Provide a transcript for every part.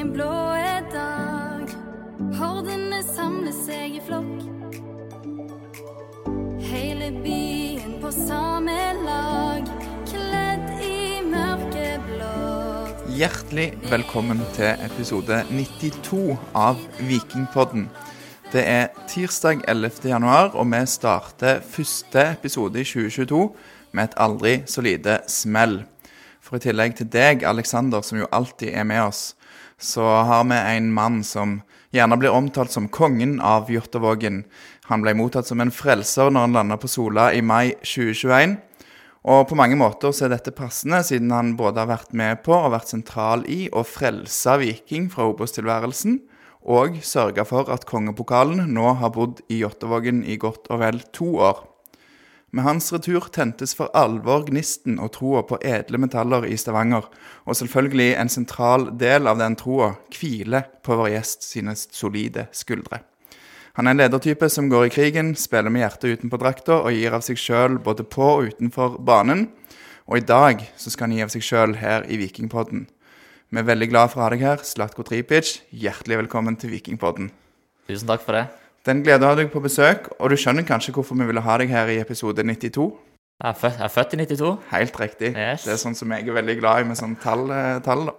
en blå dag. Hordene samler seg i flokk. Hele byen på samme lag, kledd i mørkeblått. Hjertelig velkommen til episode 92 av Vikingpodden. Det er tirsdag 11. januar, og vi starter første episode i 2022 med et aldri så lite smell. For i tillegg til deg, Aleksander, som jo alltid er med oss, så har vi en mann som gjerne blir omtalt som kongen av Jåttåvågen. Han ble mottatt som en frelser når han landa på Sola i mai 2021. Og på mange måter så er dette passende, siden han både har vært med på og vært sentral i å frelse Viking fra Obos-tilværelsen, og sørga for at kongepokalen nå har bodd i Jåttåvågen i godt og vel to år. Med hans retur tentes for alvor gnisten og troa på edle metaller i Stavanger, og selvfølgelig en sentral del av den troa hviler på vår gjest sine solide skuldre. Han er en ledertype som går i krigen, spiller med hjertet utenpå drakta og gir av seg sjøl både på og utenfor banen. Og i dag så skal han gi av seg sjøl her i Vikingpodden. Vi er veldig glad for å ha deg her, Slatko Tripic. Hjertelig velkommen til Vikingpodden. Tusen takk for det. Den gleder har du deg på besøk, og du skjønner kanskje hvorfor vi ville ha deg her i episode 92? Jeg er født, jeg er født i 92. Helt riktig. Yes. Det er sånn som jeg er veldig glad i med sånn tall. eh, tall da.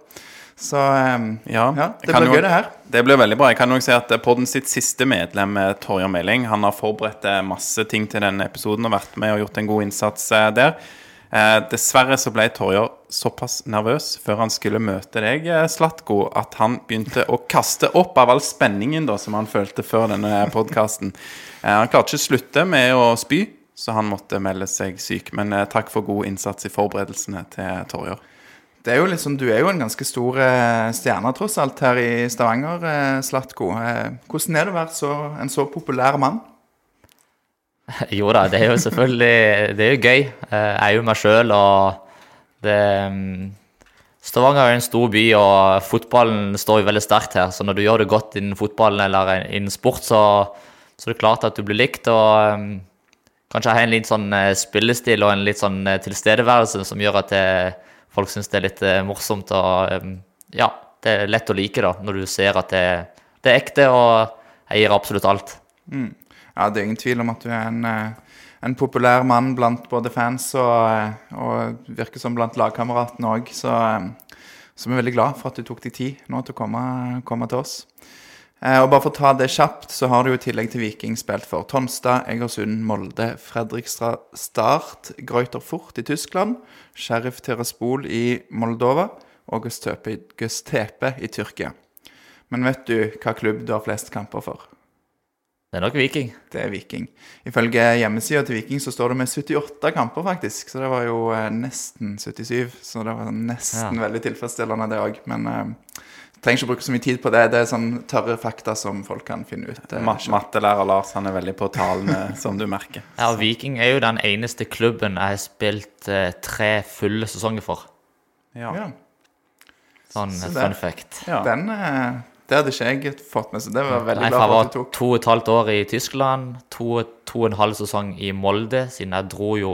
Så um, Ja, ja, det kan blir gøy, det her. Det blir veldig bra. Jeg kan også si at Podden sitt siste medlem, eh, Torjar Meling, han har forberedt eh, masse ting til denne episoden og vært med og gjort en god innsats eh, der. Eh, dessverre så ble Torjar såpass nervøs før han skulle møte deg, eh, Slatko, at han begynte å kaste opp av all spenningen da som han følte før denne podkasten. Eh, han klarte ikke å slutte med å spy, så han måtte melde seg syk. Men eh, takk for god innsats i forberedelsene til Torjer. Det er jo liksom, Du er jo en ganske stor stjerne tross alt her i Stavanger, Slatko. Hvordan er det å være så, en så populær mann? Jo da, det er jo selvfølgelig Det er jo gøy. Jeg er jo meg sjøl, og det mm, Stavanger er en stor by, og fotballen står jo veldig sterkt her. Så når du gjør det godt innen fotballen eller innen sport, så, så er det klart at du blir likt. Og um, kanskje ha en litt sånn eh, spillestil og en litt sånn eh, tilstedeværelse som gjør at det, folk syns det er litt eh, morsomt. Og um, ja, det er lett å like da, når du ser at det, det er ekte, og jeg gir absolutt alt. Ja, Det er ingen tvil om at du er en, eh, en populær mann blant både fans og, og virker som blant lagkameratene òg. Så, eh, så vi er veldig glad for at du tok deg tid nå til å komme, komme til oss. Eh, og bare for å ta det kjapt, så har du jo i tillegg til Viking spilt for Tonstad, Egersund, Molde, Fredrikstad, Start, Greuter Fort i Tyskland, Sheriff Tiraspol i Moldova og Gustepe i Tyrkia. Men vet du hva klubb du har flest kamper for? Det er nok Viking. Det er Viking. Ifølge hjemmesida til Viking så står det med 78 kamper, faktisk. Så det var jo eh, nesten 77. Så det var nesten Ja. veldig tilfredsstillende, det òg. Men eh, trenger ikke bruke så mye tid på det. Det er sånn tørre fakta som folk kan finne ut. eh, Ma. Mattelærer Lars han er veldig på tallene, som du merker. Ja, Viking er jo den eneste klubben jeg har spilt eh, tre fulle sesonger for. Ja. ja. Sånn eh, fun fact. Ja. Den eh, Det hadde ikke jeg fått med, så det var jeg veldig Nei, glad for jeg var at du tok. to og et halvt år i Tyskland, to, to og en halv sesong i Molde, siden jeg dro jo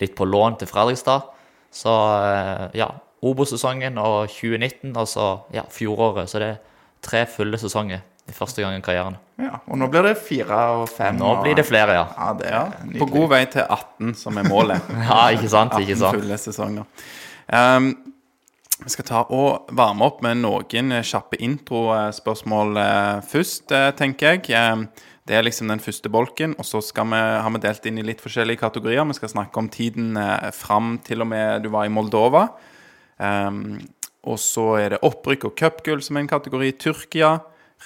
litt på lån til Fredrikstad. Så eh, ja, Obo-sesongen og 2019, og så ja, fjoråret. Så det er tre fulle sesonger i første gang i karrieren. Ja, og nå blir det fire og fem. Nå og- blir det flere, ja. Ja, det er Ja, på god vei til 18, som er målet. Ja, ikke sant, 18 ikke sant. fulle sesonger. Um, vi skal ta og varme opp med noen eh, kjappe introspørsmål eh, først, eh, tenker jeg. Det er liksom den første bolken, og så vi, har vi delt inn i litt forskjellige kategorier. Vi skal snakke om tiden fram til og med du var i Moldova. Og så er det opprykk og cupgull som er en kategori. Tyrkia,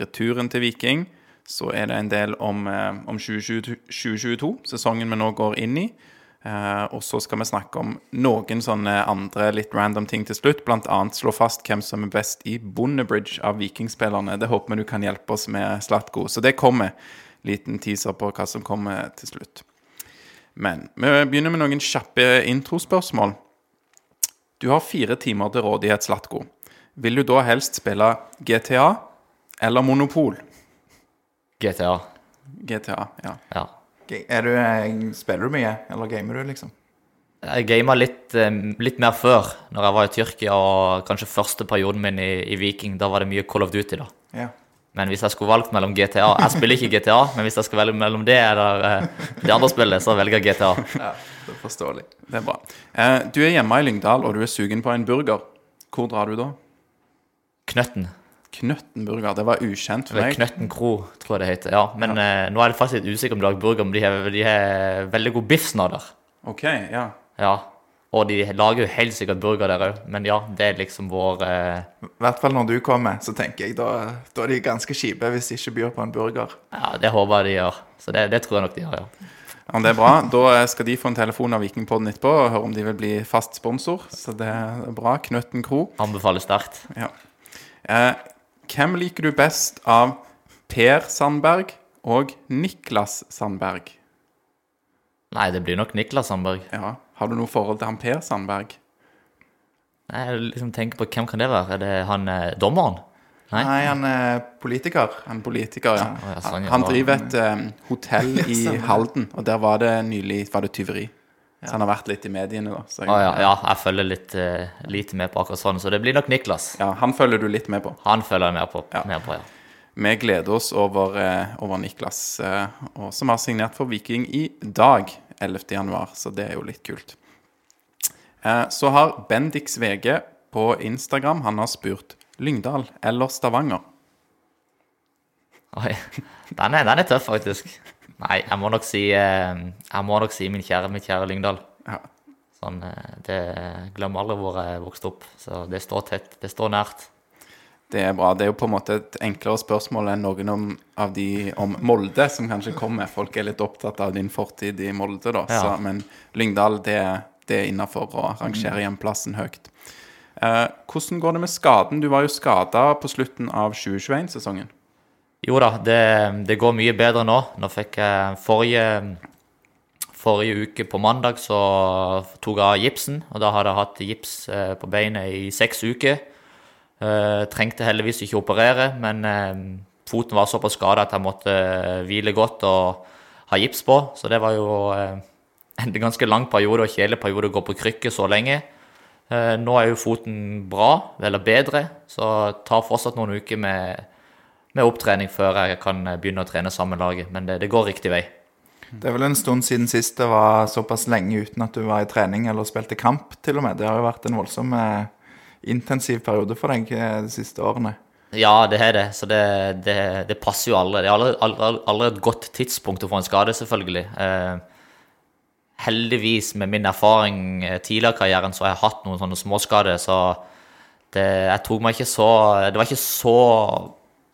returen til Viking. Så er det en del om, om 2022, 2022, sesongen vi nå går inn i. Eh, og så skal vi snakke om noen sånne andre litt random ting til slutt. Blant annet slå fast hvem som er best i Bondebridge av vikingspillerne. Det håper vi du kan hjelpe oss med, Slatko. Så det kommer. Liten teaser på hva som kommer til slutt. Men vi begynner med noen kjappe introspørsmål. Du har fire timer til rådighet, Slatko. Vil du da helst spille GTA eller Monopol? GTA. GTA, ja. Ja. Du, eh, spiller du mye, eller gamer du, liksom? Jeg gama litt, eh, litt mer før, når jeg var i Tyrkia og kanskje første perioden min i, i Viking. Da var det mye Call of Duty, da. Ja. Men hvis jeg skulle valgt mellom GTA Jeg spiller ikke GTA, men hvis jeg skal velge mellom det eller eh, det andre spillet, så velger jeg GTA. ja. Det er forståelig. Det er bra. Du er hjemme i Lyngdal, og du er sugen på en burger. Hvor drar du da? Knøtten. Knøtten burger. Det var ukjent for meg. Knøtten kro, tror jeg det heter. Ja, men eh, nå er det faktisk litt usikker om lager burger, men de har, de har veldig god biffsnadder. Ok, ja. Ja. Og de lager jo helt sikkert burger der òg, men ja, det er liksom vår eh, I hvert fall når du kommer, så tenker jeg da, da er de ganske kjipe hvis de ikke byr på en burger. Ja, det håper jeg de gjør. Så det, det tror jeg nok de gjør, ja. ja. Det er bra. Da skal de få en telefon av Vikingpodden etterpå og høre om de vil bli fast sponsor. Så det er bra. Knøtten kro. Anbefaler sterkt. Ja. Eh, hvem liker du best av Per Sandberg og Niklas Sandberg? Nei, det blir nok Niklas Sandberg. Ja. Har du noe forhold til han Per Sandberg? Nei, jeg liksom tenker på hvem kan det være? Er det han eh, dommeren? Nei? Nei, han er politiker. Han politiker, ja. Ja, sånn. Han driver et eh, hotell i Halden, og der var det nylig var det tyveri. Så han har vært litt i mediene, da. Så jeg, ah, ja, ja, jeg følger litt uh, lite med på akkurat sånn, så det blir nok Niklas. ja, Han følger du litt med på. Han følger jeg mer på. Ja. Mer på ja. Vi gleder oss over, uh, over Niklas, uh, som har signert for Viking i dag, 11. januar, så det er jo litt kult. Så har Bendix VG på Instagram han har spurt Lyngdal eller Stavanger. Oi, den er, den er tøff, faktisk. Nei, jeg må nok si, eh, må nok si min kjære, mitt kjære Lyngdal. Ja. Sånn, eh, det glemmer aldri hvor jeg vokste opp, så det står tett, det står nært. Det er bra. Det er jo på en måte et enklere spørsmål enn noen om, av de om Molde, som kanskje kommer. Folk er litt opptatt av din fortid i Molde, da. Ja. Så, men Lyngdal, det, det er innafor å rangere hjemplassen høyt. Eh, hvordan går det med skaden? Du var jo skada på slutten av 2021-sesongen. Jo da, det, det går mye bedre nå. Nå fikk jeg forrige, forrige uke på mandag så tok jeg av gipsen, og da hadde jeg hatt gips eh, på beinet i seks uker. Eh, trengte heldigvis ikke operere, men eh, foten var såpass skada at jeg måtte hvile godt og ha gips på. Så det var jo en ganske lang periode og kjedelig periode å gå på krykke så lenge. Nå er jo foten bra, eller bedre, så tar fortsatt noen uker med, med opptrening før jeg kan eh, begynne å trene sammen laget. Men det, det går riktig vei. Det er vel en stund siden sist det var såpass lenge uten at du var i trening eller spilte kamp, til og med. Det har jo vært en voldsom eh, intensiv periode for deg eh, de siste årene. Ja, det er det, så det, det, det passer jo aldri. Det er aldri, aldri, aldri et godt tidspunkt å få en skade, selvfølgelig. Eh, heldigvis, med min erfaring tidligere i karrieren, så har jeg hatt noen sånne småskader, så det, jeg tok meg ikke så Det var ikke så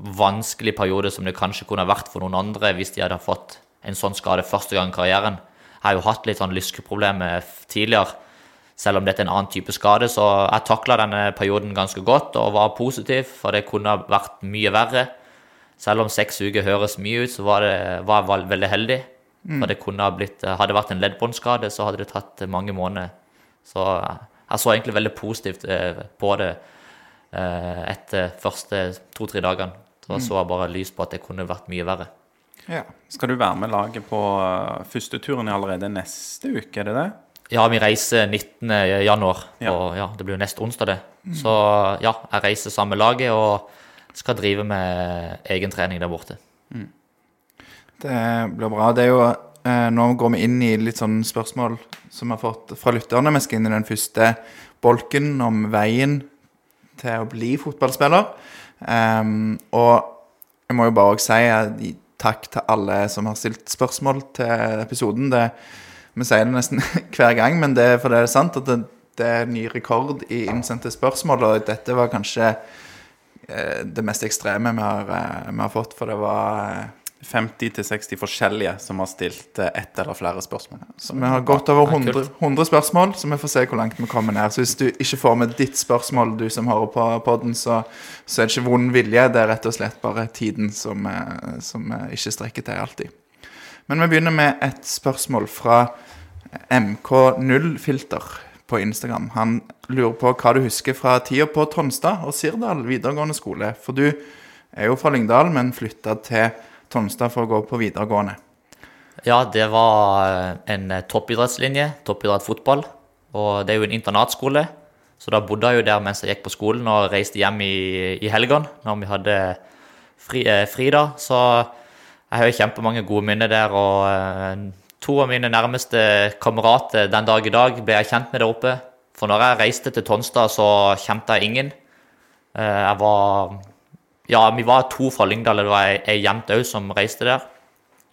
vanskelig periode som det kanskje kunne vært for noen andre hvis de hadde fått en sånn skade første gang i karrieren. Jeg har jo hatt litt sånn lyskeproblemer tidligere, selv om dette er en annen type skade, så jeg takla denne perioden ganske godt og var positiv, for det kunne vært mye verre. Selv om seks uker høres mye ut, så var, det, var jeg veldig heldig. For det kunne ha blitt Hadde det vært en leddbåndskade, så hadde det tatt mange måneder. Så jeg så egentlig veldig positivt eh, på det eh, etter første to-tre dagene. Så så jeg bare lys på at det kunne vært mye verre. Ja. Skal du være med laget på uh, første turen allerede neste uke, er det det? Ja, vi reiser 19. januar, Ja. og ja, det blir jo neste onsdag det. Så ja, jeg reiser sammen med laget og skal drive med egen trening der borte. Det blir bra. Det er jo eh, Nå går vi inn i litt sånne spørsmål som vi har fått fra lytterne. Vi skal inn i den første bolken om veien til å bli fotballspiller. Ehm, og jeg må jo bare også si at, takk til alle som har stilt spørsmål til episoden. Det, vi sier det nesten hver gang, men det for det er sant at det, det er ny rekord i innsendte spørsmål, og dette var kanskje eh, det mest ekstreme vi har, eh, vi har fått, for det var eh, 50-60 forskjellige som har stilt eh, ett eller flere spørsmål. Så vi har gått over 100, 100 spørsmål, så vi får se hvor langt vi kommer ned. Så hvis du ikke får med ditt spørsmål, du som hører på poden, så, så er det ikke vond vilje. Det er rett og slett bare tiden som, eh, som eh, ikke strekker til alltid. Men vi begynner med et spørsmål fra MK0filter på Instagram. Han lurer på hva du husker fra tida på Tonstad og Sirdal videregående skole. For du er jo fra Lyngdal, men flytta til Tonstad for å gå på videregående. Ja, det var eh, en eh, toppidrettslinje, toppidrett fotball. Og det er jo en internatskole, så da bodde jeg jo der mens jeg gikk på skolen og reiste hjem i, i helgene når vi hadde fri, eh, fri da. Så jeg har jo kjempemange gode minner der, og eh, to av mine nærmeste kamerater den dag i dag ble jeg kjent med der oppe. For når jeg reiste til Tonstad, så kjente jeg ingen. Eh, jeg var Ja, vi var to fra Lyngdal, det var ei, jente òg som reiste der.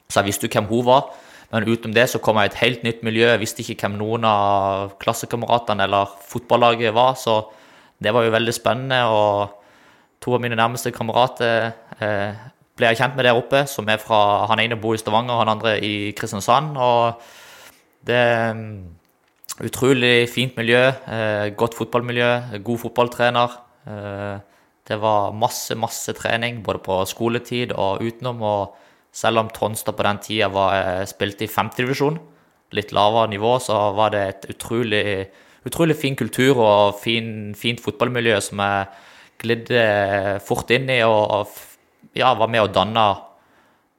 Så jeg visste jo hvem hun var. Men utenom det så kom jeg i et helt nytt miljø. Jeg visste ikke hvem noen av klassekameratene eller fotballaget var, så det var jo veldig spennende. Og to av mine nærmeste kamerater eh, ble jeg kjent med der oppe, som er fra Han ene bor i Stavanger, han andre i Kristiansand. Og det er mm, utrolig fint miljø. Eh, godt fotballmiljø, god fotballtrener. Eh, det var masse, masse trening, både på skoletid og utenom. og selv om Tonstad på den tida var, eh, spilte i femtedivisjon, litt lavere nivå, så var det et utrolig, utrolig fin kultur og fin, fint fotballmiljø som jeg glidde fort inn i og og ja, var med å danne,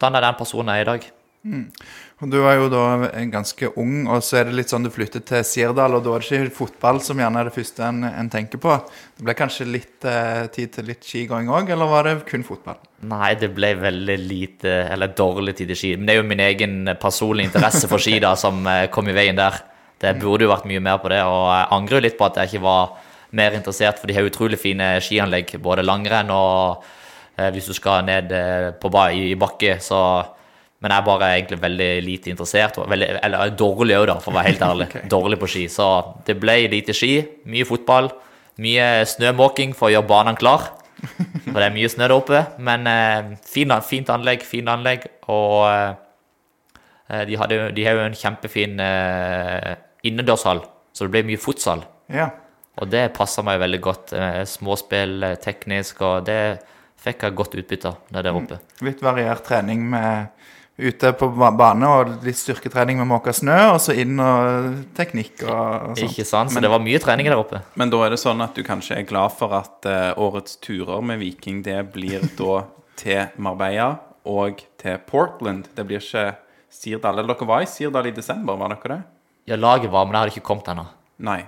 danna den personen jeg er i dag. Og Du var jo da ganske ung, og så er det litt sånn du flyttet til Sirdal, og da er det ikke fotball som gjerne er det første en, en tenker på. Det ble kanskje litt eh, tid til litt skigåing òg, eller var det kun fotball? Nei, det ble veldig lite, eller dårlig tid til ski. Men det er jo min egen personlige interesse for ski da, som eh, kom i veien der. Det burde jo vært mye mer på det, og jeg angrer jo litt på at jeg ikke var mer interessert, for de har utrolig fine skianlegg, både langrenn og eh, hvis du skal ned eh, på ba i, i bakke, så Men jeg er bare egentlig veldig lite interessert, veldig, eller dårlig òg, for å være helt ærlig. Dårlig på ski. Så det ble lite ski, mye fotball, mye snømåking for å gjøre banene klar. For det er mye snø der oppe. Men eh, fin, fint anlegg, fint anlegg. Og eh, de, hadde, de har jo en kjempefin eh, innendørshall, så det ble mye fotsal. Ja. Og det passa meg veldig godt. Eh, småspill, eh, teknisk, og det fikk jeg godt utbytte av der der oppe. Litt variert trening med ute på ba- bane og litt styrketrening med måke snø, og så inn og teknikk og, og sånt. Ikke sant? Så det var mye trening der oppe. Men da er det sånn at du kanskje er glad for at uh, årets turer med Viking, det blir da til Marbella og til Portland. Det blir ikke Sirdal. Eller dere var i Sirdal i desember, var dere det? Ja, laget var, men det hadde ikke kommet ennå. Nei.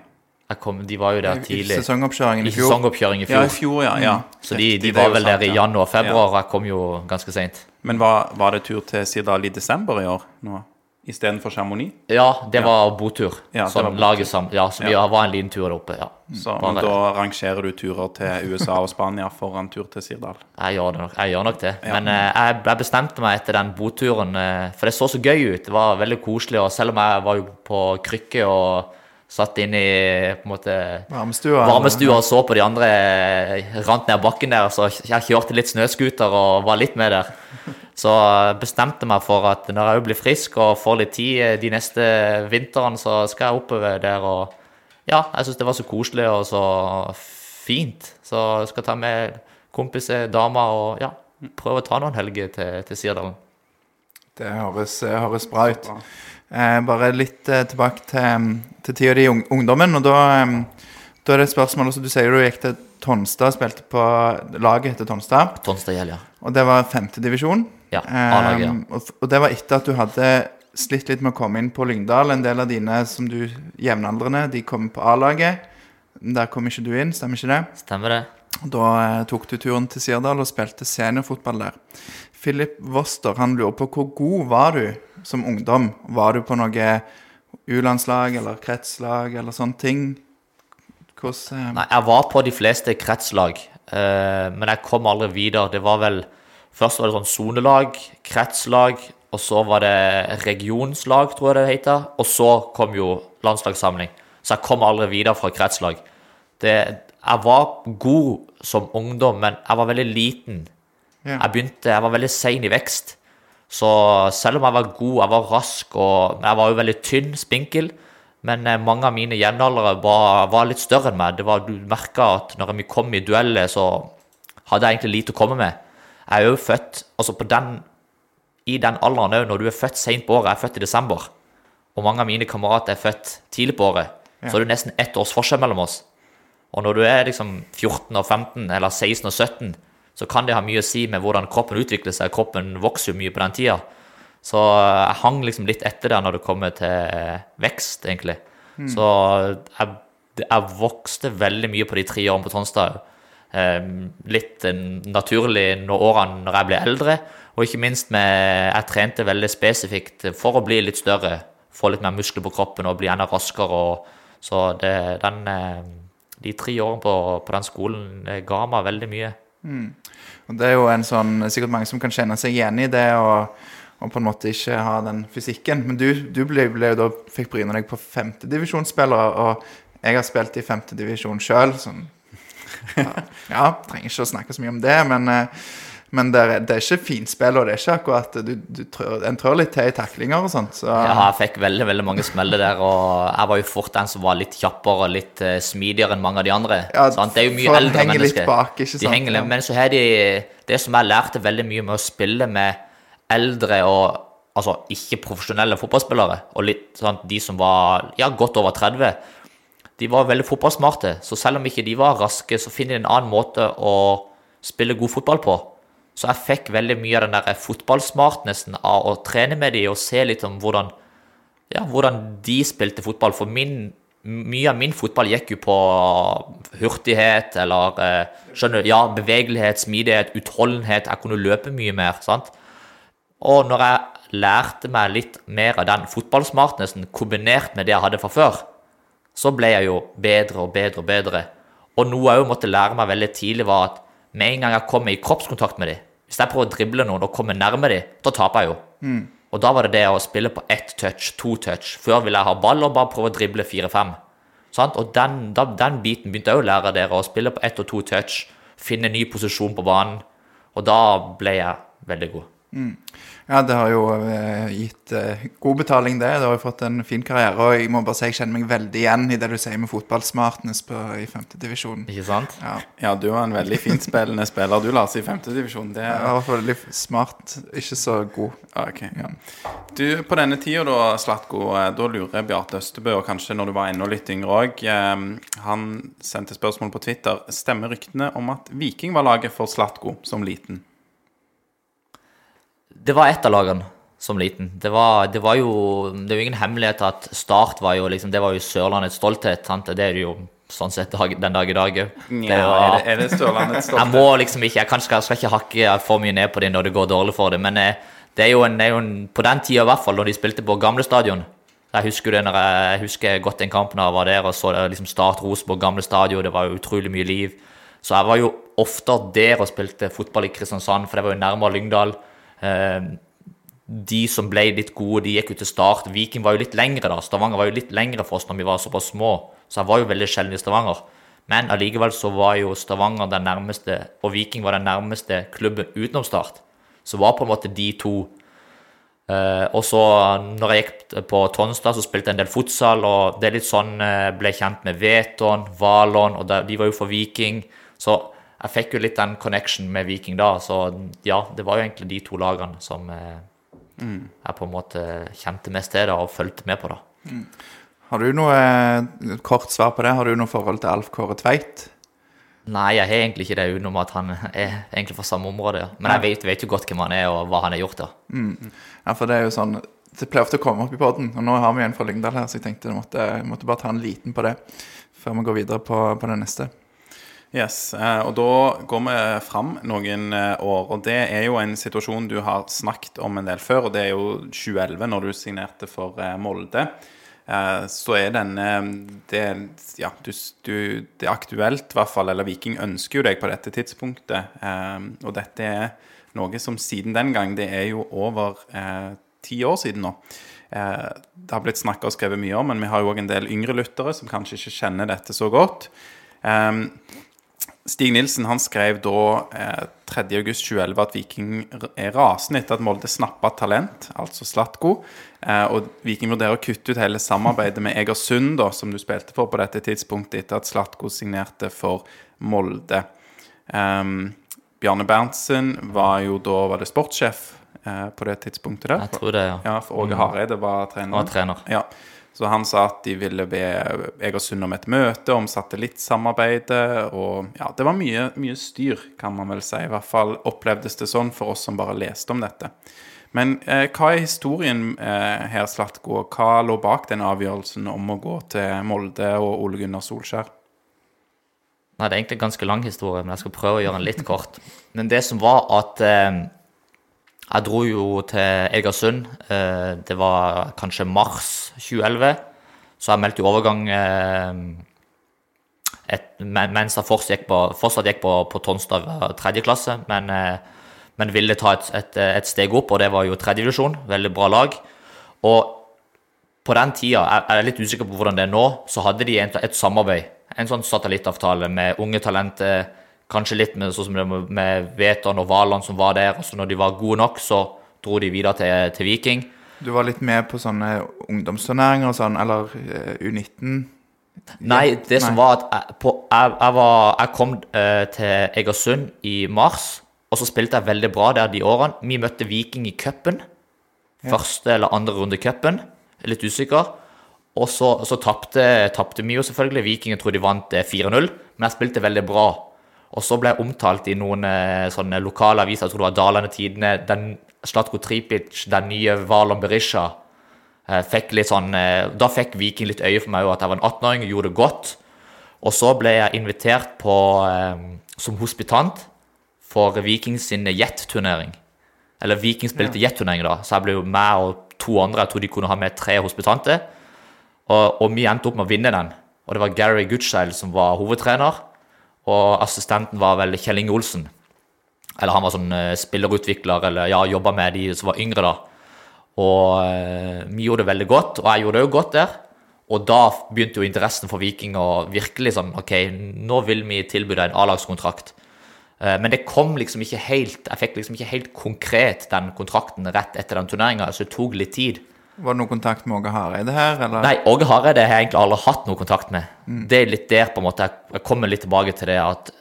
Kom, de var jo der I tidlig. sesongoppkjøringen I i fjor. sesongoppkjøring i Ja, i fjor. fjor, ja. ja. Så de, de var vel der i ja. januar-februar, og jeg kom jo ganske seint. Men var, var det tur til Sirdal i desember i år nå? Istedenfor Chamonix? Ja, det var botur. Ja, det sånn var botur. laget sammen. Ja, så vi Ja. var en liten tur der oppe, ja. Så, men da rangerer du turer til USA og Spania foran tur til Sirdal? Jeg gjør, det nok, jeg gjør nok det. Men eh, jeg, jeg bestemte meg etter den boturen, eh, for det så så gøy ut. Det var veldig koselig, og selv om jeg var jo på krykke og satt inne i på en måte Varmestua. varmestua og så på de andre rant ned bakken der, så jeg kjørte litt snøscooter og var litt med der. Så bestemte meg for at når jeg blir frisk og får litt tid eh, de neste vintrene, så skal jeg oppover der og Ja, jeg syns det var så koselig og så fint. Så jeg skal ta med kompiser, damer og ja, prøve å ta noen helger til, til Sirdalen. Det høres, høres bra ut. Eh, bare litt eh, tilbake til, til tida di i ungdommen. Og da, eh, da er det et spørsmål også, Du sier du gikk til Tonstad, spilte på laget etter Tonstad. Tonstad ja. Og det var femtedivisjon. Ja, A-laget, ja. og, og det var etter at du hadde slitt litt med å komme inn på Lyngdal. En del av dine som du jevnaldrende, de kom på A-laget. Der kom ikke du inn, stemmer ikke det? Stemmer det? Da eh, tok du turen til Sirdal og spilte seniorfotball der. Philip Woster han lurer på hvor god var du som ungdom? Var du på noe U-landslag eller kretslag eller sånne ting? Hvordan eh, Nei, jeg var på de fleste kretslag, eh, men jeg kom aldri videre. Det var vel Først var det sånn sonelag, kretslag, og så var det regionslag, tror jeg det heter. Og så kom jo landslagssamling. Så jeg kom aldri videre fra kretslag. Det, jeg var god som ungdom, men jeg var veldig liten. Ja. Jeg begynte, jeg var veldig sein i vekst. Så selv om jeg var god, jeg var rask, og jeg var jo veldig tynn, spinkel. Men eh, mange av mine jevnaldrende var, var litt større enn meg. Det var, du merka at når vi kom i dueller, så hadde jeg egentlig lite å komme med. Jeg er jo født altså på den, i den alderen òg, når du er født seint på året. Jeg er født i desember. Og mange av mine kamerater er født tidlig på året. Så er det nesten ett års forskjell mellom oss. Og når du er liksom 14 og 15, eller 16 og 17, så kan det ha mye å si med hvordan kroppen utvikler seg. Kroppen vokser jo mye på den tida. Så jeg hang liksom litt etter der når det kommer til vekst, egentlig. Så jeg, jeg vokste veldig mye på de tre årene på Tonstad. Eh, litt eh, naturlig når årene når jeg ble eldre, og ikke minst med Jeg trente veldig spesifikt for å bli litt større, få litt mer muskler på kroppen og bli enda raskere. Og, så det, den, eh, de tre årene på, på den skolen ga meg veldig mye. Og det er jo en sånn, sikkert mange som kan kjenne seg igjen i det, og, og på en måte ikke ha den fysikken. Men du, du ble, ble jo da, fikk bryne deg på femtedivisjonsspillere, og jeg har spilt i femtedivisjon sjøl. Sånn, ja, ja, trenger ikke å snakke så mye om det, men, eh, men det, er, det er ikke finspill, og det er ikke akkurat du, du trør, En trør litt til i taklinger og sånt. Så, Ja, jeg fikk veldig veldig mange smeller der, og jeg var jo fort den som var litt kjappere og litt uh, smidigere enn mange av de andre. Ja, sant? Det er jo mye eldre henger litt bak, ikke sant? De henger, Ja. Men så har de det som jeg lærte veldig mye med å spille med eldre og altså ikke-profesjonelle fotballspillere, og litt sånn de som var ja, godt over 30, de var veldig fotballsmarte. Så selv om ikke de var raske, så finner de en annen måte å spille god fotball på. Så jeg fikk veldig mye av den der fotballsmartnessen av å trene med de og se litt om hvordan, ja, hvordan de spilte fotball. For min, mye av min fotball gikk jo på hurtighet eller eh, skjønner ja, bevegelighet, smidighet, utholdenhet. Jeg kunne løpe mye mer. sant? Og når jeg lærte meg litt mer av den fotballsmartnessen kombinert med det jeg hadde fra før, så ble jeg jo bedre og bedre og bedre. Og noe jeg òg måtte lære meg veldig tidlig, var at med en gang jeg kommer i kroppskontakt med dem Hvis jeg prøver å drible noen og kommer nærme dem, da taper jeg jo. Og da var det det å spille på ett touch, to touch. Før ville jeg ha ball og bare prøve å drible fire-fem. Og den, da, den biten begynte jeg å lære dere, å spille på ett og to touch, finne ny posisjon på banen. Og da ble jeg veldig god. Ja, det har jo eh, gitt eh, god betaling, det. Du har jo fått en fin karriere. Og jeg må bare si jeg kjenner meg veldig igjen i det du sier med fotballsmartness på, i femtedivisjon. Ikke sant? Ja. Ja, du var en veldig fintspillende spiller, du, Lars, i femtedivisjon. Det hvert fall veldig smart, ikke så god. Ok, ja. Du, På denne tida, da, Slatko, eh, da lurer Bjarte Østebø, og kanskje når du var enda litt yngre òg Han sendte spørsmål på Twitter. Stemmer ryktene om at Viking var laget for Slatko som liten? Det var ett av lagene som liten. Det var, det var jo Det er jo ingen hemmelighet at Start var jo liksom Det var jo Sørlandets stolthet. Sant? Det er det jo sånn sett den dag i dag òg. Ja, er, det, er det Sørlandets Jeg må liksom ikke Jeg kan, skal, skal ikke hakke for mye ned på det når det går dårlig for det, men eh, det er jo en, det er jo en På den tida i hvert fall, når de spilte på gamle stadion Jeg husker det når jeg, jeg husker godt den kampen da jeg var der og så liksom Start Rosenborg, gamle stadion, det var jo utrolig mye liv. Så jeg var jo ofte der og spilte fotball i Kristiansand, for det var jo nærmere Lyngdal. Eh, de som ble litt gode, de gikk jo til start. Viking var jo litt lengre da. Stavanger var jo litt lengre for oss når vi var såpass små. Så jeg var jo veldig sjelden i Stavanger. Men allikevel så var jo Stavanger den nærmeste, og Viking var den nærmeste klubben utenom Start. Så var på en måte de to. Eh, og så når jeg gikk på Tonstad, så spilte jeg en del futsal, og det er litt sånn Jeg ble kjent med Veton, Valon, og de var jo for Viking. Så jeg fikk jo litt den connection med Viking da. Så ja, det var jo egentlig de to lagene som eh, jeg på en måte kjente mest til da, og fulgte med på. da. Har du noe eh, kort svar på det? Har du noe forhold til Alf Kåre Tveit? Nei, jeg har egentlig ikke det utenom at han er egentlig fra samme område. ja. Men jeg vet, vet jo godt hvem han er, og hva han har gjort. da. Ja, for det er jo sånn Det pleier ofte å komme opp i poden, og nå har vi en fra Lyngdal her, så jeg tenkte jeg måtte, måtte bare ta en liten på det før vi går videre på, på det neste. Yes, eh, og da går vi fram noen eh, år, og det er jo en situasjon du har snakket om en del før, og det er jo 2011 når du signerte for eh, Molde. Så er denne det, ja, du, du, det er aktuelt, i hvert fall, eller Viking ønsker jo deg på dette tidspunktet. Og dette er noe som siden den gang, det er jo over ti år siden nå. Det har blitt snakka og skrevet mye om, men vi har jo òg en del yngre lyttere som kanskje ikke kjenner dette så godt. Eh, Stig Nilsen han skrev da eh, 3.8.2011 at Viking er rasende etter at Molde snappa talent, altså Slatko. Eh, og Viking vurderer å kutte ut hele samarbeidet med Egersund, da, som du spilte for på dette tidspunktet, etter at Slatko signerte for Molde. Eh, Bjarne Berntsen var jo da var det sportssjef eh, på det tidspunktet der. Jeg tror det, ja. Ja, for Åge Hareide var trener. Var trener. Ja, så han sa at de ville be Egersund om et møte om satellittsamarbeidet, og ja, det var mye, mye styr, kan man vel si. I hvert fall opplevdes det sånn for oss som bare leste om dette. Men eh, hva er historien eh, her, Slatko? Hva lå bak den avgjørelsen om å gå til Molde og Ole Gunnar Solskjær? Nei, Det er egentlig en ganske lang historie, men jeg skal prøve å gjøre den litt kort. Men det som var at eh, jeg dro jo til Egersund. Eh, det var kanskje mars 2011. Så jeg meldte jo overgang eh, et, mens jeg fortsatt gikk på, fortsatt gikk på, på Tonstad eh, tredje klasse, men, men ville ta et, et, et steg opp, og det var jo tredje divisjon. Veldig bra lag. Og på den tida, jeg er litt usikker på hvordan det er nå, så hadde de et samarbeid. En sånn satellittavtale med unge talenter, kanskje litt med, sånn som det med, Veton og Valand som var der. og så når de var gode nok, så dro de videre til, til Viking. Du var litt med på sånne ungdomsturneringer og sånn, eller eh, U19? Nei, det som var at jeg, på, jeg, jeg, var, jeg kom uh, til Egersund i mars, og så spilte jeg veldig bra der de årene. Vi møtte Viking i cupen. Første eller andre runde i cupen. Litt usikker. Og så, så tapte, vi jo selvfølgelig. Viking jeg tror de vant eh, 4-0, men jeg spilte veldig bra. Og så ble jeg omtalt i noen eh, sånne lokale aviser, jeg tror det var Dalane Tidene, den Slatko Tripic, den nye Valon Berisha. Eh, Fikk litt sånn, eh, da fikk Viking litt øye for meg, òg, at jeg var en 18-åring og gjorde det godt. Og så ble jeg invitert på, som hospitant for Vikings sin jet-turnering. Eller Viking spilte jet-turnering da, så jeg ble jo med og to andre, jeg tror de kunne ha med tre hospitanter. Og, og vi endte opp med å vinne den. Og det var Gary Gutscheil som var hovedtrener, og assistenten var vel Kjell Inge Olsen. Eller han var sånn eh, spillerutvikler, eller ja, jobba med de som var yngre da. Og eh, vi gjorde det veldig godt, og jeg gjorde det jo godt der. Og da begynte jo interessen for Viking å virkelig sånn OK, nå vil vi tilby deg en A-lagskontrakt. Eh, Men det kom liksom ikke helt Jeg fikk liksom ikke helt konkret den kontrakten rett etter den turneringa, så det tok litt tid. Var det noe kontakt med Åge Hareide her, eller? Nei, Åge Hareide har jeg egentlig aldri hatt noe kontakt med. Det er litt der på en måte jeg, jeg kommer litt tilbake til det at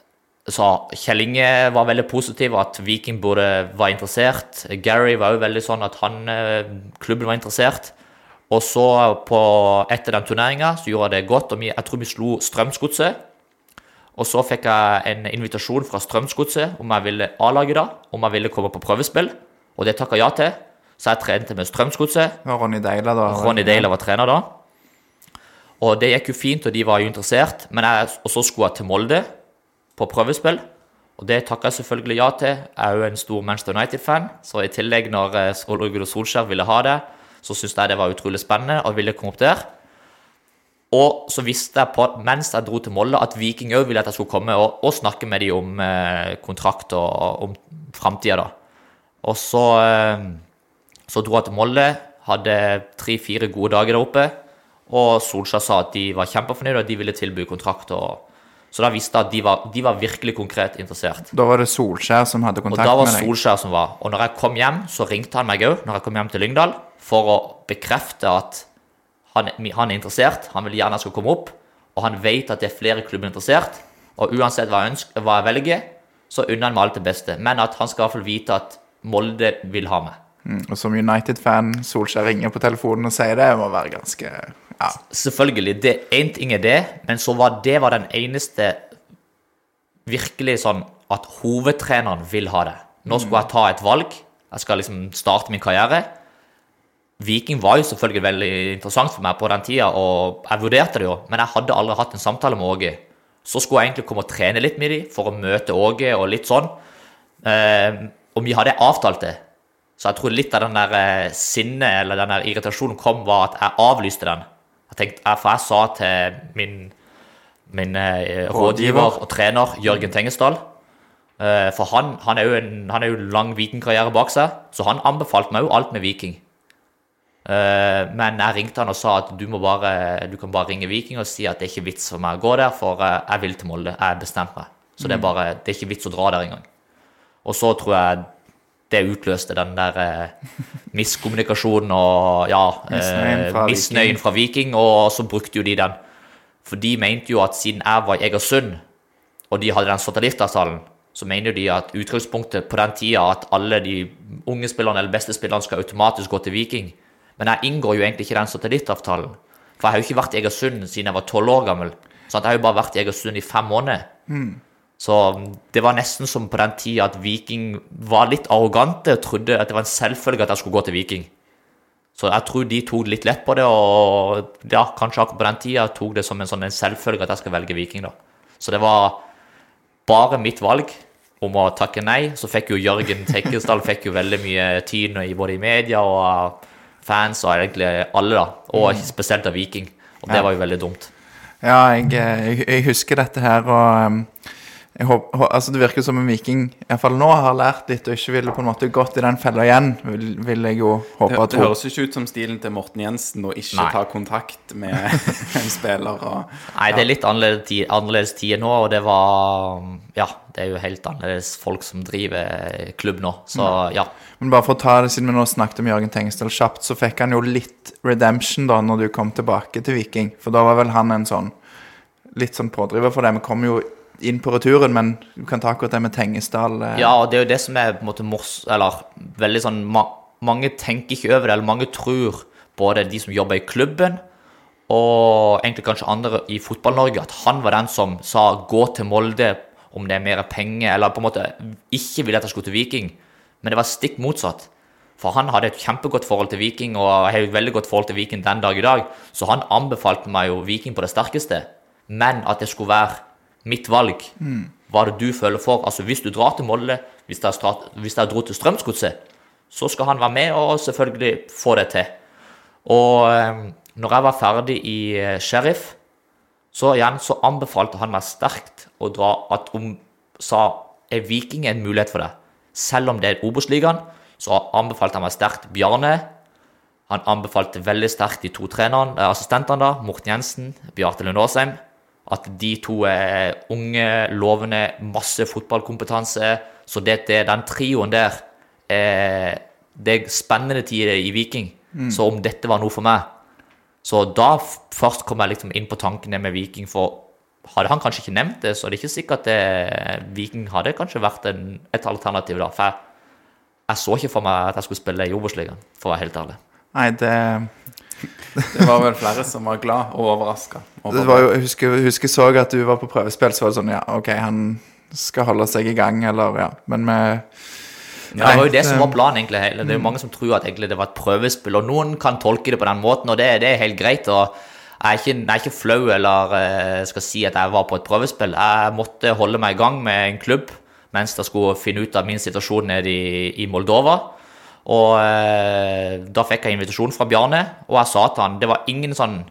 så Kjell Inge var veldig positiv, at Viking burde var interessert. Gary var jo veldig sånn at han, eh, klubben var interessert. Og så på, etter den turneringa så gjorde jeg det godt, og vi, jeg tror vi slo Strømsgodset. Og så fikk jeg en invitasjon fra Strømsgodset om jeg ville A-laget da, om jeg ville komme på prøvespill. Og det takka ja til. Så jeg trente med Strømsgodset. Og Ronny Deila, da? Ronny Deila var trener da. Og det gikk jo fint, og de var jo interessert. Men jeg, og så skulle jeg til Molde på prøvespill. Og det takka jeg selvfølgelig ja til. Jeg er jo en stor Manchester United-fan, så i tillegg, når eh, Ole Solskjær ville ha det, så syntes jeg det var utrolig spennende og ville komme opp der. Og så visste jeg på, mens jeg dro til Molde, at Viking òg ville at jeg skulle komme og, og snakke med dem om eh, kontrakt og, og om framtida, da. Og så, eh, så dro jeg til Molde, hadde tre-fire gode dager der oppe. Og Solskjær sa at de var kjempefornøyde, og at de ville tilby kontrakt. Og, så da visste jeg at de var, de var virkelig konkret interessert. Da var det Solskjær som hadde kontakt med deg? Og da var? Solskjær som var. Og når jeg kom hjem, så ringte han meg òg, når jeg kom hjem til Lyngdal, for å bekrefte at han, han er interessert, han vil gjerne at jeg skal komme opp, og han vet at det er flere klubber interessert. Og uansett hva jeg, ønsker, hva jeg velger, så unner han meg alt det beste. Men at han skal i hvert fall vite at Molde vil ha meg. Mm, Og som United-fan, Solskjær ringer på telefonen og sier det, må være ganske Ja. Selvfølgelig, det, en ting er det, men så var det var den eneste virkelig sånn at hovedtreneren vil ha det. Nå skulle jeg ta et valg, jeg skal liksom starte min karriere. Viking var jo selvfølgelig veldig interessant for meg på den tida, og jeg vurderte det jo, men jeg hadde aldri hatt en samtale med Åge. Så skulle jeg egentlig komme og trene litt med dem for å møte Åge og litt sånn. Eh, og vi hadde avtalt det. Så jeg tror litt av den der eh, sinnet eller den der irritasjonen kom var at jeg avlyste den. Jeg tenkte, For jeg sa til min, min eh, rådgiver og trener Jørgen Tengesdal eh, For han, han er jo en han er jo lang vikingkarriere bak seg, så han anbefalte meg jo alt med Viking. Eh, men jeg ringte han og sa at du, må bare, du kan bare ringe Viking og si at det er ikke vits for meg å gå der, for jeg vil til Molde. Jeg bestemte meg. Så det er bare, det er ikke vits å dra der engang. Og så tror jeg det utløste den der eh, miskommunikasjonen og ja, Misnøyen eh, fra misnøyen Viking. fra Viking, og så brukte jo de den. For de mente jo at siden jeg var i Egersund, og de hadde den satellittavtalen, så mener jo de at utgangspunktet på den tida at alle de unge spillerne eller beste spillerne skal automatisk gå til Viking. Men jeg inngår jo egentlig ikke den satellittavtalen. For jeg har jo ikke vært i Egersund siden jeg var tolv år gammel. Så jeg har jo bare vært i Egersund i fem måneder. Så det var nesten som på den tida at Viking var litt arrogante og trodde at det var en selvfølge at jeg skulle gå til Viking. Så jeg tror de tok litt lett på det, og ja, kanskje akkurat på den tida tok det som en sånn en selvfølge at jeg skal velge Viking. da. Så det var bare mitt valg om å takke nei. Så fikk jo Jørgen Tekkesdal fikk jo veldig mye tyn både i media og fans og egentlig alle, da. Og spesielt av Viking. Og det var jo veldig dumt. Ja, jeg, eh, jeg, jeg husker dette her, og um, håper, altså det virker som en viking i hvert fall nå har lært litt og ikke ville på en måte gått i den fella igjen, vil, vil jeg jo håpe Det, og det høres ikke ut som stilen til Morten Jensen å ikke Nei. ta kontakt med en spiller. Og, Nei, det er litt annerledes, annerledes tider nå, og det var Ja, det er jo helt annerledes folk som driver klubb nå, så ja. Men bare for å ta det, siden vi nå snakket om Jørgen Tengesdal kjapt, så fikk han jo litt redemption da når du kom tilbake til Viking. For da var vel han en sånn litt sånn pådriver for det. Vi kom jo inn på returen, men du kan ta akkurat det med Tengesdal. Ja, og det er jo det som er på en måte mors... Eller veldig sånn ma Mange tenker ikke over det, eller mange tror både de som jobber i klubben, og egentlig kanskje andre i Fotball-Norge, at han var den som sa 'gå til Molde om det er mer penger', eller på en måte ikke ville at jeg skulle til Viking. Men det var stikk motsatt. For han hadde et kjempegodt forhold til Viking, og jeg har et veldig godt forhold til Viking den dag i dag, så han anbefalte meg jo Viking på det sterkeste. Men at det skulle være mitt valg. Hva det du føler for. Altså Hvis du drar til Molde, hvis jeg, hvis jeg dro til Strømsgodset, så skal han være med og selvfølgelig få det til. Og eh, når jeg var ferdig i eh, Sheriff, så igjen så anbefalte han meg sterkt å dra at om sa er Viking en mulighet for deg. Selv om det er Obos-ligaen, så anbefalte han meg sterkt Bjarne. Han anbefalte veldig sterkt de to trenerne, eh, assistentene, da, Morten Jensen, Bjarte Lund Aasheim. At de to er unge, lovende, masse fotballkompetanse. Så det, det, den trioen der eh, Det er spennende tider i Viking. Så om dette var noe for meg Så da først kom jeg liksom inn på tankene med Viking, for hadde han kanskje ikke nevnt det, så er det ikke sikkert at det, Viking hadde kanskje vært en, et alternativ da. For jeg, jeg så ikke for meg at jeg skulle spille i Obos-ligaen, for å være helt ærlig. Nei, det, det var vel flere som var glad og overraska. det var jo Jeg husker, husker så at du var på prøvespill, så var det sånn Ja, OK, han skal holde seg i gang, eller ja. Men vi Ja, det var jo det som var planen, egentlig. hele. Det er jo mange som tror at det var et prøvespill, og noen kan tolke det på den måten, og det, det er helt greit. og jeg er, ikke, jeg er ikke flau eller eh, skal si at jeg var på et prøvespill. Jeg måtte holde meg i gang med en klubb mens jeg skulle finne ut av min situasjon nede i, i Moldova. Og eh, da fikk jeg invitasjon fra Bjarne, og jeg sa til han Det var ingen sånn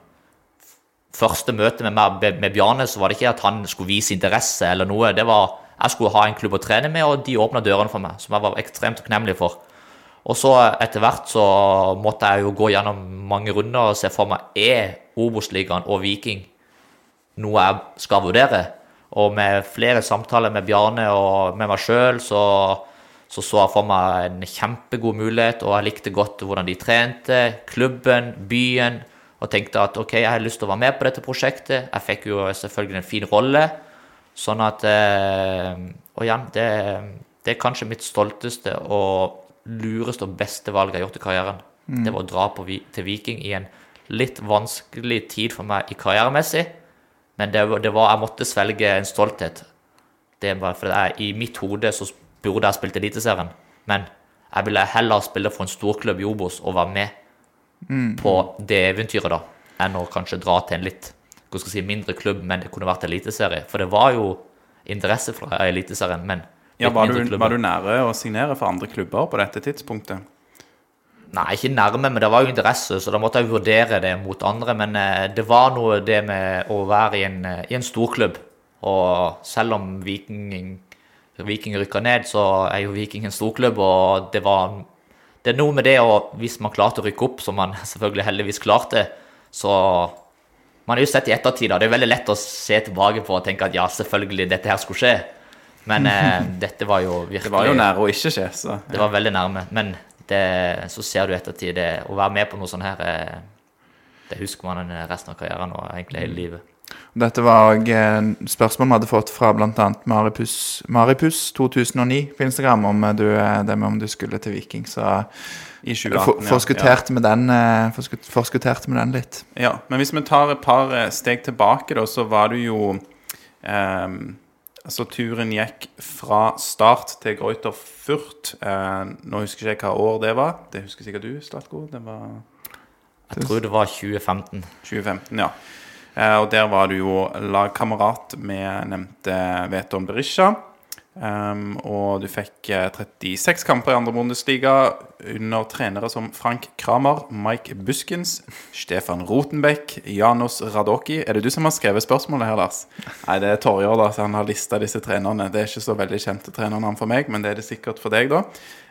første møte med, med, med Bjarne, så var det ikke at han skulle vise interesse eller noe. Det var jeg skulle ha en klubb å trene med, og de åpna dørene for meg, som jeg var ekstremt takknemlig for. Og så etter hvert så måtte jeg jo gå gjennom mange runder og se for meg er Obos-ligaen og Viking noe jeg skal vurdere. Og med flere samtaler med Bjarne og med meg sjøl så, så så jeg for meg en kjempegod mulighet, og jeg likte godt hvordan de trente, klubben, byen, og tenkte at ok, jeg har lyst til å være med på dette prosjektet. Jeg fikk jo selvfølgelig en fin rolle, sånn at eh, Og igjen, det, det er kanskje mitt stolteste og lureste og beste valg jeg har gjort i karrieren. Det var å dra på, til Viking i en litt vanskelig tid for meg i karrieremessig. Men det, det var, jeg måtte svelge en stolthet. Det var for jeg, I mitt hode så burde jeg spilt Eliteserien, men jeg ville heller spille for en storklubb i Obos og være med på det eventyret, da, enn å kanskje dra til en litt hva skal jeg si, mindre klubb, men det kunne vært eliteserie. For det var jo interesse fra Eliteserien, men Ja, var, du, var du nære å signere for andre klubber på dette tidspunktet? Nei, ikke nærme, men det var jo interesse, så da måtte jeg vurdere det mot andre. Men eh, det var noe det med å være i en, eh, i en storklubb. Og selv om Viking, Viking rykka ned, så er jo Viking en storklubb, og det var Det er noe med det å Hvis man klarte å rykke opp, som man selvfølgelig heldigvis klarte, så Man har jo sett i ettertid, da. Det er veldig lett å se tilbake på og tenke at ja, selvfølgelig, dette her skulle skje. Men eh, dette var jo virkelig Det var jo nære å ikke skje, så det var veldig nærme, men det, så ser du ettertid det, Å være med på noe sånt her, eh, det husker man resten av karrieren og egentlig hele livet. Dette var òg spørsmål vi hadde fått fra bl.a. Maripus, Maripus 2009 på Instagram om eh, du, eh, det med om du skulle til Viking. Så I for, 2018, ja. med den eh, Forskutterte med den litt. Ja, men hvis vi tar et par eh, steg tilbake, da, så var du jo ehm, Altså, turen gikk fra start til Greuter Furt. Eh, nå husker jeg ikke hva år det var. Det husker sikkert du, Slatko. Det var Jeg tror det var 2015. 2015, ja. Eh, og der var du jo lagkamerat med nevnte Veton Berisha. Um, og du fikk eh, 36 kamper i andre Bundesliga under trenere som Frank Kramer, Mike Buskins, Stefan Rotenbeck, Janos Radoki. Er det du som har skrevet spørsmålet her, Lars? Nei, det er Torjord. da, så han har lista disse trenerne. Det er ikke så veldig kjente trenernavn for meg, men det er det sikkert for deg, da.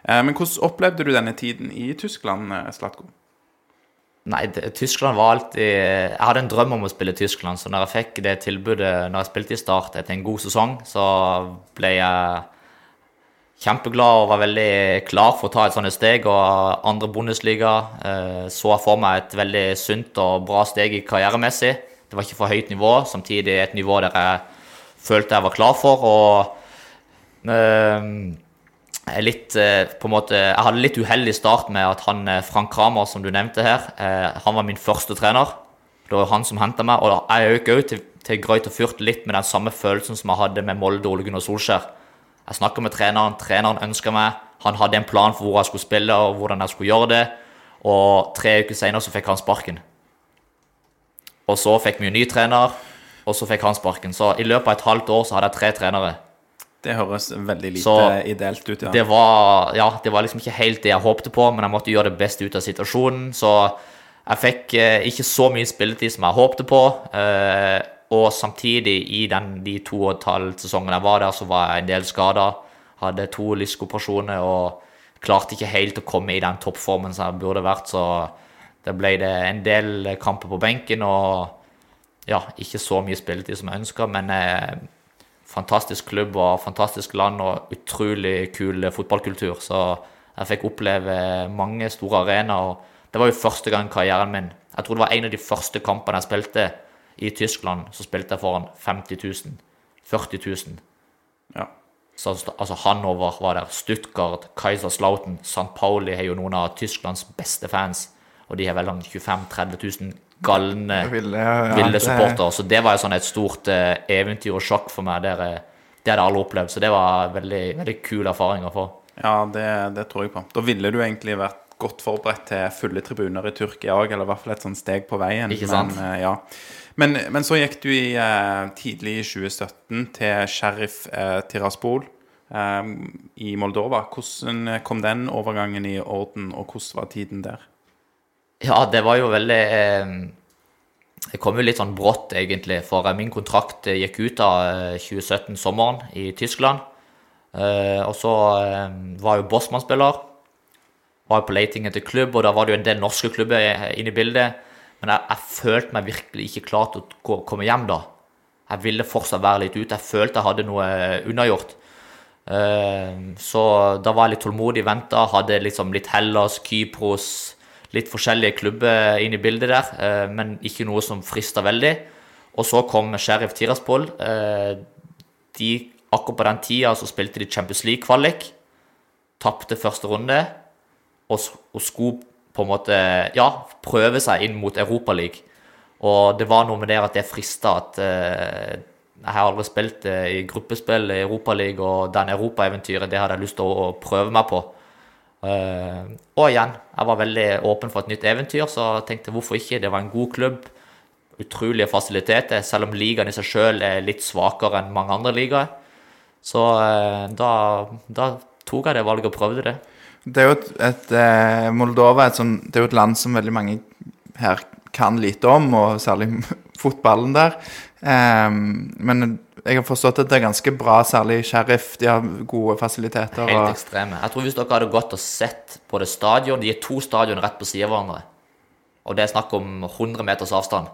Eh, men hvordan opplevde du denne tiden i Tyskland, eh, Slatko? Nei, Tyskland var alltid Jeg hadde en drøm om å spille Tyskland, så når jeg fikk det tilbudet når jeg spilte i Start etter en god sesong, så ble jeg kjempeglad og var veldig klar for å ta et sånt steg. Og andre Bundesliga eh, så jeg for meg et veldig sunt og bra steg i karrieremessig. Det var ikke for høyt nivå, samtidig et nivå der jeg følte jeg var klar for. og er litt, eh, på en måte, Jeg hadde litt uheldig start med at han eh, Frank Kramer, som du nevnte her, eh, han var min første trener. Det var han som henta meg. Og jeg øker òg til, til Greuter Furt litt med den samme følelsen som jeg hadde med Molde Ole Gunnar Solskjær. Jeg snakka med treneren, treneren ønska meg. Han hadde en plan for hvor jeg skulle spille og hvordan jeg skulle gjøre det. Og tre uker seinere så fikk han sparken. Og så fikk vi en ny trener, og så fikk han sparken. Så i løpet av et halvt år så hadde jeg tre trenere. Det høres veldig lite Så, ideelt ut, ja. Det var, ja, det var liksom ikke helt det jeg håpte på, men jeg måtte gjøre det beste ut av situasjonen. Så jeg fikk eh, ikke så mye spilletid som jeg håpte på. Eh, og samtidig, i den, de to og et halvt sesongene jeg var der, så var jeg en del skada. Hadde to lyskoperasjoner og klarte ikke helt å komme i den toppformen som jeg burde vært. Så det ble det en del kamper på benken og ja, ikke så mye spilletid som jeg ønska, men eh, fantastisk klubb og fantastisk land og utrolig kul fotballkultur. Så jeg fikk oppleve mange store arenaer. og Det var jo første gang i karrieren min. Jeg tror det var en av de første kampene jeg spilte i Tyskland. Så spilte jeg foran 50 000. 40 000. ja. Så, altså Hanover var der, Stuttgart, Kaiserslautern, St. Pauli har jo noen av Tysklands beste fans. Og de har vel sånn 25 000-30 000 galne Ville, ja, ja, ville supportere. Så det var jo sånn et stort eh, eventyr og sjokk for meg. Der, eh, det hadde alle opplevd. Så det var veldig, veldig kul erfaring å få. Ja, det, det tror jeg på. Da ville du egentlig vært godt forberedt til fulle tribuner i Tyrkia òg, eller i hvert fall et sånt steg på veien. Ikke sant? Men, eh, ja. men, men så gikk du i eh, tidlig i 2017 til Sheriff eh, Tiraspol eh, i Moldova. Hvordan kom den overgangen i orden, og hvordan var tiden der? Ja, det var jo veldig eh, Det kom jo litt sånn brått, egentlig. For eh, min kontrakt eh, gikk ut av eh, 2017-sommeren i Tyskland. Og så var jo Bossmann-spiller. Var jo på leiting etter klubb, og da var det jo en del norske klubber inne i bildet. Men jeg, jeg følte meg virkelig ikke klar til å komme hjem da. Jeg ville fortsatt være litt ute. Jeg følte jeg hadde noe unnagjort. Så da var jeg litt tålmodig, venta. Hadde liksom litt Hellas, Kypros, litt forskjellige klubber inn i bildet der, eh, men ikke noe som frista veldig. Og så kom Sheriff Tiraspol. Eh, De, akkurat på den tida så spilte de Champions League-kvalik. Tapte første runde og, og skulle på en måte ja, prøve seg inn mot Europaligaen. Og det var noe med det at det frista at eh, Jeg har aldri spilt i gruppespill i Europaligaen, og den europaeventyret, det hadde jeg lyst til å prøve meg på. Eh, og igjen, jeg var veldig åpen for et nytt eventyr, så jeg tenkte hvorfor ikke? Det var en god klubb. Utrolige fasiliteter, selv om ligaen i seg sjøl er litt svakere enn mange andre ligaer. Så eh, da, da tok jeg det valget og prøvde det. Det er jo et, et eh, Moldova et, sånt, det er jo et land som veldig mange her kan lite om, og særlig fotballen der. Um, men jeg har forstått at det er ganske bra, særlig Sheriff. De har gode fasiliteter. Helt Og, ekstreme. Jeg tror hvis dere hadde gått og sett på det stadion De er to stadion rett på siden av hverandre. Og det er snakk om 100 meters avstand.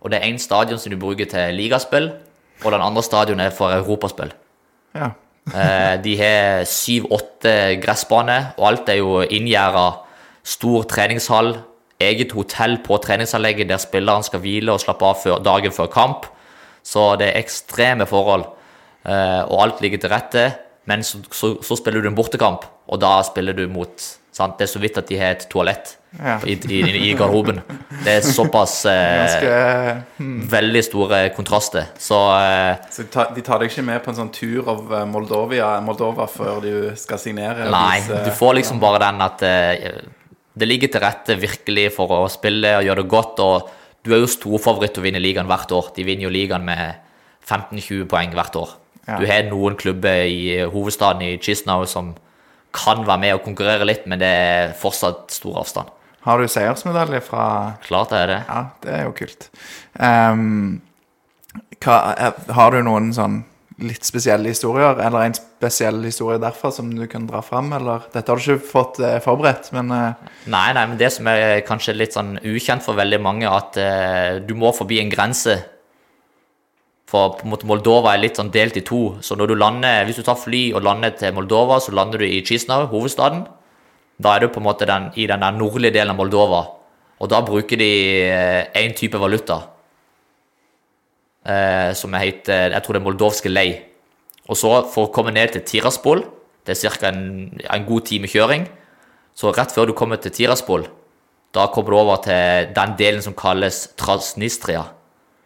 Og det er én stadion som du bruker til ligaspill, og den andre stadion er for europaspill. ja. Eh, de har syv-åtte gressbaner, og alt er jo inngjerda. Stor treningshall, eget hotell på treningsanlegget der spilleren skal hvile og slappe av dagen før kamp. Så det er ekstreme forhold, eh, og alt ligger til rette. Men så, så, så spiller du en bortekamp, og da spiller du mot sant? Det er så vidt at de har et toalett. Ja. i, i, i garderoben. Det er såpass eh, Ganske veldig store kontraster. Så eh, Så de tar, de tar deg ikke med på en sånn tur av eh, Moldovia, Moldova før du skal signere? Nei, disse, du får liksom bare den at eh, det ligger til rette virkelig for å spille og gjøre det godt. Og du er jo storfavoritt til å vinne ligaen hvert år. De vinner jo ligaen med 15-20 poeng hvert år. Ja. Du har noen klubber i hovedstaden i Chisnau som kan være med og konkurrere litt, men det er fortsatt stor avstand. Har du seiersmedalje fra Klart det er det. Ja, det er jo kult. Um, hva, eh, har du noen sånn litt spesielle historier, eller en spesiell historie derfra som du kunne dra fram, eller? Dette har du ikke fått eh, forberedt, men eh, Nei, nei, men det som er kanskje litt sånn ukjent for veldig mange, at eh, du må forbi en grense. For på en måte Moldova er litt sånn delt i to. Så når du lander, hvis du tar fly og lander til Moldova, så lander du i Chisinau, hovedstaden. Da er du på en måte den, i den der nordlige delen av Moldova. Og da bruker de én type valuta. Eh, som heter Jeg tror det er moldovske lei. Og så for å komme ned til Tiraspol, det er ca. En, en god time kjøring, så rett før du kommer til Tiraspol, da kommer du over til den delen som kalles Transnistria.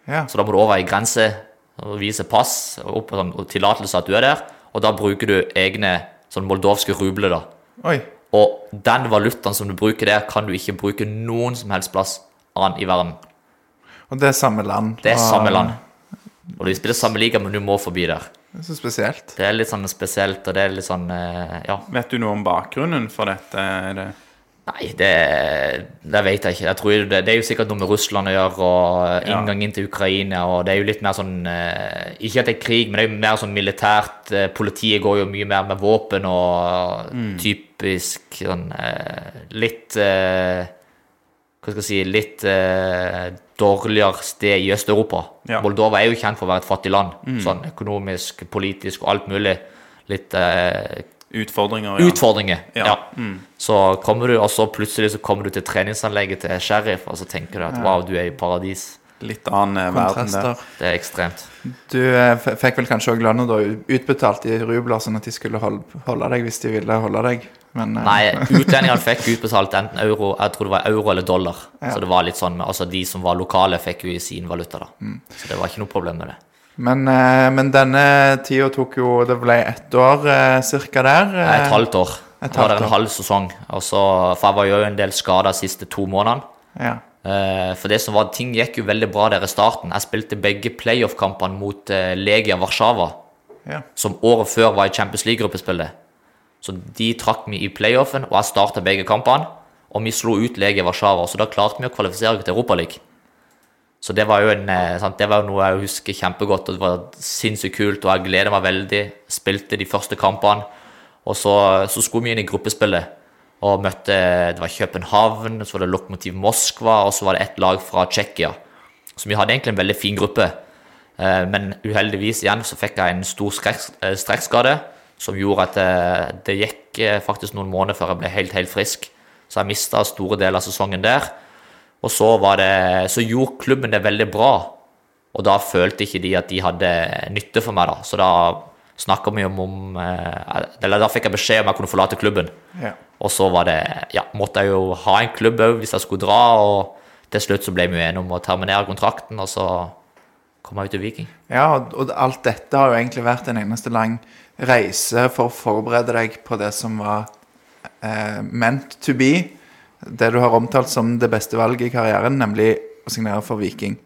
ja. Så da må du over ei grense og vise pass opp sånn, og tillatelse at du er der. Og da bruker du egne sånn moldovske rubler, da. Oi. Og den valutaen som du bruker der, kan du ikke bruke noen som helst plass annen i verden. Og det er samme land. Det er samme land. Og de spiller samme liga, men du må forbi der. Det er så spesielt. Det er litt sånn spesielt, og det er litt sånn eh, Ja. Vet du noe om bakgrunnen for dette? Er det Nei, det, det vet jeg ikke. Jeg tror det, det er jo sikkert noe med Russland å gjøre, og Ja. inngang inn til Ukraina, og det er jo litt mer sånn eh, Ikke at det er krig, men det er jo mer sånn militært. eh, Politiet går jo mye mer med våpen og typisk sånn eh, Litt eh, Hva skal jeg si Litt eh, dårligere sted i Øst-Europa. Ja. Moldova er jo kjent for å være et fattig land, sånn økonomisk, politisk og alt mulig. Litt eh, utfordringer? Ja. utfordringer. Ja. Ja. Så kommer du, og så plutselig så kommer du til treningsanlegget til Sheriff, og så tenker du at wow, du er i paradis. Litt annen eh, verden der. Det er ekstremt. Du eh, fikk vel kanskje òg lønna da utbetalt i rubler, sånn at de skulle holde, holde deg hvis de ville holde deg, men eh, Nei, utlendingene fikk utbetalt enten euro, jeg tror det var euro eller dollar. Så det var litt sånn, med- altså De som var lokale, fikk jo i sin valuta, da. Så det var ikke noe problem med det. Men, eh, men denne tida tok jo Det ble ett år eh, cirka der. eh, Et halvt år. Et Det var halvt der en halv sesong. Og så, for jeg var jo en del skada de siste to månedene. Ja. Eh, For det som var, ting gikk jo veldig bra der i starten. Jeg spilte begge playoff-kampene mot eh, Legia Warszawa. ja. som året før var i Champions League-gruppespillet. Så de trakk meg i playoffen, og jeg starta begge kampene. Og vi slo ut Legia Warszawa, så da klarte vi å kvalifisere oss til Europaligaen. Så det var jo en, eh, sant, det var noe jeg husker kjempegodt, og det var sinnssykt kult, og jeg gleder meg veldig. Spilte de første kampene, og så, så skulle vi inn i gruppespillet. Og møtte Det var København, så var det Lokomotiv Moskva, og så var det ett lag fra Tsjekkia. Så vi hadde egentlig en veldig fin gruppe. Eh, Men uheldigvis igjen så fikk jeg en stor eh, strekkskade som gjorde at det, det gikk eh, faktisk noen måneder før jeg ble helt, helt frisk. Så jeg mista store deler av sesongen der. Og så, var det, så gjorde klubben det veldig bra. Og da følte ikke de at de hadde nytte for meg, da. Så da snakka vi om, om eh, Eller da fikk jeg beskjed om jeg kunne forlate klubben. ja. Og så var det, ja, måtte jeg jo ha en klubb òg hvis jeg skulle dra. Og til slutt så ble vi enige om å terminere kontrakten, og så kom jeg ut til Viking. Ja, og, alt dette har jo egentlig vært en eneste lang reise for å forberede deg på det som var eh, meant to be. Det du har omtalt som det beste valget i karrieren, nemlig å signere for Viking.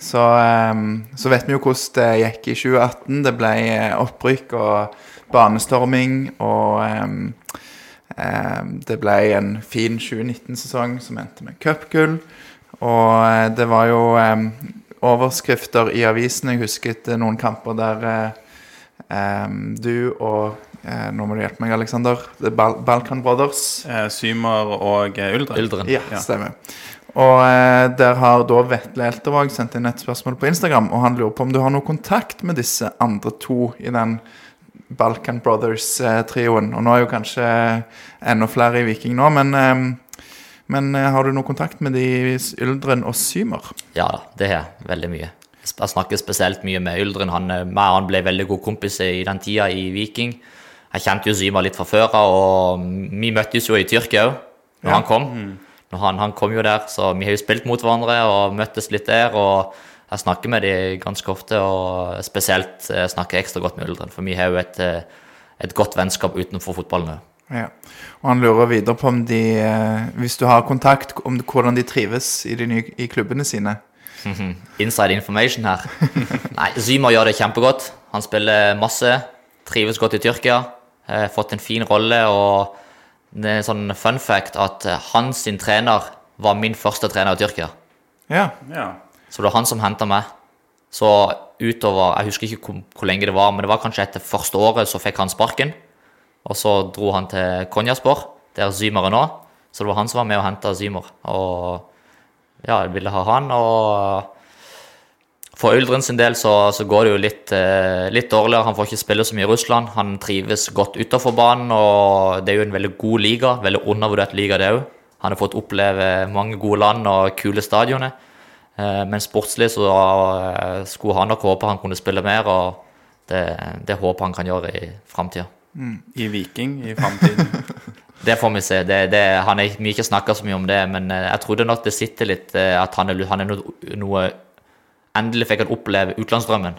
Så, eh, så vet vi jo hvordan det gikk i 2018. Det ble eh, opprykk og banestorming, og eh, det ble en fin 2019-sesong som endte med cupgull. Og eh, det var jo eh, overskrifter i avisene. Jeg husket eh, noen kamper der eh, eh, du og eh, Nå må du hjelpe meg, Aleksander. Er Bal Balkan Brothers. Eh, Symer og Uldren. Uldren. Ja, stemmer. Og eh, der har da Vetle Eltervåg sendt inn et spørsmål på Instagram, og han lurer på om du har noe kontakt med disse andre to i den Balkan Brothers-trioen. Og nå er jo kanskje enda flere i Viking nå, men, eh, men eh, har du noe kontakt med de Yldren og Symer? Ja da, det har jeg veldig mye. Jeg snakker spesielt mye med Yldren. Han, eh, han ble veldig god kompis i den tida i Viking. Jeg kjente jo Symer litt fra før av, og vi møttes jo i Tyrkia òg, når Ja. han kom. når han, han kom jo der, så vi har jo spilt mot hverandre og møttes litt der. og jeg snakker med dem ganske ofte, og spesielt eh, snakker jeg ekstra godt med Uldren. For vi har jo et, eh, et godt vennskap utenfor fotballen òg. Ja. Og han lurer videre på om de, eh, hvis du har kontakt, om hvordan de trives i, de nye, i klubbene sine. Inside information her. Nei, Zymer gjør det kjempegodt. Han spiller masse, trives godt i Tyrkia. Har fått en fin rolle. og det er en sånn fun fact at hans sin trener var min første trener i Tyrkia. Ja. Ja. Så det var han som henta meg. Så utover Jeg husker ikke hvor, hvor lenge det var, men det var kanskje etter første året så fikk han sparken. Og så dro han til Konjaspor, der Zymer er nå. Så det var han som var med og henta Zymer. Og ja, jeg ville ha han. Og for Uldren sin del så, så går det jo litt, eh, litt dårligere. Han får ikke spille så mye i Russland. Han trives godt utenfor banen, og det er jo en veldig god liga. Veldig undervurdert liga, det òg. Han har fått oppleve mange gode land og kule stadioner. Eh, Men sportslig så eh, skulle han nok håpe han kunne spille mer, og det, det håper han kan gjøre i framtida. I Viking i framtiden. Det får vi se. Det, det, han er, vi har ikke snakka så mye om det, men eh, jeg trodde nok det sitter litt at han er, han er noe, noe Endelig fikk han oppleve utlandsdrømmen.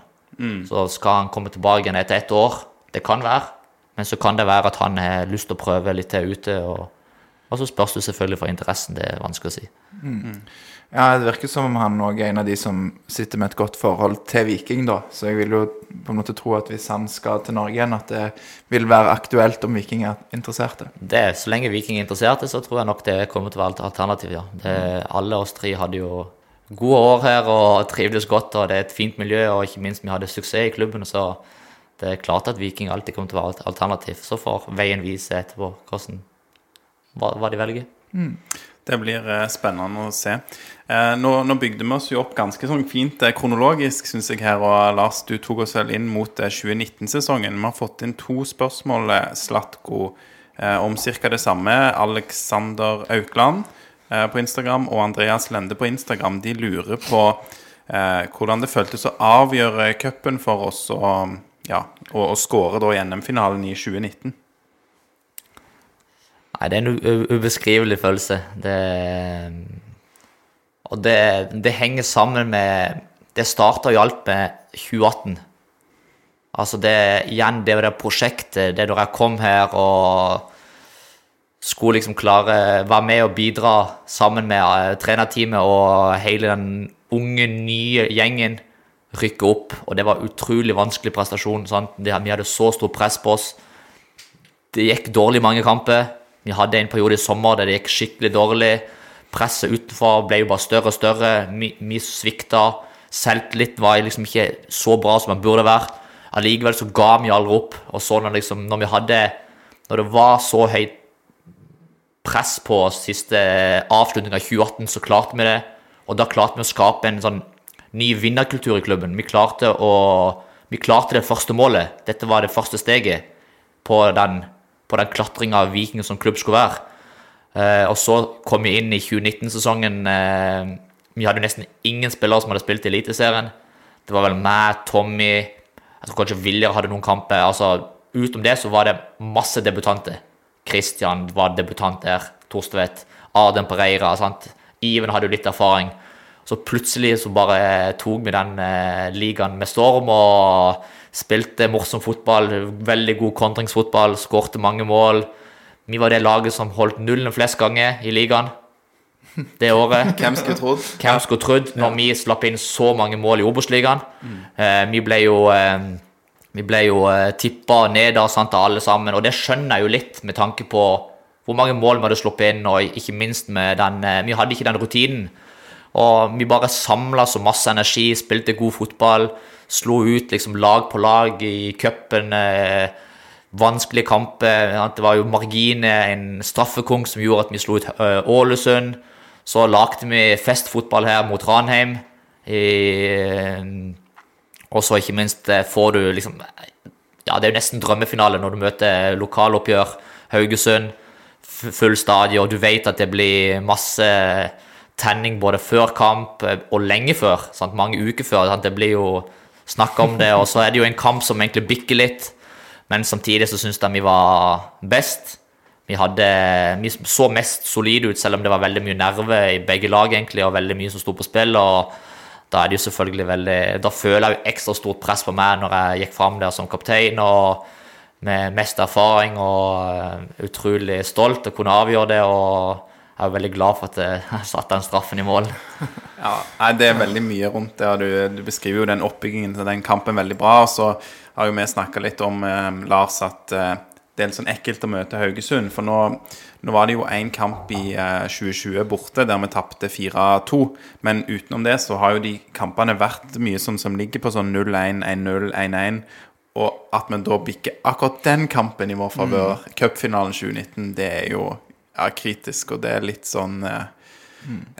Så skal han komme tilbake igjen etter ett år. Det kan være. Men så kan det være at han har lyst til å prøve litt til ute. Og, og så spørs det selvfølgelig for interessen. Det er vanskelig å si. Ja, det virker som om han òg er en av de som sitter med et godt forhold til Viking, da. Så jeg vil jo på en måte tro at hvis han skal til Norge igjen, at det vil være aktuelt om Viking er interesserte. Det, så lenge Viking er interesserte, så tror jeg nok det kommer til å være et alternativ, ja. Det, alle oss tre hadde jo gode år her og trivdes godt, og det er et fint miljø, og ikke minst vi hadde suksess i klubben, så det er klart at Viking alltid kommer til å være et alternativ. Så får veien vise etterpå hvordan, hva, hva de velger. Det blir eh, spennende å se. Eh, nå, nå bygde vi oss jo opp ganske sånn fint eh, kronologisk, syns jeg her. Og Lars, du tok oss vel inn mot eh, 2019-sesongen. Vi har fått inn to spørsmål, eh, Slatko, eh, om ca. det samme. Alexander Aukland eh, på Instagram og Andreas Lende på Instagram. De lurer på eh, hvordan det føltes å avgjøre cupen for oss og, ja, og, og skåre da i NM-finalen i 2019. Nei, det er en ubeskrivelig følelse. Det, og det, det henger sammen med Det starta jo alt med 2018. Altså det igjen, det var det prosjektet, det da jeg kom her og skulle liksom klare være med og bidra sammen med eh, trenerteamet og hele den unge, nye gjengen rykke opp. Og det var utrolig vanskelig prestasjon. Sant? Vi hadde så stort press på oss. Det gikk dårlig mange kamper. Vi hadde en periode i sommer der det gikk skikkelig dårlig. Presset utenfor ble jo bare større og større. Vi, vi svikta. Selvtillit var liksom ikke så bra som den burde vært. Allikevel så ga vi aldri opp. Og så når, liksom, når vi hadde Når det var så høyt press på oss siste avslutning av 2018, så klarte vi det. Og da klarte vi å skape en sånn ny vinnerkultur i klubben. Vi klarte, å, vi klarte det første målet. Dette var det første steget på den, på den klatringa Viking som klubb skulle være. Eh, og så kom vi inn i 2019-sesongen. Eh, vi hadde nesten ingen spillere som hadde spilt i Eliteserien. Det var vel meg, Tommy Jeg tror kanskje Viljar hadde noen kamper. altså Utom det så var det masse debutanter. Christian var debutant der. Torstvedt. Arden Pereira. sant? Iven hadde jo litt erfaring. Så plutselig så bare tok vi den eh, ligaen med storm og spilte morsom fotball. Veldig god kontringsfotball. Skårte mange mål. Vi var det laget som holdt nullen flest ganger i ligaen det året. Hvem skulle trodd? Hvem skulle trodd når vi slapp inn så mange mål i Obos-ligaen? Eh, vi ble jo, eh, vi ble jo eh, tippa ned av alle sammen, og det skjønner jeg jo litt med tanke på hvor mange mål vi hadde sluppet inn, og ikke minst med den eh, Vi hadde ikke den rutinen. Og vi bare samla så masse energi, spilte god fotball, slo ut liksom lag på lag i cupen. Eh, vanskelige kamper. Det var jo marginer, en straffekong som gjorde at vi slo ut eh, Ålesund. Så lagde vi festfotball her mot Ranheim. Og så ikke minst eh, får du liksom Ja, det er jo nesten drømmefinale når du møter lokaloppgjør. Haugesund, full stadion. Du vet at det blir masse tenning både før kamp eh, og lenge før. Sant? Mange uker før. Sant? Det blir jo snakk om det. Og så er det jo en kamp som egentlig bikker litt. Men samtidig så syns jeg vi var best. Vi, hadde, vi så mest solide ut, selv om det var veldig mye nerve i begge lag, egentlig, og veldig mye som sto på spill. og da er det jo selvfølgelig veldig Da føler jeg jo ekstra stort press på meg når jeg gikk fram der som kaptein. og med mest erfaring og eh, utrolig stolt å kunne avgjøre det. Og jeg er veldig glad for at jeg satte den straffen i mål. Ja, Det er veldig mye rundt det. og Du, du beskriver jo den oppbyggingen til den kampen veldig bra. og Så har jo vi snakka litt om, eh, Lars, at eh, det er litt sånn ekkelt å møte Haugesund. For nå, nå var det jo én kamp i eh, 2020 borte der vi tapte 4-2. Men utenom det så har jo de kampene vært mye sånn som ligger på sånn 0-1, 1-0, 1-1. Og at vi da bikker akkurat den kampen i vår favør, cupfinalen 2019, det er jo ja, kritisk. Og det er litt sånn eh,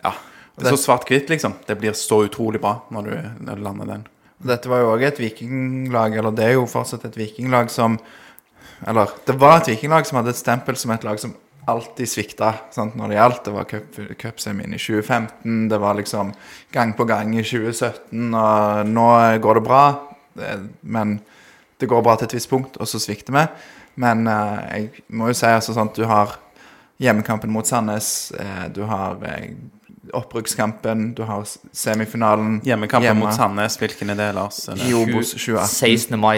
Ja. Det er så svart-hvitt, liksom. Det blir så utrolig bra når du, når du lander den. Dette var jo òg et vikinglag, eller det er jo fortsatt et vikinglag som Eller det var et vikinglag som hadde et stempel som et lag som alltid svikta sant, når det gjaldt. Det var cup- cupsemien i 2015, det var liksom gang på gang i 2017, og nå går det bra. Men det går bra til et visst punkt, og så svikter vi. Men eh, jeg må jo si altså sånn at du har hjemmekampen mot Sandnes, eh, du har eh, opprykkskampen, du har semifinalen Hjemmekampen hjemme mot Sandnes, hvilken er det, Lars? Det i 20 Obos 2018. 16. mai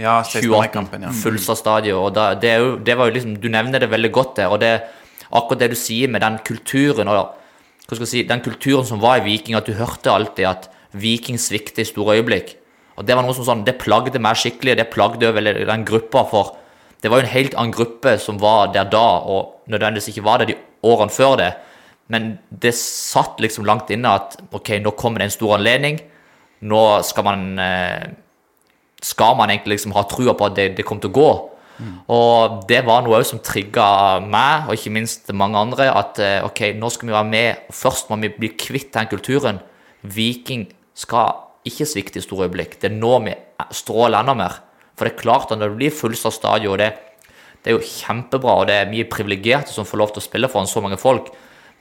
Ja, 16. 2018. mai-kampen. Ja. Fullstad stadion. Og da, det, er jo, det var jo liksom, du nevner det veldig godt der. og det akkurat det du sier med den kulturen og hva skal jeg si, den kulturen som var i Viking, at du hørte alltid at Viking svikter i store øyeblikk. Og Det var noe som sånn, det plagde meg skikkelig, det plagde veldig den gruppa. For det var jo en helt annen gruppe som var der da, og nødvendigvis ikke var det de årene før det. Men det satt liksom langt inne at ok, nå kommer det en stor anledning. Nå skal man eh, skal man egentlig liksom ha trua på at det, det kommer til å gå. Og det var noe som trigga meg, og ikke minst mange andre, at eh, ok, nå skal vi være med. Først må vi bli kvitt den kulturen. Viking skal ikke svikte i store øyeblikk. Det er nå vi stråler enda mer. For det er klart at når det blir fullsatt stadion, det, det er jo kjempebra, og det er mye privilegerte som får lov til å spille foran så mange folk.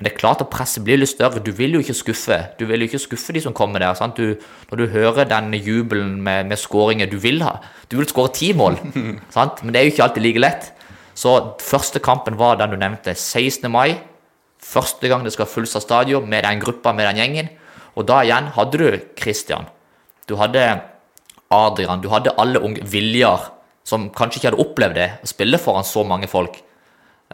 Men det er klart at presset blir litt større. Du vil jo ikke skuffe. Du vil jo ikke skuffe de som kommer der. Sant? Du, når du hører den jubelen med, med skåringer Du vil ha Du vil skåre ti mål, sant? men det er jo ikke alltid like lett. Så første kampen var den du nevnte, 16. mai. Første gang det skal fullsatt stadion med den gruppa, med den gjengen. Og da igjen hadde du Christian. Du hadde Adrian. Du hadde alle unge Viljar, som kanskje ikke hadde opplevd det, å spille foran så mange folk.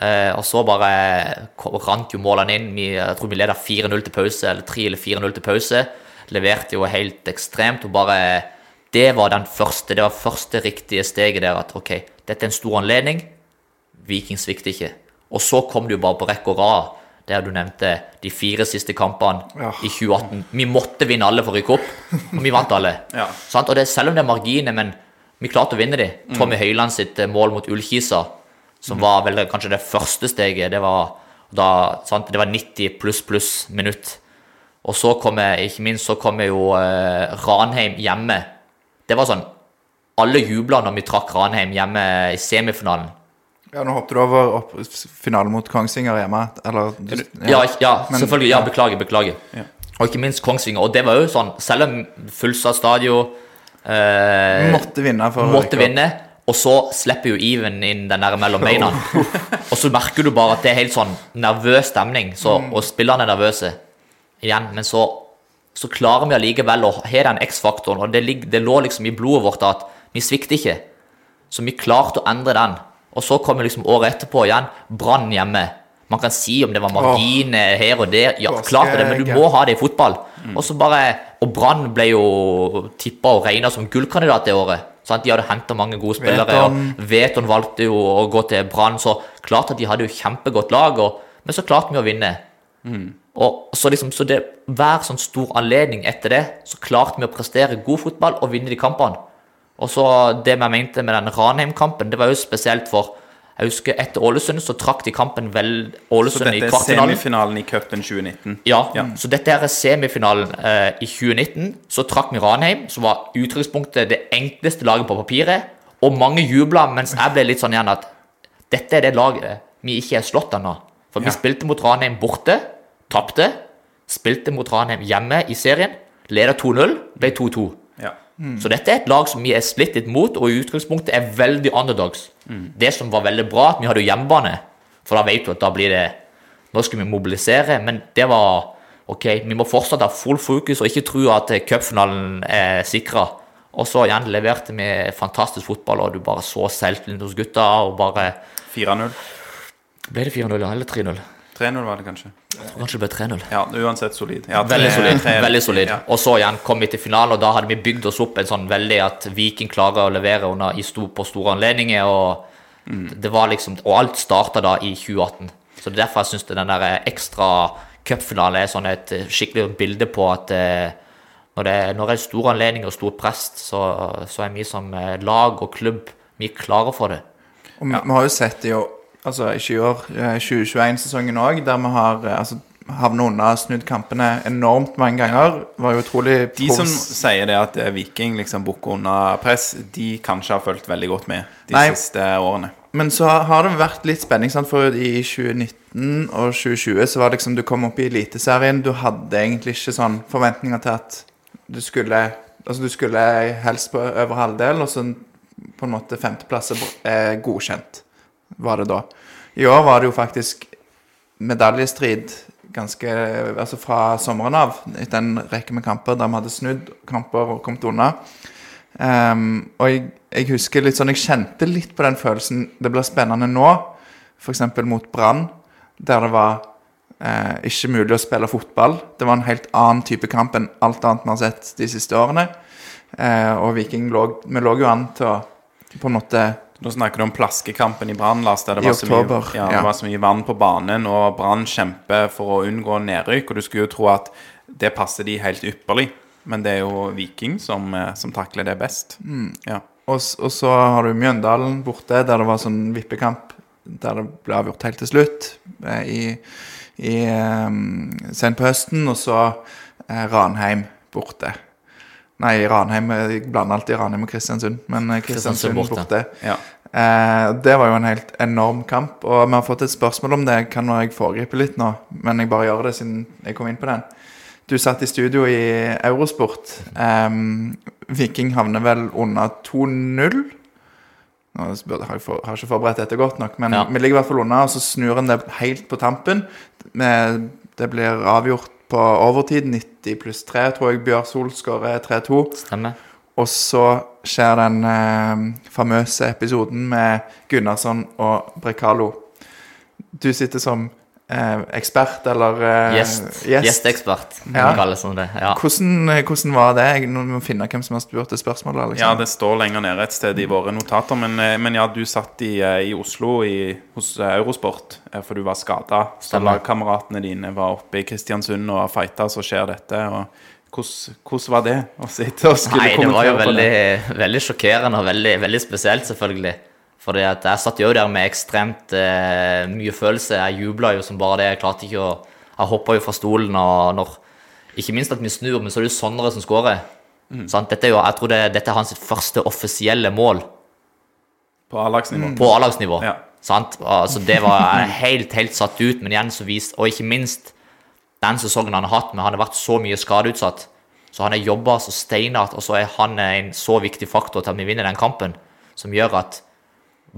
Eh, og så bare rant jo målene inn. Vi, jeg tror vi leda 4-0 til pause, eller 3 eller 4-0 til pause. Leverte jo helt ekstremt. og bare Det var den første, det var første riktige steget der at ok, dette er en stor anledning. Viking svikter ikke. Og så kom det jo bare på rekke og rad, der du nevnte de fire siste kampene Ja. i 2018. Vi måtte vinne alle for å rykke opp, og vi vant alle. Ja. Sant? Og det, selv om det er marginer, men vi klarte å vinne de. Tommy Høiland sitt eh, mål mot Ullkisa, som var vel kanskje det første steget, det var, da, sant? Det var 90 pluss pluss minutt. Og så kommer, ikke minst, så kommer jo eh, Ranheim hjemme. Det var sånn Alle jubla når vi trakk Ranheim hjemme i semifinalen. Ja, nå hoppet du over opp, finalen mot Kongsvinger hjemme. Eller Ja, Ja, ja Men- selvfølgelig. Ja, beklager, beklager. Og ikke minst Kongsvinger. Og det var jo sånn, selv om fullsatt stadion eh, Måtte vinne for måtte vinne, og så slipper jo Even inn den der mellom beina. og så merker du bare at det er helt sånn nervøs stemning, så, Mm. og spillerne er nervøse igjen. Men så, så klarer vi allikevel å ha den X-faktoren, og det, det lå liksom i blodet vårt at vi svikter ikke. Så vi klarte å endre den. Og så kommer liksom året etterpå igjen, Brann hjemme. Man kan si om det var marginer her og der, ja, klart det, men du må ha det i fotball. Og så bare, og Brann ble jo tippa og regna som gullkandidat det året. Sant? De hadde henta mange gode spillere. Og Veton valgte jo å gå til Brann, så klart at de hadde jo kjempegodt lag. Og, men så klarte vi å vinne. Og så liksom, så det, Hver sånn stor anledning etter det, så klarte vi å prestere god fotball og vinne de kampene. Og så det vi mente med den Ranheim-kampen, det var jo spesielt for Jeg husker etter Ålesund så trakk de kampen vel Så Ålesund i dette er semifinalen i cupen 2019. Ja, så dette er semifinalen eh, i 2019. Så trakk vi Ranheim, som var utgangspunktet det enkleste laget på papiret. Og mange jubla, mens jeg ble litt sånn igjen at dette er det laget vi ikke er slått ennå. For vi Ja. spilte mot Ranheim borte, tapte. Spilte mot Ranheim hjemme i serien, leda 2-0, ble 2-2. Ja. Så dette er et lag som vi er splittet mot, og i utgangspunktet er veldig underdogs. Det som var veldig bra, at vi hadde hjemmebane. For da vet du at da blir det Nå skal vi mobilisere, men det var OK, vi må fortsatt ha full fokus og ikke tro at eh, cupfinalen er sikra. Og så igjen leverte vi fantastisk fotball, og du bare så selvtillit hos gutta. Og bare 4-0. Ble det 4-0 ja, eller 3-0? 3-0 var det kanskje. Kanskje det ble 3-0. Ja, uansett solid. Ja, Veldig solid. veldig solid. Ja. Og så igjen kom vi til finalen, og da hadde vi bygd oss opp en sånn veldig at Viking klarer å levere under, i sto, på store anledninger. Og det var liksom, og alt starta da i 2018. Så det er derfor jeg syns den der ekstra cupfinalen er sånn et skikkelig bilde på at eh, når det, er- når det er store anledninger og stort prest, så, så er vi som eh, lag og klubb vi er klare for det. Og vi, vi har jo sett det jo, altså ikke i år, eh, 2021-sesongen òg, der vi har eh, altså, havnet unna snudd kampene enormt mange ganger. Var jo utrolig De som sier det at eh, Viking liksom bukker under press, de kanskje har fulgt veldig godt med de Nei. siste årene. Men så har det vært litt spenning, sant? for i 2019 og 2020 så var det liksom du kom opp i Eliteserien. Du hadde egentlig ikke sånn forventninger til at du skulle Altså du skulle helst på over halvdel, og så på en måte femteplass er godkjent, var det da. I år var det jo faktisk medaljestrid ganske Altså fra sommeren av, etter en rekke med kamper der vi hadde snudd kamper og kommet unna. Um, og jeg, jeg husker litt sånn Jeg kjente litt på den følelsen Det blir spennende nå, f.eks. mot Brann, der det var eh, ikke mulig å spille fotball. Det var en helt annen type kamp enn alt annet vi har sett de siste årene. Eh, og Viking lå Vi lå jo an til å på en måte Nå snakker du om plaskekampen i Brann, Lars. Der det var, så mye, ja, ja. det var så mye vann på banen, og Brann kjemper for å unngå nedrykk. Og du skulle jo tro at det passer de helt ypperlig, men det er jo Viking som, eh, som takler det best. Mm. Ja. Og, og så har du Mjøndalen borte, der det var sånn vippekamp der det ble avgjort helt til slutt eh, i, i um, sent på høsten. Og så eh, Ranheim borte. Nei, Ranheim Jeg blander alltid Ranheim og Kristiansund, men eh, Kristiansund Kristiansund borte. ja. Eh, det var jo en helt enorm kamp, og vi har fått et spørsmål om det. Kan jeg foregripe litt nå, men jeg bare gjør det siden jeg kom inn på den. Du satt i studio i Eurosport. Eh, Viking havner vel under 2-0. Nå har jeg for, har ikke forberedt dette godt nok, men Ja. vi ligger i hvert fall unna, og så snur en det helt på tampen. Det blir avgjort på overtid. 90 pluss 3, tror jeg Bjørn Sol skårer 3-2. Stemmer. Og så skjer den eh, famøse episoden med Gunnarsson og Brekalo. Du sitter som eh, ekspert, eller eh, Gjest. Gjestekspert, kan Ja. det sånn. det. Ja. Hvordan, eh, hvordan var det? Jeg nå må finne hvem som har spurt det spørsmålet. Liksom. ja, det står lenger nede et sted i våre notater. Men, eh, men ja, du satt i, eh, i Oslo i, hos Eurosport, for du var skada. Lagkameratene dine var oppe i Kristiansund og fighta, så skjer dette. og hvordan, var det å sitte og skulle Nei, det var jo veldig, veldig sjokkerende og veldig, veldig spesielt, selvfølgelig. Fordi at jeg satt jo der med ekstremt eh, mye følelse. Jeg jubla jo som bare det. Jeg klarte ikke å Jeg hoppa jo fra stolen og når Ikke minst at vi snur, men så er det jo Sondre som skårer. Mm. Sant? Dette er jo, jeg tror det, dette er hans første offisielle mål På A-lagsnivå. på A-lagsnivå. Ja. Sant? Altså, det var helt, helt satt ut, men igjen så vist Og ikke minst den sesongen han har hatt, men han har vært så mye skadeutsatt. Så han har jobba så steinhardt, og så er han en så viktig faktor til at vi vinner den kampen, som gjør at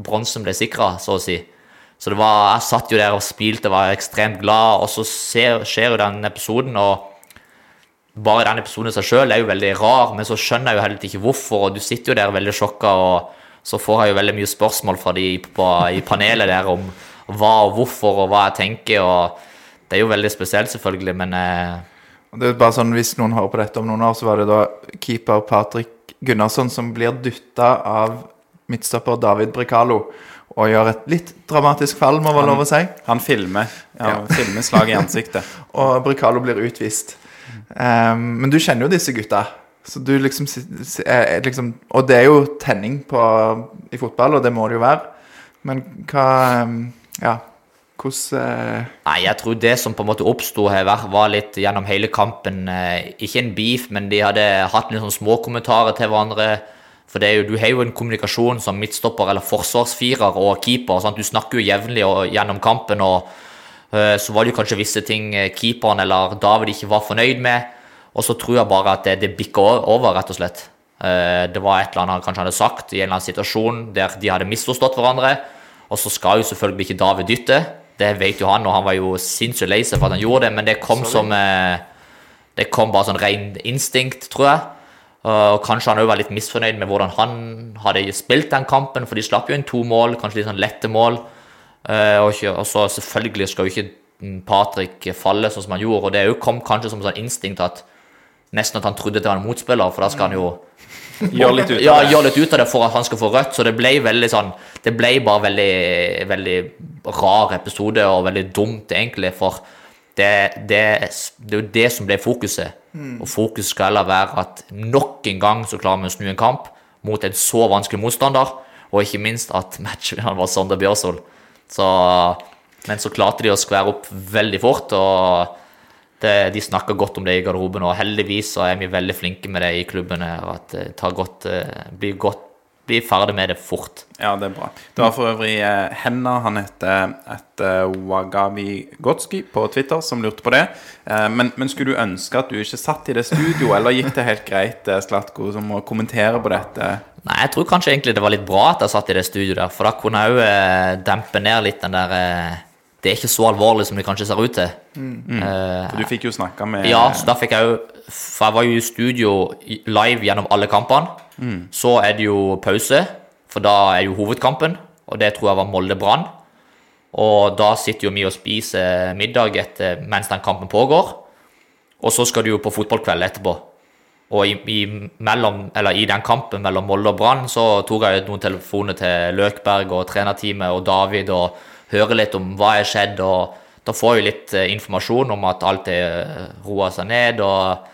bronsen ble sikra, så å si. Så det var, jeg satt jo der og spilte, var ekstremt glad, og så ser, skjer jo den episoden, og bare den episoden i seg sjøl er jo veldig rar, men så skjønner jeg jo heller ikke hvorfor, og du sitter jo der veldig sjokka, og så får jeg jo veldig mye spørsmål fra de på, i panelet der om hva og hvorfor, og hva jeg tenker, og det er jo veldig spesielt, selvfølgelig, men eh, Det er bare sånn, Hvis noen hører på dette om noen år, så var det da keeper Patrick Gunnarsson som blir dytta av midtstopper David Brekalo og gjør et litt dramatisk fall, må være lov å si. Han filmer. Ja, Ja. filmer slag i ansiktet. Og Brekalo blir utvist. Um, men du kjenner jo disse gutta. Så du liksom, er, er liksom Og det er jo tenning på, i fotball, og det må det jo være. Men hva Ja, hvordan eh, Nei, jeg tror det som på en måte oppsto her, var litt gjennom hele kampen eh, Ikke en beef, men de hadde hatt litt sånn små kommentarer til hverandre. For det jo, du har jo en kommunikasjon som midtstopper eller forsvarsfirer og keeper. Sant? Du snakker jo jevnlig gjennom kampen, og uh, så var det jo kanskje visse ting eh, keeperen eller David ikke var fornøyd med. Og så tror jeg bare at det, det bikka over, rett og slett. Uh, det var et eller annet han kanskje hadde sagt i en eller annen situasjon der de hadde misforstått hverandre. Og så skal jo selvfølgelig ikke David dytte. Det vet jo han, og han var jo sinnssykt lei seg for at han gjorde det, men det kom som uh, Det kom bare sånn ren instinkt, tror jeg. Og kanskje han òg var litt misfornøyd med hvordan han hadde spilt den kampen, for de slapp jo inn to mål, kanskje litt sånn lette mål. Eh, og, så selvfølgelig skal jo ikke Patrick falle sånn som han gjorde, og det òg kom kanskje som sånn instinkt at nesten at han trodde det var en motspiller, for da skal han jo Gjøre litt ja, gjør litt ut av det for at han skal få rødt, så det ble veldig sånn Det ble bare veldig, veldig rar episode, og veldig dumt, egentlig, for det, det, det er jo det som ble fokuset. Og fokuset skal heller være at nok en gang så klarer vi å snu en kamp mot en så vanskelig motstander, og ikke minst at matchvinneren var Sander Bjørsvold. Så, men så klarte de å skvære opp veldig fort, og det, de snakker godt om det i garderoben, og heldigvis så er vi veldig flinke med det i klubben. og At det godt, eh, blir, godt, blir ferdig med det fort. Ja, det er bra. Det var for øvrig eh, Henna, han heter et eh, Wagavi Gotski på Twitter, som lurte på det. Eh, men, men skulle du ønske at du ikke satt i det studio, eller gikk det helt greit, eh, Slatko, som å kommentere på dette? Nei, jeg tror kanskje egentlig det var litt bra at jeg satt i det studioet der, for da kunne jeg òg eh, dempe ned litt den der eh, Det er ikke så alvorlig som det kanskje ser ut til. For du fikk jo snakka med Ja, så da fikk jeg jo For jeg var jo i studio live gjennom alle kampene. Så er det jo pause, for da er jo hovedkampen, og det tror jeg var Molde-Brann. Og da sitter jo vi og spiser middag etter, mens den kampen pågår. Og så skal du jo på fotballkveld etterpå. Og i, i, mellom, eller i den kampen mellom Molde og Brann så tok jeg noen telefoner til Løkberg og trenerteamet og David og høre litt om hva er skjedd. og Da får jeg litt eh, informasjon om at alt er roa seg ned. og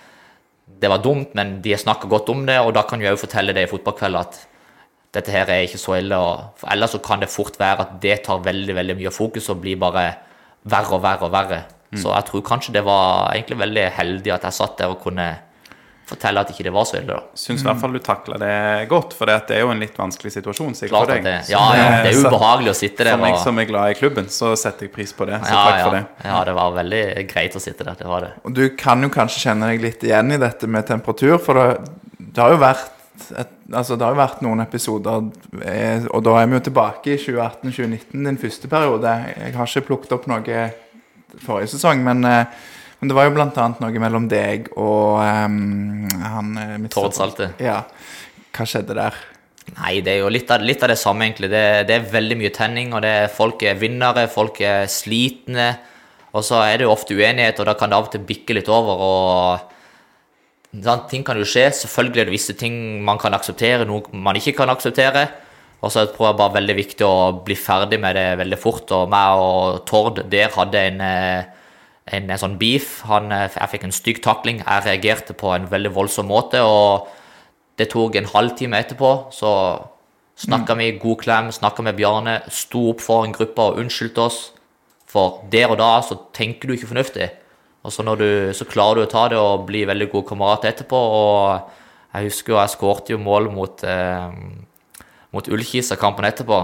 Det var dumt, men de snakker godt om det, og da kan jeg òg fortelle det i fotballkveld at dette her er ikke så ille. Og, ellers så kan det fort være at det tar veldig veldig mye fokus og blir bare verre og verre og verre. Så jeg tror kanskje det var egentlig veldig heldig at jeg satt der og kunne fortelle at ikke det var så ille. da. Syns i hvert fall du takla det godt, for det er jo en litt vanskelig situasjon. sikkert for deg. det, ja, ja, det er ubehagelig å sitte der For meg og som er glad i klubben, så setter jeg pris på det. Så ja, takk ja, for det. ja, det var veldig greit å sitte der. Det var det. Og du kan jo kanskje kjenne deg litt igjen i dette med temperatur, for det, det har jo vært et, altså det har jo vært noen episoder, eh, og da er vi jo tilbake i 2018-2019, din første periode. Jeg har ikke plukket opp noe forrige sesong, men, eh, men det var jo blant annet noe mellom deg og um, han eh, Tord Salte. Ja. Hva skjedde der? Nei, det er jo litt av, litt av det samme, egentlig. Det, det er veldig mye tenning, og det er, folk er vinnere, folk er slitne. Og så er det jo ofte uenighet, og da kan det av og til bikke litt over. og sånn, Ting kan jo skje. Selvfølgelig er det visse ting man kan akseptere, noe man ikke kan akseptere. Og så tror jeg bare veldig viktig å bli ferdig med det veldig fort. Og meg og Tord der hadde en, eh, en, en sånn beef. Han, eh, jeg fikk en stygg takling. Jeg reagerte på en veldig voldsom måte. og det tok en halvtime etterpå, så snakka vi god klem, snakka med Bjarne, sto opp for en gruppe og unnskyldte oss. For der og da så tenker du ikke fornuftig. Og så, når du, så klarer du å ta det og bli veldig god kamerat etterpå. Og jeg husker jo jeg skårte jo mål mot, eh, mot Ullkisa kampen etterpå.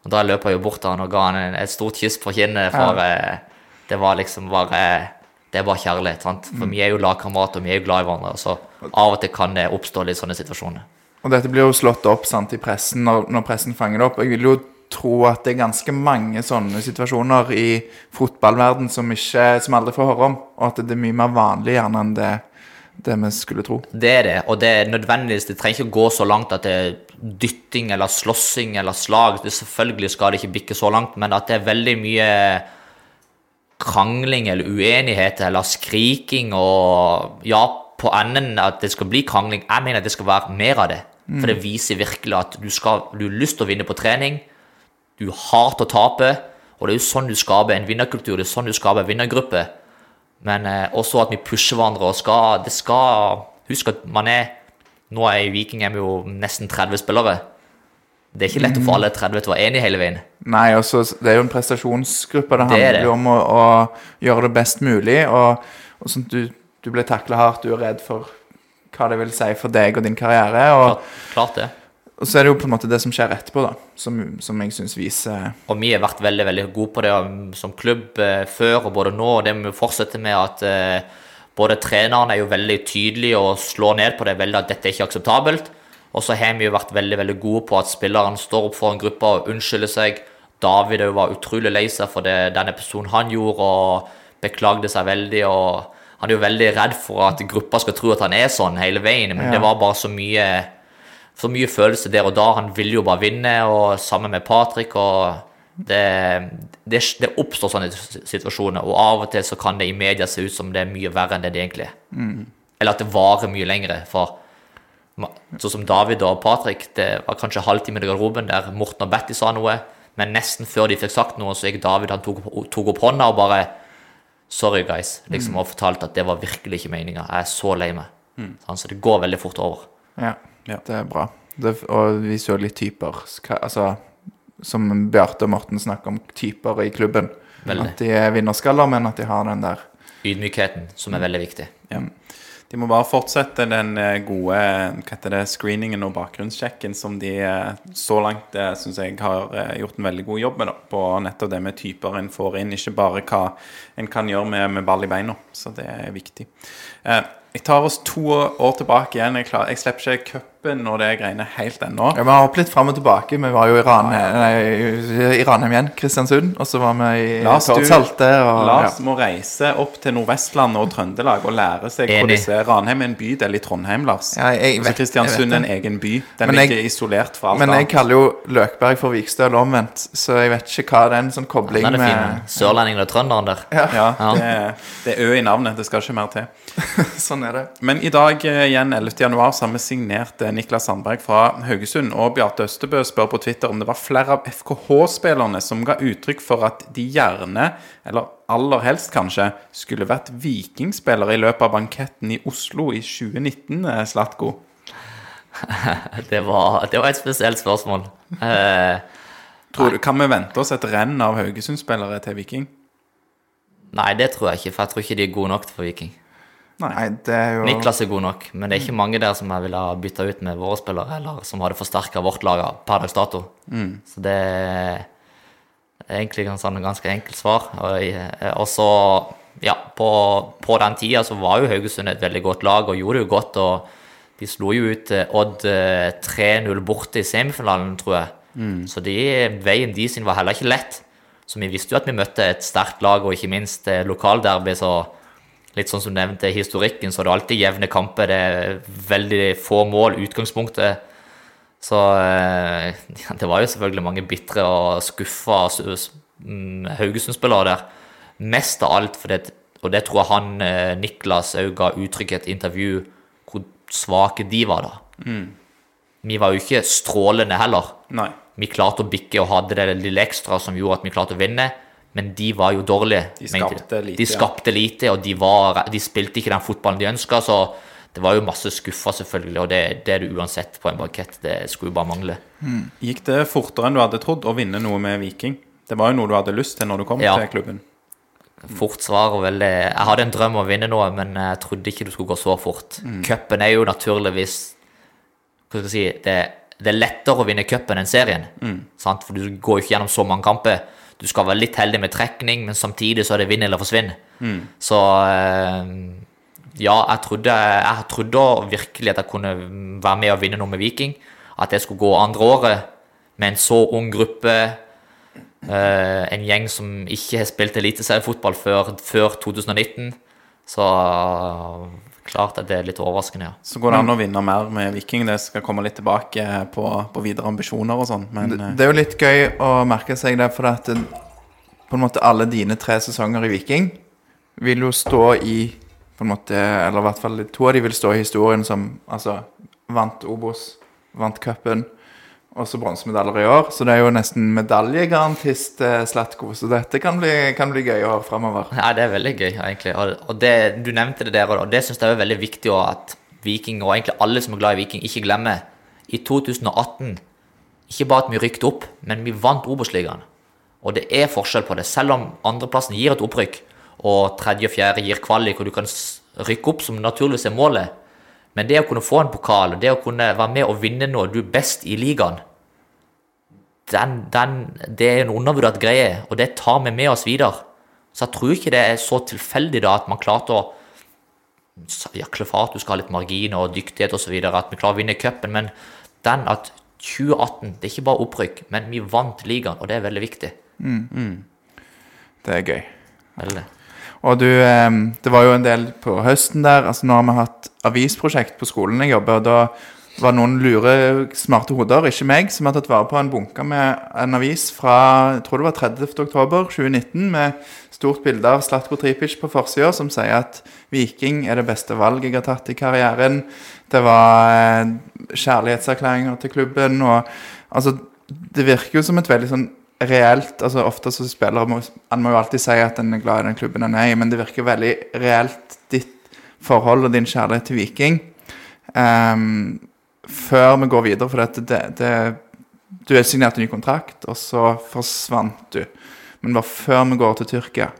Og da løp jeg jo bort til han og ga han en, et stort kyss på kinnet, for eh, det var liksom bare Det er bare kjærlighet. sant? For vi er jo lagkamerater, vi er jo glad i hverandre. Så av og til kan det oppstå litt sånne situasjoner. Og dette blir jo slått opp sant, i pressen når, når pressen fanger det opp. Jeg vil jo tro at det er ganske mange sånne situasjoner i fotballverden som, ikke, som aldri får høre om, og at det er mye mer vanlig gjerne enn det, det vi skulle tro. Det er det, og det er nødvendigvis Det trenger ikke gå så langt at det er dytting eller slåssing eller slag. Det selvfølgelig skal det ikke bikke så langt, men at det er veldig mye krangling eller uenighet eller skriking og Ja, på enden at det skal bli krangling. Jeg mener at det skal være mer av det. For det viser virkelig at du, skal, du har lyst til å vinne på trening. Du hater å tape. Og det er jo sånn du skaper en vinnerkultur. Det er sånn du skaper en vinnergruppe. Men eh, også at vi pusher hverandre og skal Det skal Husk at man er Nå er i Viking er vi jo nesten 30 spillere. Det er ikke lett å få alle 30 til å være enige hele veien. Nei, også, det er jo en prestasjonsgruppe. Det Det er handler jo om å, å gjøre det best mulig. Og, og sånn, du, du ble takla hardt, du er redd for hva det vil si for deg og din karriere. Og, Klart, klart det. og så er det jo på en måte det som skjer etterpå, da, som, som jeg syns viser Og vi har vært veldig veldig gode på det um, som klubb eh, før og både nå. og Det må vi fortsette med at eh, både treneren er jo veldig tydelig og slår ned på det veldig at dette er ikke akseptabelt. Og så har vi jo vært veldig veldig gode på at spilleren står opp for en gruppe og unnskylder seg. David var utrolig lei seg for det, den episoden han gjorde, og beklagde seg veldig. og Han er jo veldig redd for at gruppa skal tro at han er sånn hele veien, men Ja. det var bare så mye så mye følelse der og da. Han ville jo bare vinne, og sammen med Patrick. og det, det, det oppstår sånne situasjoner, og av og til så kan det i media se ut som det er mye verre enn det det egentlig er. Eller at det varer mye lengre. For sånn som David og Patrick, det var kanskje halvtime i garderoben der Morten og Betty sa noe, men nesten før de fikk sagt noe, så gikk David han tok, tok opp hånda og bare Sorry, guys. liksom Og fortalte at det var virkelig ikke meninga. Jeg er så lei meg. Sånn, så det går veldig fort over. Ja, Ja. det er bra. Det, og vi så litt typer. Altså, som Bjarte og Morten snakker om, typer i klubben. Veldig. At de er vinnerskaller, men at de har den der. Ydmykheten, som er veldig viktig. Ja. De må bare fortsette den eh, gode hva heter det, screeningen og bakgrunnssjekken som de eh, så langt synes syns jeg har eh, gjort en veldig god jobb med. da, På nettopp det med typer en får inn, ikke bare hva en kan gjøre med, med ball i beina. Så det er viktig. Eh, jeg tar oss to år tilbake igjen. Jeg, klar, jeg slipper ikke cupen og det greiene helt ennå. Ja, Vi har hoppet litt fram og tilbake. Vi var jo i Ranheim, igjen, Kristiansund. Og så var vi i. Og, Lars ja. må reise opp til Nordvestlandet og Trøndelag og lære seg Enig. hvordan er. Ranheim er en bydel i Trondheim, Lars. Ja, så Kristiansund er en egen by. Den Men jeg- ligger isolert fra alt Men jeg annet. kaller jo Løkberg for Vikstøl omvendt, så jeg vet ikke hva det er en sånn kobling ja, er med Sørlendingen og trønderen der. Ja, Ja. det, er- det er Ø i navnet. Det skal ikke mer til. Sånn er det. Men i dag eh, igjen 11. januar så har vi signert eh, Niklas Sandberg fra Haugesund. Og Bjarte Østebø spør på Twitter om det var flere av FKH-spillerne som ga uttrykk for at de gjerne, eller aller helst kanskje, skulle vært vikingspillere i løpet av banketten i Oslo i 2019, eh, Slatko. Det var, det var et spesielt spørsmål. Tror du, Kan vi vente oss et renn av Haugesund-spillere til Viking? nei, det tror jeg ikke, for jeg tror ikke de er gode nok for Viking. Nei, det er jo Niklas er god nok, men det er ikke mange der som jeg ville ha bytta ut med våre spillere, eller som hadde forsterka vårt lag per dags dato. Så det er egentlig et sånn ganske enkelt svar. Og, eh, så, ja, på, på den tida så var jo Haugesund et veldig godt lag og gjorde det jo godt. og de slo jo ut eh, Odd eh, 3-0 borte i semifinalen, tror jeg. Så de, veien de sin var heller ikke lett. Så vi visste jo at vi møtte et sterkt lag, og ikke minst eh, lokalderby. Så litt sånn som du nevnte historikken, så er det alltid jevne kamper. Det er veldig få mål, utgangspunktet. Så eh, ja, det var jo selvfølgelig mange bitre og skuffa mm, Haugesund-spillere der. Mest av alt det, og det tror jeg han eh, Niklas òg ga uttrykk i et intervju, hvor svake de var da. Vi var jo ikke strålende heller. Nei. Vi klarte å bikke og hadde det lille ekstra som gjorde at vi klarte å vinne, men de var jo dårlige. De skapte lite, De skapte lite, og de, var, de spilte ikke den fotballen de ønska, så det var jo masse skuffa, selvfølgelig, og det, det er det uansett på en bankett. Det skulle jo bare mangle. Gikk det fortere enn du hadde trodd å vinne noe med Viking? Det var jo noe du hadde lyst til når du kom Ja. til klubben. Fort svar og veldig Jeg hadde en drøm om å vinne noe, men jeg trodde ikke det skulle gå så fort. Cupen er jo naturligvis Hva skal jeg si det, det er lettere å vinne cupen enn serien. Sant? For du går jo ikke gjennom så mange kamper. Du skal være litt heldig med trekning, men samtidig så er det vinn eller forsvinn. Så eh, ja, jeg trodde, jeg trodde virkelig at jeg kunne være med og vinne noe med Viking. At det skulle gå andre året med en så ung gruppe. Eh, en gjeng som ikke har spilt eliteseriefotball før, før 2019. Så klart at det er litt overraskende, ja. Så går det an å vinne mer med Viking. Det skal komme litt tilbake på, på videre ambisjoner og sånn. Men det, eh, det er jo litt gøy å merke seg det, for at det, på en måte alle dine tre sesonger i Viking vil jo stå i på en måte, Eller i hvert fall to av de vil stå i historien som altså vant Obos, vant cupen, også bronsemedaljer i år. Så det er jo nesten medaljegarantist eh, Slatko. Så dette kan bli, kan bli gøy år framover. Ja, det er veldig gøy, egentlig. Og, det, du nevnte det der, og det syns jeg er veldig viktig også, at Viking, og egentlig alle som er glad i Viking, ikke glemmer. I 2018, ikke bare at vi rykket opp, men vi vant Obos-ligaen. Og det er forskjell på det. Selv om andreplassen gir et opprykk, og tredje og fjerde gir kvalik, og du kan rykke opp, som naturligvis er målet. Men det å kunne få en pokal, det å kunne være med og vinne noe, du er best i ligaen, den, den, det er en undervurdert greie, og det tar vi med oss videre. Så jeg tror ikke det er så tilfeldig da at man klarte å jakle for at du skal ha litt marginer og dyktighet osv., at vi klarer å vinne cupen, men den at 2018. Det er ikke bare opprykk, men vi vant ligaen, og det er veldig viktig. Det er gøy. Veldig. Og du, det var jo en del på høsten der. altså Nå har vi hatt avisprosjekt på skolen jeg jobber, og da var noen lure, smarte hoder, ikke meg, som har tatt vare på en bunke med en avis fra jeg tror det var 30. oktober 2019, med stort bilde av Slatko Tripic på forsida, som sier at Viking er det beste valget jeg har tatt i karrieren. Det var eh, kjærlighetserklæringer til klubben, og altså Det virker jo som et veldig sånn reelt altså Ofte så spillere må, Han må jo alltid si at en er glad i den klubben han er i, men det virker veldig reelt, ditt forhold og din kjærlighet til Viking. Um, før vi går videre, for dette, det, det, du er signert en ny kontrakt, og så forsvant du. Men bare før vi går til Tyrkia,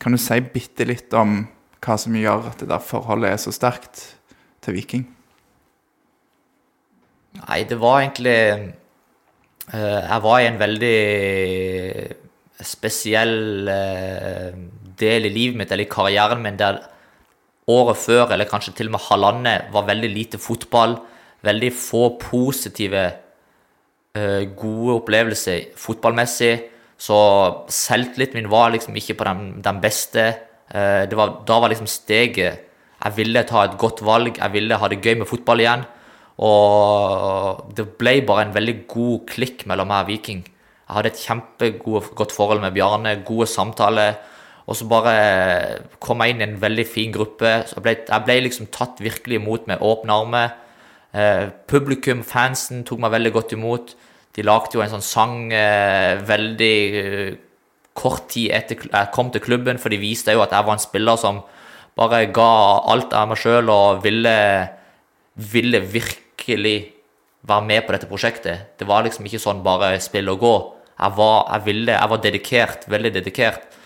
kan du si bitte litt om hva som gjør at det der forholdet er så sterkt til Viking? Nei, det var egentlig Jeg var i en veldig spesiell eh, del i livet mitt, eller i karrieren min, der året før, eller kanskje til og med halvannet, var veldig lite fotball. Veldig få positive, eh, gode opplevelser fotballmessig. Så selvtilliten min var liksom ikke på den, den beste. Eh, var, da var liksom steget Jeg ville ta et godt valg, jeg ville ha det gøy med fotball igjen. Og det ble bare en veldig god klikk mellom meg og Viking. Jeg hadde et kjempegodt forhold med Bjarne, gode samtaler. Og så bare kom jeg inn i en veldig fin gruppe. Jeg, ble, jeg ble liksom tatt virkelig imot med åpne armer. Eh, publikum, fansen, tok meg veldig godt imot. De lagde jo en sånn sang eh, veldig eh, kort tid etter jeg kom til klubben, for de viste jo at jeg var en spiller som bare ga alt av meg sjøl og ville, ville virkelig være med på dette prosjektet. Det var liksom ikke sånn bare spill og gå. Jeg var, jeg ville, jeg var dedikert, veldig dedikert.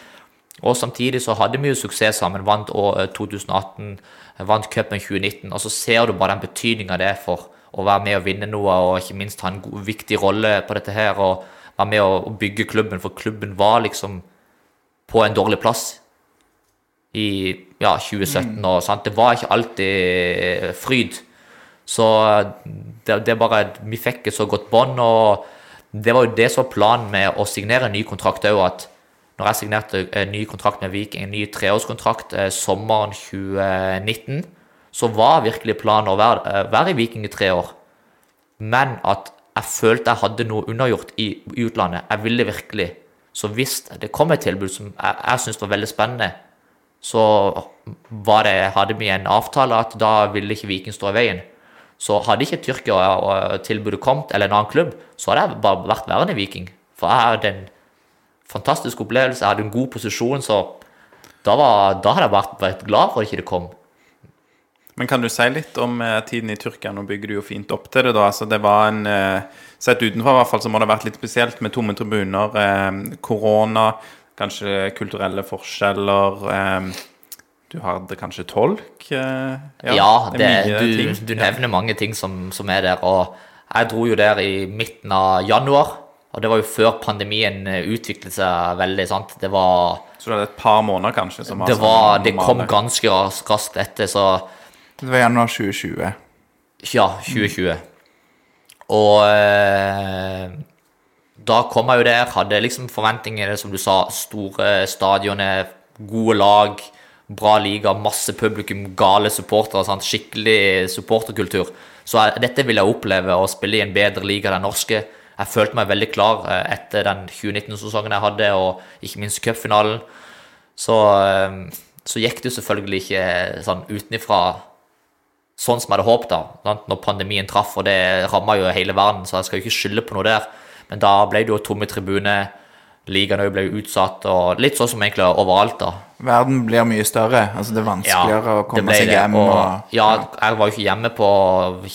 Og samtidig så hadde vi jo suksess sammen. Vant år, eh, 2018, vant cupen 2019. Og så ser du bare den betydninga det er for å være med og vinne noe, og ikke minst ha en god, viktig rolle på dette her. Og være med og bygge klubben, for klubben var liksom på en dårlig plass i ja, 2017. Og, sant? Det var ikke alltid fryd. Så det, det er bare Vi fikk et så godt bånd, og det var jo det som var planen med å signere en ny kontrakt òg, at når jeg signerte en ny kontrakt med Viking, en ny treårskontrakt eh, sommeren 2019, så var virkelig planen å være, eh, være i Viking i tre år. Men at jeg følte jeg hadde noe undergjort i, i utlandet. Jeg ville virkelig. Så hvis det kom et tilbud som jeg, jeg syntes var veldig spennende, så det, hadde vi en avtale at da ville ikke Viking stå i veien. Så hadde ikke Tyrkia og- og tilbudet kommet, eller en annen klubb, så hadde jeg bare vært værende Viking. For jeg hadde en fantastisk opplevelse, jeg hadde en god posisjon, så da, var, da hadde jeg vært, vært glad for at ikke det kom. Men kan du si litt om eh, tiden i Tyrkia? Nå bygger du jo fint opp til det. da, altså det var en, eh, Sett utenfra i hvert fall så må det ha vært litt spesielt med tomme tribuner, eh, korona, kanskje kulturelle forskjeller. Eh, du hadde kanskje tolk? Ja, Ja, det, det du, du nevner mange ting som, som er der. Og jeg dro jo der i midten av januar, og det var jo før pandemien eh, utviklet seg veldig. sant? Det var, Så det er et par måneder kanskje? som det, sånn var, det kom ganske raskt, raskt etter, så Det var januar 2020. Ja, 2020. Og eh, da kom jeg jo der, hadde liksom forventninger, som du sa, store stadioner, gode lag, bra liga, masse publikum, gale supportere, skikkelig supporterkultur. Så jeg, dette vil jeg oppleve, å spille i en bedre liga den norske. Jeg følte meg veldig klar eh, etter den 2019-sesongen jeg hadde, og ikke minst cupfinalen. Så, eh, så gikk det jo selvfølgelig ikke sånn utenifra sånn som jeg hadde håpet da, sant? når pandemien traff, og det ramma jo hele verden, så jeg skal jo ikke skylde på noe der. Men da ble det jo tomme tribuner, ligaen òg ble utsatt, og litt sånn som egentlig overalt, da. Verden blir mye større. altså Det er vanskeligere å komme seg hjem. Og, Og, ja, jeg var jo ikke hjemme på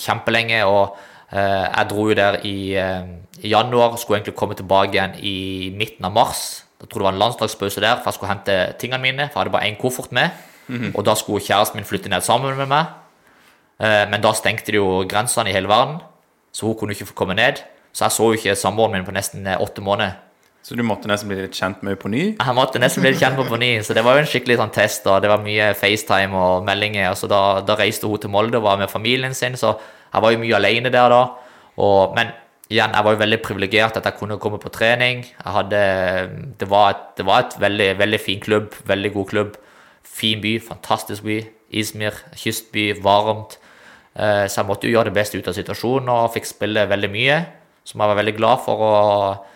kjempelenge, og eh, jeg dro jo der i, eh, i januar, skulle egentlig komme tilbake igjen i midten av mars. Jeg tror det var en landslagspause der, for jeg skulle hente tingene mine, for jeg hadde bare én koffert med. Og da skulle kjæresten min flytte ned sammen med meg. Eh, Men da stengte de jo grensene i hele verden, så hun kunne ikke få komme ned. Så jeg så jo ikke samboeren min på nesten eh, åtte måneder. Så du måtte nesten bli litt kjent med henne på ny? Jeg måtte nesten bli litt kjent med på ny, så det var jo en skikkelig sånn test. og Det var mye FaceTime og meldinger. så da, da reiste hun til var med familien sin, så jeg var jo mye alene der da. Og, men igjen, jeg var jo veldig privilegert at jeg kunne komme på trening. Hadde, det var et, det var et veldig, veldig fin klubb, veldig god klubb. Fin by, fantastisk by. Izmir, kystby, varmt. Eh, Så jeg måtte jo gjøre det beste ut av situasjonen og fikk spille veldig mye, som jeg var veldig glad for. eh,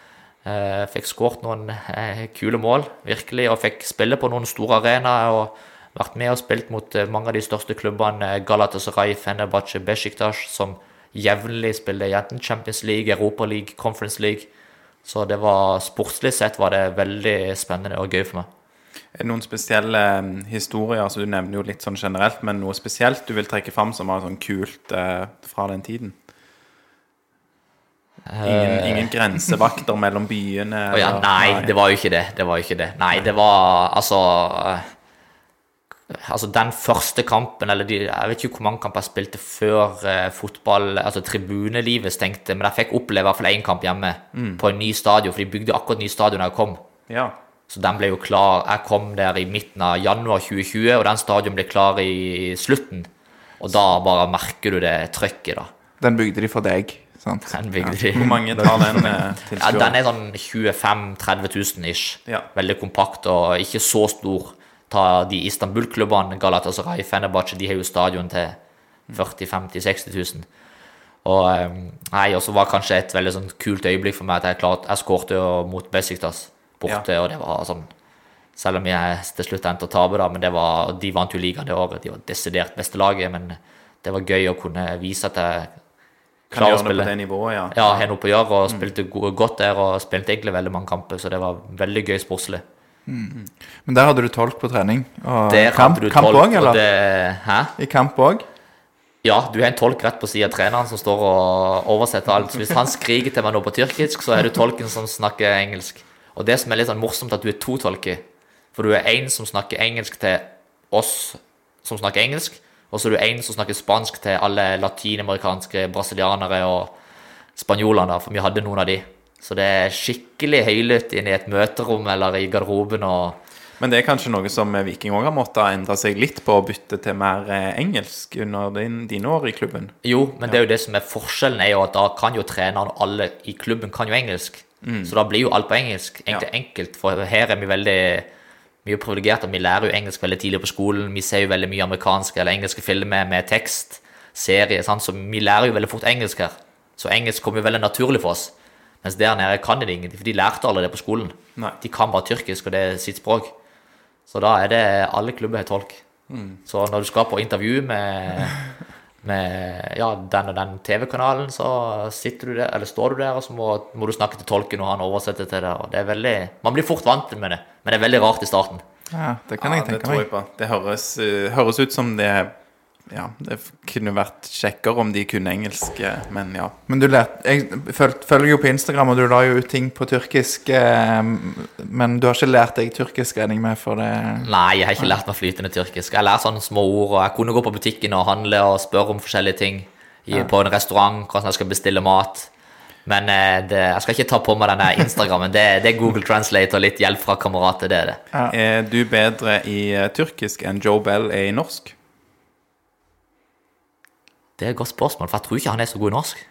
Fikk skåret noen eh, kule mål, virkelig, og fikk spille på noen store arenaer. og Vært med og spilt mot eh, mange av de største klubbene, eh, Galatasaray, Fenerbahçe, Besiktas, som jevnlig spiller enten Champions League, Europa League, Conference League. Så det var sportslig sett var det veldig spennende og gøy for meg. Er det noen spesielle eh, historier, altså du nevner jo litt sånn generelt, men noe spesielt du vil trekke fram som var sånn kult eh, fra den tiden? Ingen, ingen grensevakter mellom byene? Oh, ja, nei, det var jo ikke det. Det var jo ikke det. Nei, det var altså eh, Altså, den første kampen, eller de, jeg vet ikke hvor mange kamper jeg spilte før eh, fotball, altså tribunelivet stengte, men jeg fikk oppleve i hvert fall én kamp hjemme på en ny stadion, for de bygde akkurat ny stadion da jeg kom. Ja. Så den ble jo klar Jeg kom der i midten av januar 2020, og den stadion ble klar i slutten. Og da bare merker du det trøkket, da. Den bygde de for deg, sant? Hvor mange tar den eh, Ja, den er sånn 25 30 000 ish. Ja. Veldig kompakt og ikke så stor. Ta de Istanbul-klubbene, Galatasaray, Fenerbahçe, de har jo stadion til 40 50 60 000. Og eh, nei, også var kanskje et veldig sånn kult øyeblikk for meg at jeg klarte Jeg skårte mot Besiktas borte, og det var sånn Selv om jeg til slutt endte å tape, da, men det var, de vant jo ligaen det året. De var desidert beste laget, men det var gøy å kunne vise at jeg Kan gjøre det på det nivået, ja. Ja, har noe på å gjøre, og spilte mm. godt der, og spilte egentlig veldig mange kamper, så det var veldig gøy sportslig. Men der hadde du tolk på trening. Og Der kamp, hadde du kamp tolk, òg, og eller? det Hæ? I kamp òg? Ja, du har en tolk rett på siden av treneren som står og oversetter alt. Så hvis han skriker til meg noe på tyrkisk, så er du tolken som snakker engelsk. Og det som er litt sånn morsomt, at du er to tolker. For du er en som snakker engelsk til oss som snakker engelsk, og så er du en som snakker spansk til alle latinamerikanske brasilianere og spanjolene, for vi hadde noen av de. Så det er skikkelig høylytt inne i et møterom eller i garderoben og Men det er kanskje noe som Viking òg har måttet endre seg litt på, å bytte til mer eh, engelsk under din, dine år i klubben? Jo, men det er jo det som er forskjellen, er jo at da kan jo treneren og alle i klubben kan jo engelsk. Så da blir jo alt på engelsk. Egentlig Ja. enkelt, for her er vi veldig mye privilegerte. Vi lærer jo engelsk veldig tidlig på skolen. Vi ser jo veldig mye amerikanske eller engelske filmer med tekst, serie, sant? så vi lærer jo veldig fort engelsk her. Så engelsk kommer jo veldig naturlig for oss. Mens der nede kan de det ingenting, for de lærte aldri det på skolen. Nei. De kan bare tyrkisk, og det er sitt språk. Så da er det alle klubber har tolk. Så når du skal på intervju med, med ja, den og den TV-kanalen, så sitter du der, eller står du der, og så må, må du snakke til tolken, og han oversetter til deg. Og det er veldig Man blir fort vant med det, men det er veldig rart i starten. Ja, det kan Ja, jeg det tenke tror meg. jeg på. Det høres, eh, høres ut som det Ja, det kunne vært kjekkere om de kunne engelsk, eh, men ja. Men du lærte Jeg følger jo på Instagram, og du la jo ut ting på tyrkisk. Eh, men du har ikke lært deg tyrkisk, regner jeg med, for det Nei, jeg har ikke lært meg flytende tyrkisk. Jeg lærer sånne små ord, og jeg kunne gå på butikken og handle og spørre om forskjellige ting. På en restaurant, hvordan jeg skal bestille mat. Men eh, det, jeg skal ikke ta på meg denne Instagrammen. Det, det er Google Translate og litt hjelp fra kamerater, det er det. Er du bedre i tyrkisk enn Joe Bell er i norsk? Det er et godt spørsmål, for jeg tror ikke han er så god i norsk.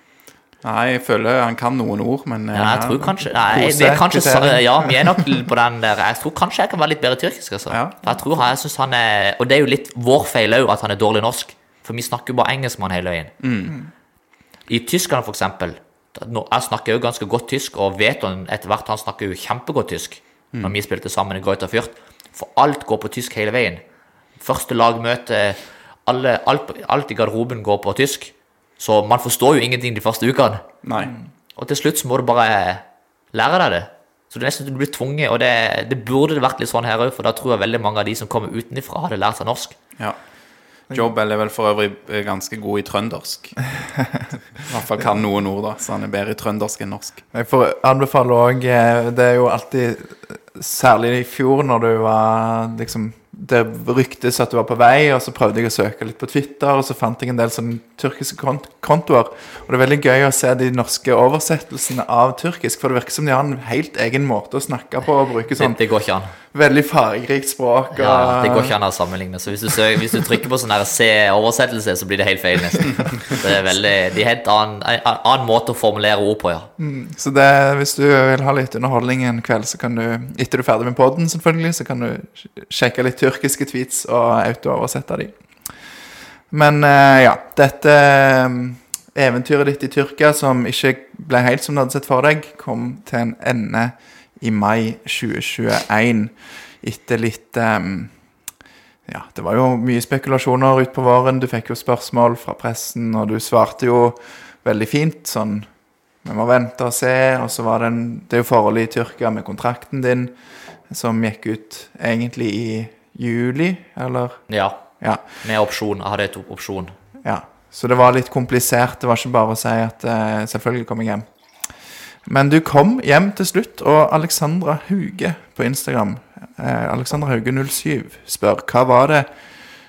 Nei, jeg føler han kan noen ord, men eh, Ja, jeg tror kanskje nei, vi er kanskje. Ja, vi er nok på den der Jeg tror kanskje jeg kan være litt bedre tyrkisk, altså. Ja. For jeg tror han, jeg synes han er Og det er jo litt vår feil òg, at han er dårlig norsk. For vi snakker jo bare engelsk med han hele veien. I Tyskland, for eksempel Jeg snakker jo ganske godt tysk, og Veton etter hvert han snakker jo kjempegodt tysk. Når vi spilte sammen i Goita Fyrt. For alt går på tysk hele veien. Første lagmøte, alle, alt, alt i garderoben går på tysk. Så man forstår jo ingenting de første ukene. Nei. Og til slutt så må du bare lære deg det. Så det er nesten du blir tvunget, og det, det burde det vært litt sånn her òg, for da tror jeg veldig mange av de som kommer utenfra, hadde lært seg norsk. Ja. Joe er vel for øvrig eh, ganske god i trøndersk. I hvert fall kan noen ord, da, så han er bedre i trøndersk enn norsk. Jeg får anbefale òg Det er jo alltid Særlig i fjor, når du var liksom Det ryktes at du var på vei, og så prøvde jeg å søke litt på Twitter, og så fant jeg en del sånne tyrkiske kont kontoer. Og det er veldig gøy å se de norske oversettelsene av tyrkisk, for det virker som de har en helt egen måte å snakke på og bruke Det, sånn det går ikke an. Veldig fargerikt språk. Og, Ja, det går ikke an å sammenligne. Så hvis du, søker, hvis du trykker på sånn C-oversettelse, så blir det helt feil, nesten. Det er veldig, de har annen, en annen måte å formulere ord på, ja. Så det, hvis du vil ha litt underholdning en kveld, så kan du, etter du er ferdig med podden, selvfølgelig, så kan du sjekke litt tyrkiske tweets og auto-oversette de. Men eh, ja, dette eventyret ditt i Tyrkia, som ikke ble helt som du hadde sett for deg, kom til en ende i mai 2021 etter litt um, ja, det var jo mye spekulasjoner utpå våren. Du fikk jo spørsmål fra pressen, og du svarte jo veldig fint. Sånn Vi må vente og se. Og så var det en Det er jo forholdet i Tyrkia med kontrakten din, som gikk ut egentlig i juli, eller? Ja, Ja. med opsjon. Jeg hadde et opsjon. ja. Så det var litt komplisert. Det var ikke bare å si at uh, selvfølgelig kom jeg hjem. Men du kom hjem til slutt, og Alexandra Hauge på Instagram, eh, Alexandra Hauge 07, spør hva var det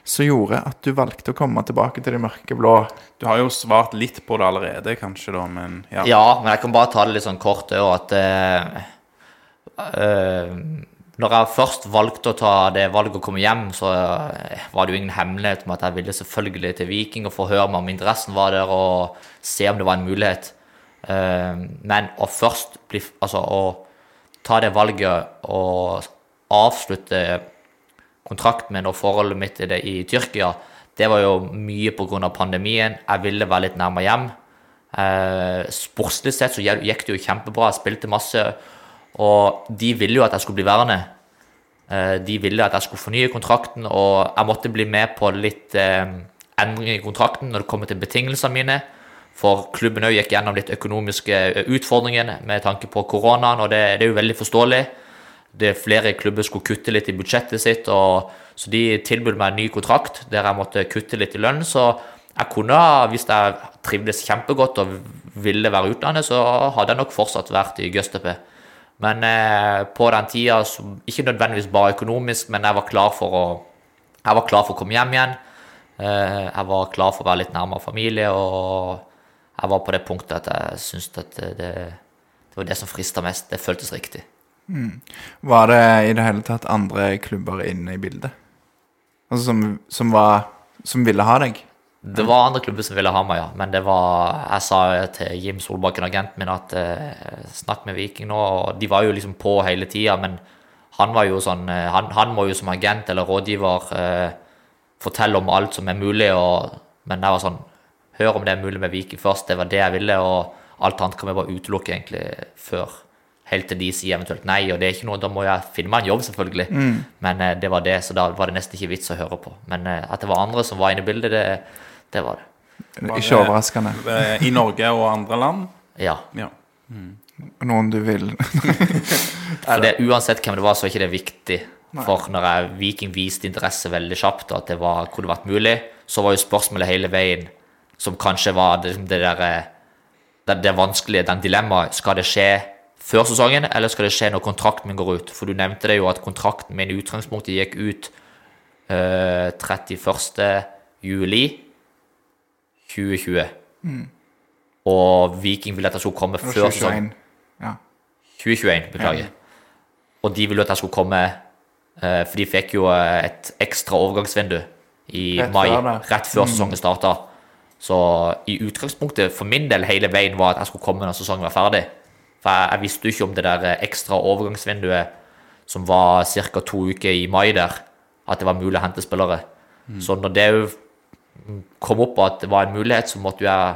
som gjorde at du valgte å komme tilbake til de mørkeblå? Du har jo svart litt på det allerede, kanskje, da, men ja. Ja, men jeg kan bare ta det litt sånn kort òg, at eh, eh, Når jeg først valgte å ta det valget å komme hjem, så eh, var det jo ingen hemmelighet om at jeg ville selvfølgelig til Viking og få høre meg om interessen var der, og se om det var en mulighet. Eh, men å først bli Altså å ta det valget og avslutte kontrakten min og forholdet mitt i, det, i Tyrkia, det var jo mye pga. pandemien. Jeg ville være litt nærmere hjem. Eh, sportslig sett så gikk det jo kjempebra. Jeg spilte masse. Og de ville jo at jeg skulle bli værende. Eh, de ville at jeg skulle fornye kontrakten, og jeg måtte bli med på litt endringer i kontrakten når det kommer til betingelsene mine. For klubben òg gikk gjennom litt økonomiske utfordringer med tanke på koronaen, og det, det er jo veldig forståelig. Det Flere klubber skulle kutte litt i budsjettet sitt, og, så de tilbød meg en ny kontrakt der jeg måtte kutte litt i lønn. Så jeg kunne, hvis jeg trivdes kjempegodt og ville være utlandet, så hadde jeg nok fortsatt vært i Gøstepe. Men eh, på den tida, ikke nødvendigvis bare økonomisk, men jeg var klar for å, jeg var klar for å komme hjem igjen. Eh, jeg var klar for å være litt nærmere familie, og jeg var på det punktet at jeg syntes at det, det, det var det som frista mest. Det føltes riktig. Var det i det hele tatt andre klubber inne i bildet? Altså som, som var Som ville ha deg? Det var andre klubber som ville ha meg, ja. Men det var Jeg sa til Jim Solbakken, agenten min, at eh, snakk med Viking nå. Og de var jo liksom på hele tida, men han var jo sånn eh, han, han må jo som agent eller rådgiver eh, fortelle om alt som er mulig, og, men jeg var sånn Hør om det er mulig med Viking først. Det var det jeg ville, og alt annet kan vi bare utelukke egentlig før. Helt til de sier eventuelt nei, og det er ikke noe, da må jeg finne meg en jobb, selvfølgelig. Men eh, det var det, så da var det nesten ikke vits å høre på. Men eh, at det var andre som var inne i bildet, det, det var det. Ikke overraskende. Eh, I Norge og andre land? Ja. Ja. Noen du vil For det, uansett hvem det var, så er ikke det viktig. For når jeg, Viking viste interesse veldig kjapt, og at det var, kunne vært mulig, så var jo spørsmålet hele veien, som kanskje var det, det der eh, det, det vanskelige, den dilemmaet. Skal det skje før sesongen, eller skal det skje når kontrakten min går ut? For du nevnte det jo at kontrakten min i utgangspunktet gikk ut uh, 31. juli 2020. Og Viking ville at jeg skulle komme Det før sesongen. 2021. Ja. 2021, beklager. Og de ville at jeg skulle komme eh, For de fikk jo eh, et ekstra overgangsvindu i Rett mai, før det. rett før sesongen starta. Så i utgangspunktet for min del hele veien var at jeg skulle komme når sesongen var ferdig. For jeg, jeg visste jo ikke om det der eh, ekstra overgangsvinduet som var ca. to uker i mai der, at det var mulig å hente spillere. Så når det kom opp at det var en mulighet, så måtte jeg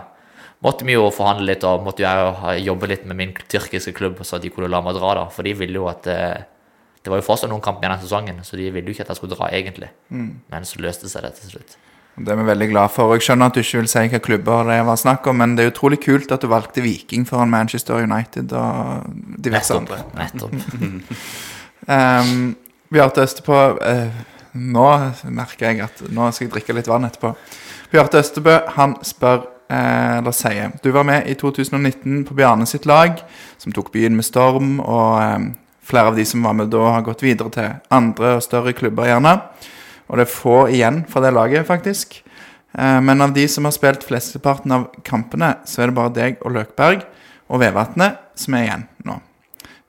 måtte vi jo forhandle litt og måtte jeg jo jobbe litt med min tyrkiske klubb, så de kunne la meg dra. da, For de ville jo at eh, Det var jo fortsatt noen kamper igjen denne sesongen, så de ville jo ikke at jeg skulle dra, egentlig. Men så løste seg det til slutt. Det er vi veldig glad for. Jeg skjønner at du ikke vil si hvilke klubber det var snakk om, men det er utrolig kult at du valgte Viking foran Manchester United og diverse andre. nettopp. Um, Bjarte Østepå uh, Nå merker jeg at nå skal jeg drikke litt vann etterpå. Bjarte Østebø han spør, eh, eller sier Du var med i 2019 på Bjarne sitt lag, som tok byen med storm. Og eh, flere av de som var med da, har gått videre til andre og større klubber, gjerne. Og det er få igjen fra det laget, faktisk. Eh, men av de som har spilt flesteparten av kampene, så er det bare deg og Løkberg og Vevatnet som er igjen nå.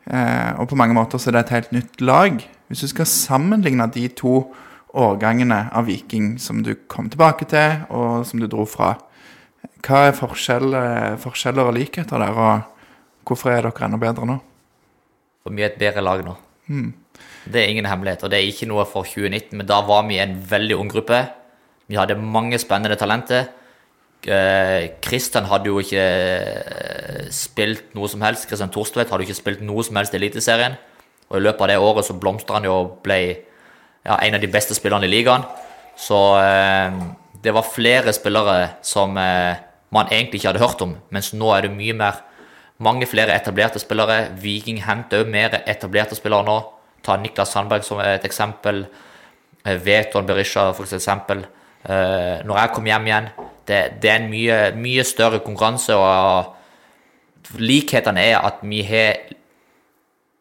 Eh, og på mange måter så er det et helt nytt lag. Hvis du skal sammenligne de to årgangene av Viking som du kom tilbake til, og som du dro fra, hva er forskjell, eh, forskjeller og likheter der, og hvorfor er dere enda bedre nå? For er et bedre lag nå. Det er ingen hemmelighet, og det er ikke noe for 2019, men da var vi en veldig ung gruppe. Vi hadde mange spennende talenter. Eh, Kristian hadde jo ikke eh, spilt noe som helst. Kristian Torstvedt hadde jo ikke spilt noe som helst i Eliteserien. Og i løpet av det året så blomstra han jo og ble ja, en av de beste spillerne i ligaen. Så eh, det var flere spillere som eh, man egentlig ikke hadde hørt om, mens nå er det mye mer mange flere etablerte spillere. Viking henter òg mer etablerte spillere nå. Ta Niklas Sandberg som et eksempel. Eh, Veton Berisha for eksempel. Eh, når jeg kom hjem igjen, det, det er en mye, mye større konkurranse, og likhetene er at vi har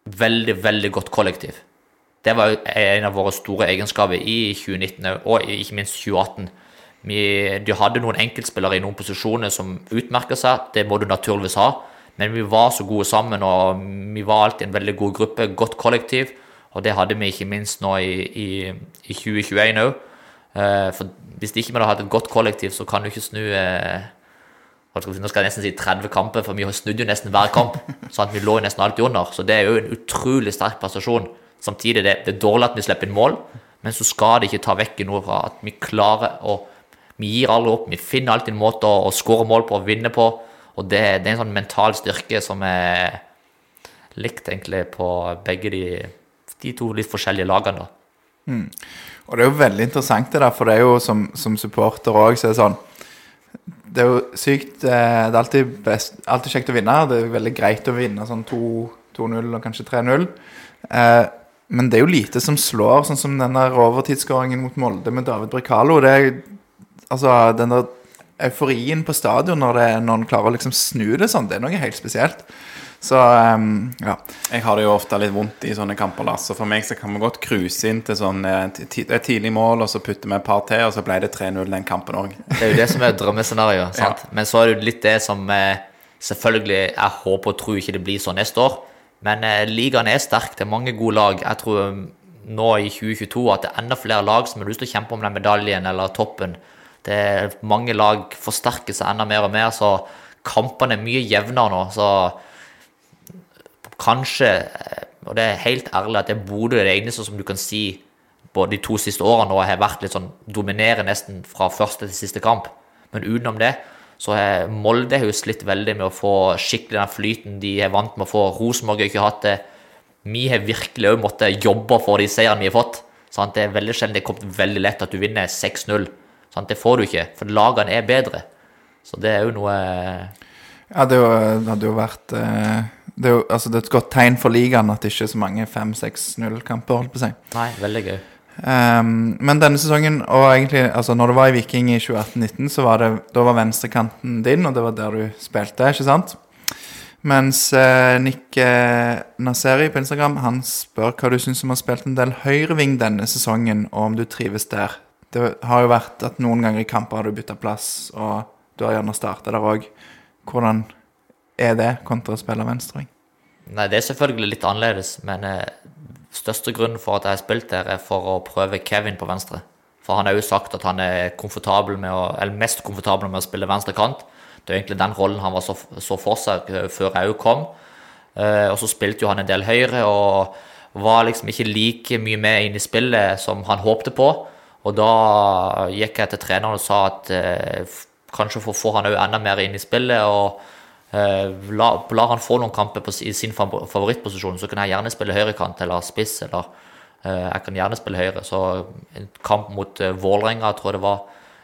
veldig, veldig godt kollektiv. Det var en av våre store egenskaper i 2019 og ikke minst 2018. Vi, de hadde noen enkeltspillere i noen posisjoner som utmerker seg, det må du naturligvis ha. Men vi var så gode sammen, og vi var alltid en veldig god gruppe, godt kollektiv. Og det hadde vi ikke minst nå i, i, i 2021 òg. For hvis ikke vi hadde hatt et godt kollektiv, så kan du ikke snu eh, Nå skal jeg nesten si 30 kamper, for vi har snudd jo nesten hver kamp. sånn Vi lå jo nesten alltid under, så det er jo en utrolig sterk prestasjon. Samtidig det, det er dårlig at vi slipper inn mål, men så skal det ikke ta vekk noe fra at vi klarer å Vi gir aldri opp. Vi finner alltid en måte å, å skåre mål på og vinne på. Og det, det er en sånn mental styrke som er likt egentlig på begge de, de to litt forskjellige lagene. da. Og det er jo veldig interessant det der, for det er jo som, som supporter òg, så er det sånn Det er jo sykt eh, Det er alltid, best, alltid kjekt å vinne. Det er veldig greit å vinne sånn 2 2-0 og kanskje 3-0. Eh, men det er jo lite som slår, sånn som den der overtidsskåringen mot Molde med David Brekalo. Det er altså den der euforien på stadion når, det, når en klarer å liksom snu det sånn, det er noe helt spesielt. Så um, ja. Jeg har det jo ofte litt vondt i sånne kamper, Lars. Så for meg så kan vi godt cruise inn til sånn eh, et tidlig mål, og så putter vi et par til, og så ble det 3-0 den kampen òg. Det er jo det som er drømmescenarioet. sant? Men så er det jo litt det som eh, Selvfølgelig, jeg håper og tror ikke det blir sånn neste år. Men eh, ligaen er sterk. Det er mange gode lag. Jeg tror um, nå i 2022 at det er enda flere lag som har lyst til å kjempe om den medaljen eller toppen. Det er Mange lag forsterker seg enda mer og mer, så kampene er mye jevnere nå. Så kanskje, eh, og det er helt ærlig, at det er Bodø det eneste som du kan si både de to siste årene nå har vært litt sånn dominerer nesten fra første til siste kamp. Men utenom det så har Molde jo slitt veldig med å få skikkelig den flyten de er vant med å få. Rosenborg har ikke hatt det. Vi har virkelig òg måttet jobbe for de seirene vi har fått. Sant? Det er veldig sjelden det er kommet veldig lett at du vinner 6-0. Sant? Det får du ikke, for lagene er bedre. Så det er jo noe Ja, det, er det hadde jo vært eh, det, er jo, altså, det er et godt tegn for ligaen at det ikke er så mange 5-6-0-kamper, holdt på å si. Nei, veldig gøy. Um, men denne sesongen, og egentlig altså når du var i Viking i 2018-19, så var det da var venstrekanten din, og det var der du spilte, ikke sant? Mens uh, Nick uh, Naseri på Instagram han spør hva du syns om å ha spilt en del høyreving denne sesongen, og om du trives der. Det har jo vært at noen ganger i kamper har du bytta plass, og du har gjerne starta der òg. Hvordan er det kontra å spille venstreving? Nei, det er selvfølgelig litt annerledes, men eh, største grunnen for at jeg har spilt der, er for å prøve Kevin på venstre. For han har jo sagt at han er komfortabel med å, eller mest komfortabel med å spille venstre kant. Det er egentlig den rollen han var så, så for seg eh, før jeg jo kom. Eh, og så spilte jo han en del høyre og var liksom ikke like mye med inn i spillet som han håpte på. Og da gikk jeg til treneren og sa at eh, kanskje for få han òg enda mer inn i spillet. og la, lar han få noen kamper på, i sin favorittposisjon, så kan jeg gjerne spille høyrekant eller spiss. eller uh, Jeg kan gjerne spille høyre. Så en kamp mot uh, Vålerenga, tror jeg det var,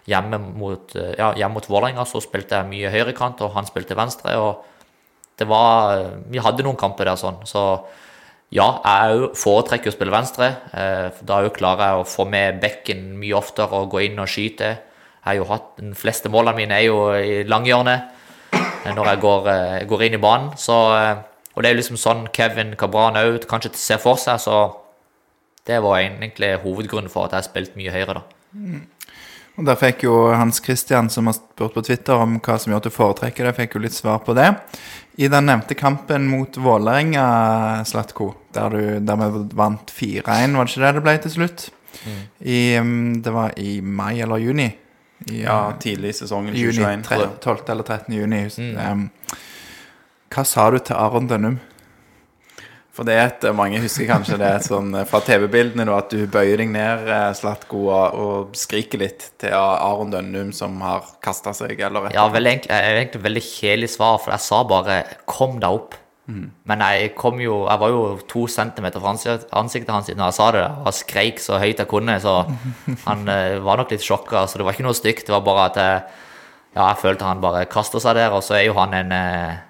hjemme mot, uh, ja, hjemme mot Vålerenga, så spilte jeg mye høyrekant, og han spilte venstre. og det var Vi hadde noen kamper der sånn, så ja, jeg foretrekker å spille venstre. eh, Da klarer jeg å få med bekken mye oftere og gå inn og skyte. Jeg har jo hatt, De fleste målene mine er jo i langhjørnet eh, når jeg går, eh, går inn i banen. Så, eh, og det er liksom sånn Kevin Cabran òg kanskje ser for seg, så det var egentlig hovedgrunnen for at jeg spilte mye høyere, da. Og Der fikk jo Hans Christian, som har spurt på Twitter om hva som gjør at du foretrekker det, fikk jo litt svar på det. I den nevnte kampen mot Vålerenga, Slatko, der, du, der vi vant 4-1, var det ikke det det ble til slutt? I, um, det var i mai eller juni? Ja, tidlig i sesongen juni, 2021. tre- 12. eller 13. juni. Um, hva sa du til Aron Dønnum? For det er et, mange husker kanskje det sånn eh, fra TV-bildene at du bøyer deg ned, eh, Slatko, og, og skriker litt til Aron Dønnum som har kasta seg, eller et Ja, vel, egentlig, jeg egentlig veldig kjedelig svar, for jeg sa bare 'kom deg opp'. Men jeg kom jo Jeg var jo to centimeter fra ansiktet, hans når jeg sa det, og skreik så høyt jeg kunne, så han eh, var nok litt sjokka. Så det var ikke noe stygt, det var bare at jeg, ja, jeg følte han bare kasta seg der, og så er jo han en eh,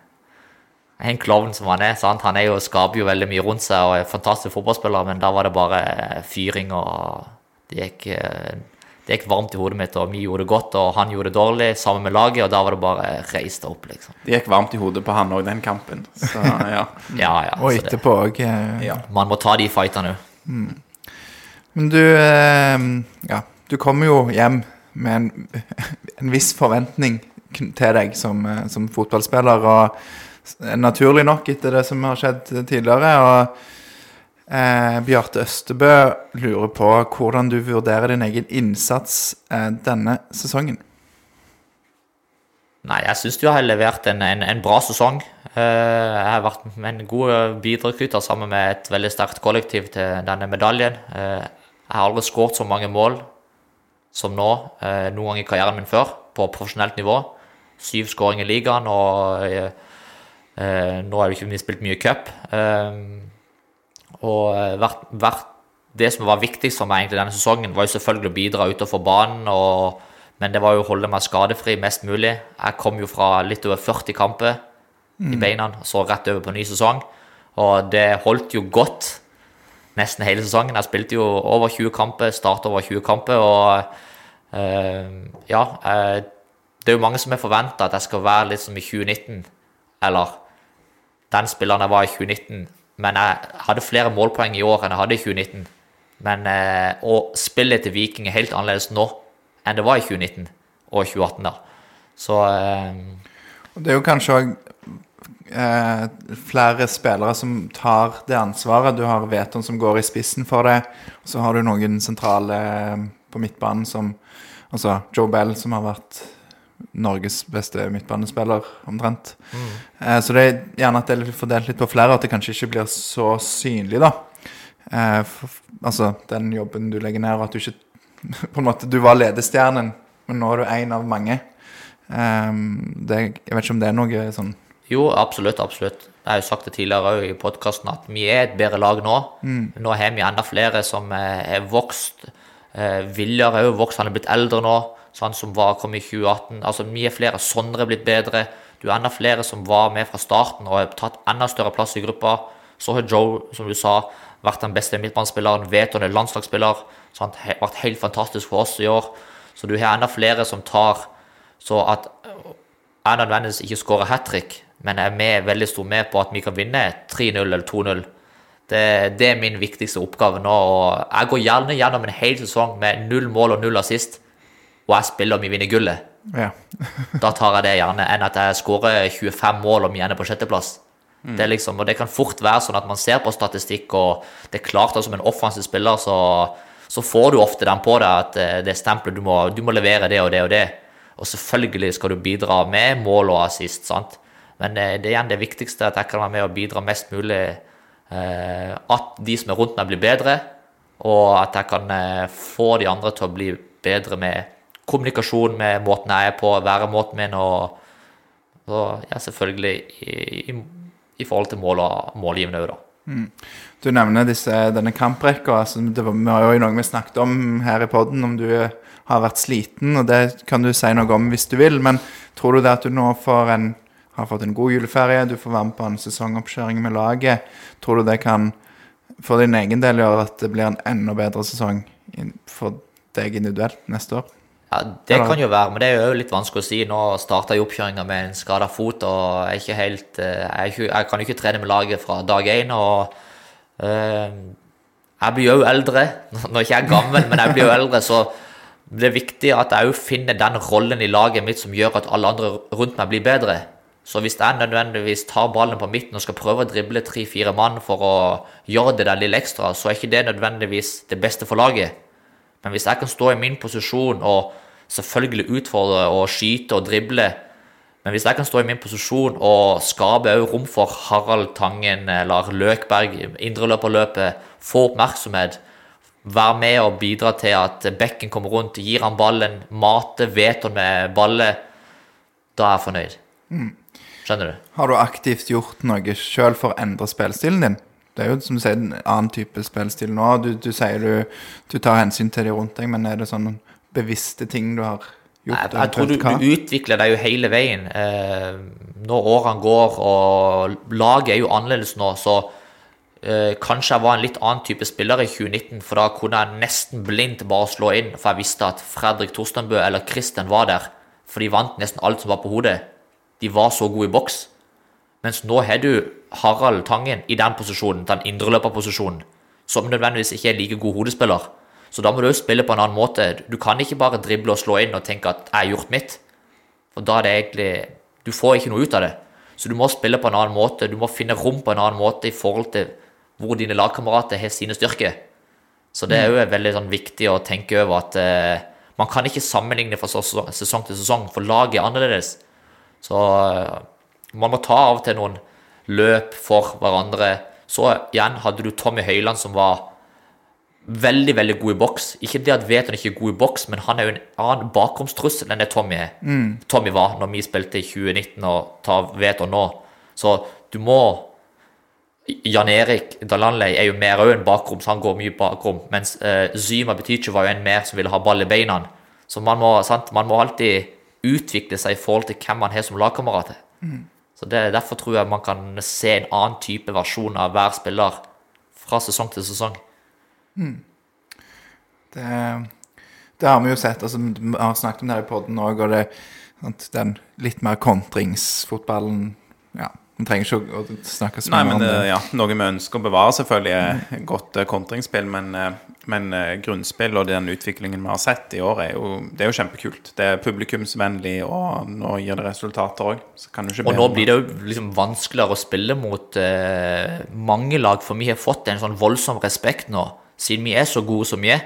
en klovn som han er. sant? Han er jo, skaper jo veldig mye rundt seg og er en fantastisk fotballspiller, men da var det bare eh, fyring, og det gikk, eh, det gikk varmt i hodet mitt, og vi gjorde det godt, og han gjorde det dårlig sammen med laget, og da var det bare reis deg opp, liksom. Det gikk varmt i hodet på han òg, den kampen. Så ja. Ja, ja. Og så etterpå òg. Uh, ja. man må ta de fightene òg. Men du eh, Ja, du kommer jo hjem med en, en viss forventning til deg som, eh, som fotballspiller, og naturlig nok etter det som har skjedd tidligere. Og eh, Bjarte Østebø lurer på hvordan du vurderer din egen innsats eh, denne sesongen. Nei, jeg syns du har levert en, en, en bra sesong. Eh, Jeg har vært en god bidragsyter sammen med et veldig sterkt kollektiv til denne medaljen. Eh, Jeg har aldri skåret så mange mål som nå, eh, noen gang i karrieren min før, på profesjonelt nivå. Syv skåringer i ligaen, og eh, eh, nå har det ikke spilt mye cup. Eh, Og eh, vært, vært det som var viktigst for meg egentlig denne sesongen, var jo selvfølgelig å bidra utenfor banen, og, men det var jo å holde meg skadefri mest mulig. Jeg kom jo fra litt over 40 kamper i beina, så rett over på ny sesong. Og det holdt jo godt nesten hele sesongen. Jeg spilte jo over 20 kamper, startet over 20 kamper, og øh, ja øh, Det er jo mange som har forventa at jeg skal være litt som i 2019, eller den spilleren jeg var i 2019. Men jeg hadde flere målpoeng i år enn jeg hadde i 2019. Men å og spillet til Viking er helt annerledes nå enn det var i 2019 og 2018. da. Så eh, det er jo kanskje òg eh, flere spillere som tar det ansvaret. Du har Veton som går i spissen for det, og så har du noen sentrale eh, på midtbanen som Altså Joe Bell, som har vært Norges beste midtbanespiller, omtrent. Eh, så det er gjerne at det er fordelt litt på flere, at det kanskje ikke blir så synlig, da. Eh, for, altså den jobben du legger ned, og at du ikke På en måte, du var ledestjernen, men nå er du én av mange. Eh, det, jeg vet ikke om det er noe sånn jo, absolutt, absolutt. Jeg har jo sagt det tidligere òg i podkasten at vi er et bedre lag nå. Nå har vi enda flere som eh, er vokst. Eh, Viljar er jo vokst, han er blitt eldre nå, sånn som var, kom i 2018. Altså, er flere. Sondre er blitt bedre. Du er enda flere som var med fra starten og har tatt enda større plass i gruppa. Så har Joe, som du sa, vært den beste midtbanespilleren. Veton er landslagsspiller. Så han har vært helt fantastisk for oss i år. Så du har enda flere som tar så at jeg nødvendigvis ikke skårer hat trick, men jeg er med, veldig stor med på at vi kan vinne 3-0 eller 2-0. Det, det er min viktigste oppgave nå. og Jeg går gjerne gjennom en hel sesong med null mål og null assist, og jeg spiller om vi vinner gullet. Ja. Da tar jeg det gjerne, enn at jeg skårer 25 mål og vi ender på sjetteplass. Det, er liksom, og det kan fort være sånn at man ser på statistikk, og det er klart at som en offensiv spiller, så, så får du ofte den på deg at eh, det stempelet du, må- du må levere det og det og det. Og selvfølgelig skal du bidra med mål og assist, sant. Men eh, det er igjen det viktigste, at jeg kan være med og bidra mest mulig. Eh, at de som er rundt meg, blir bedre, og at jeg kan eh, få de andre til å bli bedre med kommunikasjon, med måten jeg er på, væremåten min, og, og ja, selvfølgelig i, i, i forhold til mål og målgivende òg, da. Du nevner disse, denne kamprekka. Altså, det var, vi har jo noe vi snakket om her i poden, om du har vært sliten, og det kan du si noe om hvis du vil. Men tror du det at du nå en, har fått en god juleferie, du får være med på en sesongoppkjøring med laget, tror du det kan for din egen del gjøre at det blir en enda bedre sesong for deg individuelt neste år? Ja, Det kan jo være, men det er jo litt vanskelig å si. Nå starta oppkjøringa med en skada fot, og jeg, ikke helt, eh, jeg, jeg kan jo ikke trene med laget fra dag én. Og eh, jeg blir jo eldre. Nå er ikke jeg gammel, men jeg blir jo eldre, så det er viktig at jeg òg finner den rollen i laget mitt som gjør at alle andre rundt meg blir bedre. Så hvis jeg nødvendigvis tar ballen på midten og skal prøve å drible tre-fire mann for å gjøre det der lille ekstra, så er ikke det nødvendigvis det beste for laget. Men hvis jeg kan stå i min posisjon og selvfølgelig utfordre og skyte og drible Men hvis jeg kan stå i min posisjon og skape rom for Harald Tangen eller Løkberg, indreløperløpet, få oppmerksomhet, være med og bidra til at bekken kommer rundt, gir han ballen, mate han med baller, da er jeg fornøyd. Skjønner du? Har du aktivt gjort noe sjøl for å endre spillestilen din? Det er jo som du sier, en annen type spillestil nå. Du, du sier du, du tar hensyn til de rundt deg, men er det sånne bevisste ting du har gjort? Jeg, jeg tror du, du utvikler deg jo hele veien. Eh, når årene går og laget er jo annerledes nå, så eh, kanskje jeg var en litt annen type spiller i 2019, for da kunne jeg nesten blindt bare slå inn, for jeg visste at Fredrik Torstenbø eller Christian var der, for de vant nesten alt som var på hodet. De var så gode i boks. Mens nå har du Harald Tangen i den posisjonen, den indreløperposisjonen, som nødvendigvis ikke er like god hodespiller. Så da må du jo spille på en annen måte. Du kan ikke bare drible og slå inn og tenke at 'jeg har gjort mitt'. For da er det egentlig Du får ikke noe ut av det. Så du må spille på en annen måte. Du må finne rom på en annen måte i forhold til hvor dine lagkamerater har sine styrker. Så det er jo veldig sånn, viktig å tenke over at eh, man kan ikke sammenligne fra sesong sesong til sesong, for laget er annerledes. Så eh, man må ta av og til noen løp for hverandre. Så igjen hadde du Tommy Høiland som var veldig veldig god i boks. Ikke det at Veton ikke er god i boks, men han er jo en annen bakromstrussel enn det Tommy er. Tommy var når vi spilte i 2019 og tar Veton nå. Så du må Jan Erik Dalanley er jo mer òg en bakrom, så han går mye bakrom. Mens uh, Zyma Betiche var jo en mer som ville ha ball i beina. Så man må, sant? Man må alltid utvikle seg i forhold til hvem man har som lagkamerater. Så det, Derfor tror jeg man kan se en annen type versjon av hver spiller fra sesong til sesong. Det, det har vi jo sett. altså Vi har snakket om det i podden òg, og det, den litt mer kontringsfotballen Ja, vi trenger ikke å, snakke så mye om det, det. ja, Noe vi ønsker å bevare, selvfølgelig, er godt eh, kontringsspill. Men, eh, men eh, grunnspill og den utviklingen vi har sett i år, er jo, det er jo kjempekult. Det er publikumsvennlig, og nå gir det resultater òg. Så kan du ikke Og nå blir det jo liksom vanskeligere å spille mot eh, mange lag, for vi har fått en sånn voldsom respekt nå, siden vi er så gode som vi er.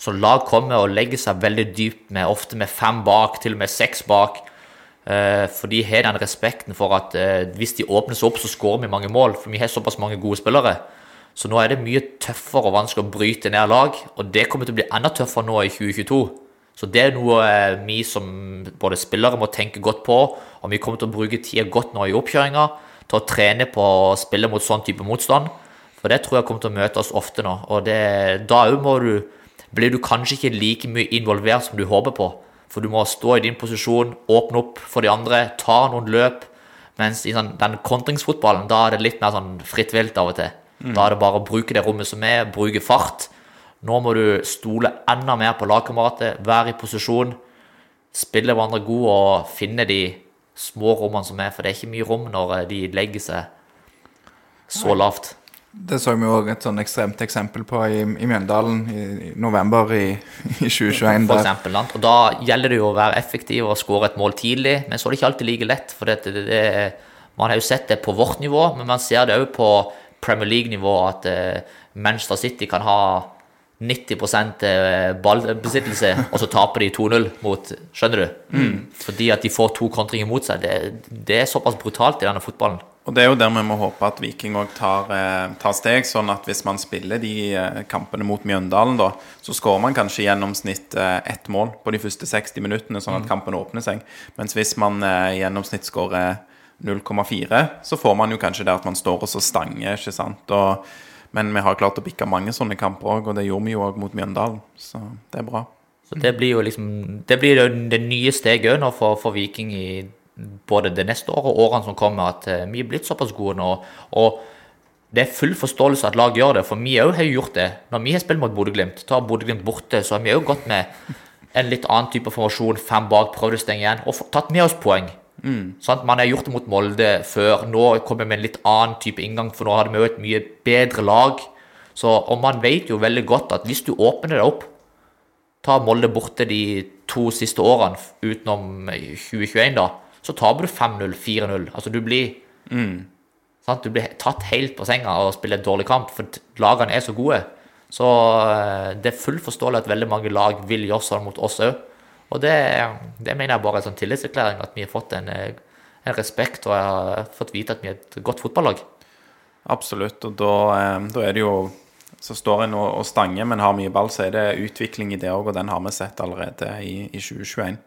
Så lag kommer og legger seg veldig dypt, med, ofte med fem bak, til og med seks bak. Eh, for de har den respekten for at eh, hvis de åpner seg opp, så skårer vi mange mål. For vi har såpass mange gode spillere. Så nå er det mye tøffere og vanskelig å bryte ned lag, og det kommer til å bli enda tøffere nå i 2022. Så det er noe eh, vi som både spillere må tenke godt på, og vi kommer til å bruke tida godt nå i oppkjøringa til å trene på å spille mot sånn type motstand. For det tror jeg kommer til å møte oss ofte nå, og det, da må du blir du kanskje ikke like mye involvert som du håper på. For du må stå i din posisjon, åpne opp for de andre, ta noen løp. Mens i sånn, den kontringsfotballen, da er det litt mer sånn fritt vilt av og til. Da er det bare å bruke det rommet som er, bruke fart. Nå må du stole enda mer på lagkameratet, være i posisjon, spille hverandre god og finne de små rommene som er. For det er ikke mye rom når eh, de legger seg så lavt. Det så vi jo et sånn ekstremt eksempel på i, i Mjøndalen i, i november i, i 2021. for eksempel? Og da gjelder det jo å være effektiv og skåre et mål tidlig, men så er det ikke alltid like lett. For det, det, det, man har jo sett det på vårt nivå, men man ser det òg på Premier League-nivå at eh, Manchester City kan ha 90 eh, ballbesittelse, og så taper de 2-0 mot Skjønner du? Fordi at de får to kontringer mot seg. Det, det er såpass brutalt i denne fotballen. Og det er jo der vi må håpe at Viking òg tar, eh, tar steg, sånn at hvis man spiller de eh, kampene mot Mjøndalen, da, så skårer man kanskje i gjennomsnitt eh, ett mål på de første 60 minuttene, sånn at kampen åpner seg. Mens hvis man i gjennomsnitt skårer 0,4, så får man jo kanskje det at man står og så stanger, ikke sant. Og, men vi har klart å bikke mange sånne kamper òg, og det gjorde vi jo òg mot Mjøndalen, så det er bra. Så det blir jo liksom Det blir det nye steget nå for, for Viking i både det neste året og årene som kommer, at eh, vi er blitt såpass gode nå. Og det er full forståelse at lag gjør det, for vi òg har jo gjort det. Når vi har spilt mot Bodø-Glimt, tar Bodø-Glimt borte, så har vi òg gått med en litt annen type formasjon, fem bak, prøvd å stenge igjen, og tatt med oss poeng. Sant? Man har gjort det mot Molde før. Nå kommer vi med en litt annen type inngang, for nå hadde vi jo et mye bedre lag. Så, og man vet jo veldig godt at hvis du åpner det opp, Ta Molde borte de to siste årene utenom 2021, da. Så taper du 5-0, 4-0. Altså, du blir sant? Du blir tatt helt på senga og spiller et dårlig kamp, for lagene er så gode. Så eh, det er fullt forståelig at veldig mange lag vil gjøre sånn mot oss òg. Og det, det mener jeg bare er en sånn tillitserklæring, at vi har fått en, eh, en respekt og har fått vite at vi er et godt fotballag. Absolutt, og da, eh, da er det jo Så står en og stanger, men har mye ball, så er det utvikling i det òg, og den har vi sett allerede i, i 2021.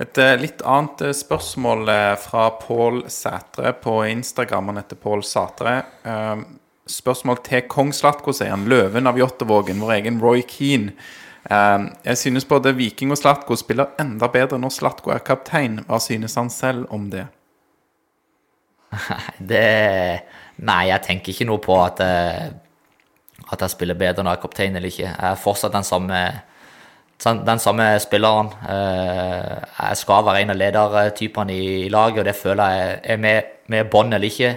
Et eh, litt annet eh, spørsmål eh, fra Pål Sætre på Instagram. Han heter Pål Sætre. Eh, spørsmål til kong Slatko, sier han. Løven av Jåttåvågen, vår egen Roy Keane. Eh, jeg synes både Viking og Slatko spiller enda bedre når Slatko er kaptein. Hva synes han selv om det? Det Nei, jeg tenker ikke noe på at, at jeg spiller bedre når jeg er kaptein eller ikke. Jeg er fortsatt den samme, den samme spilleren. Eh, Jeg skal være en av ledertypene i laget, og det føler jeg er med, med bånd eller ikke.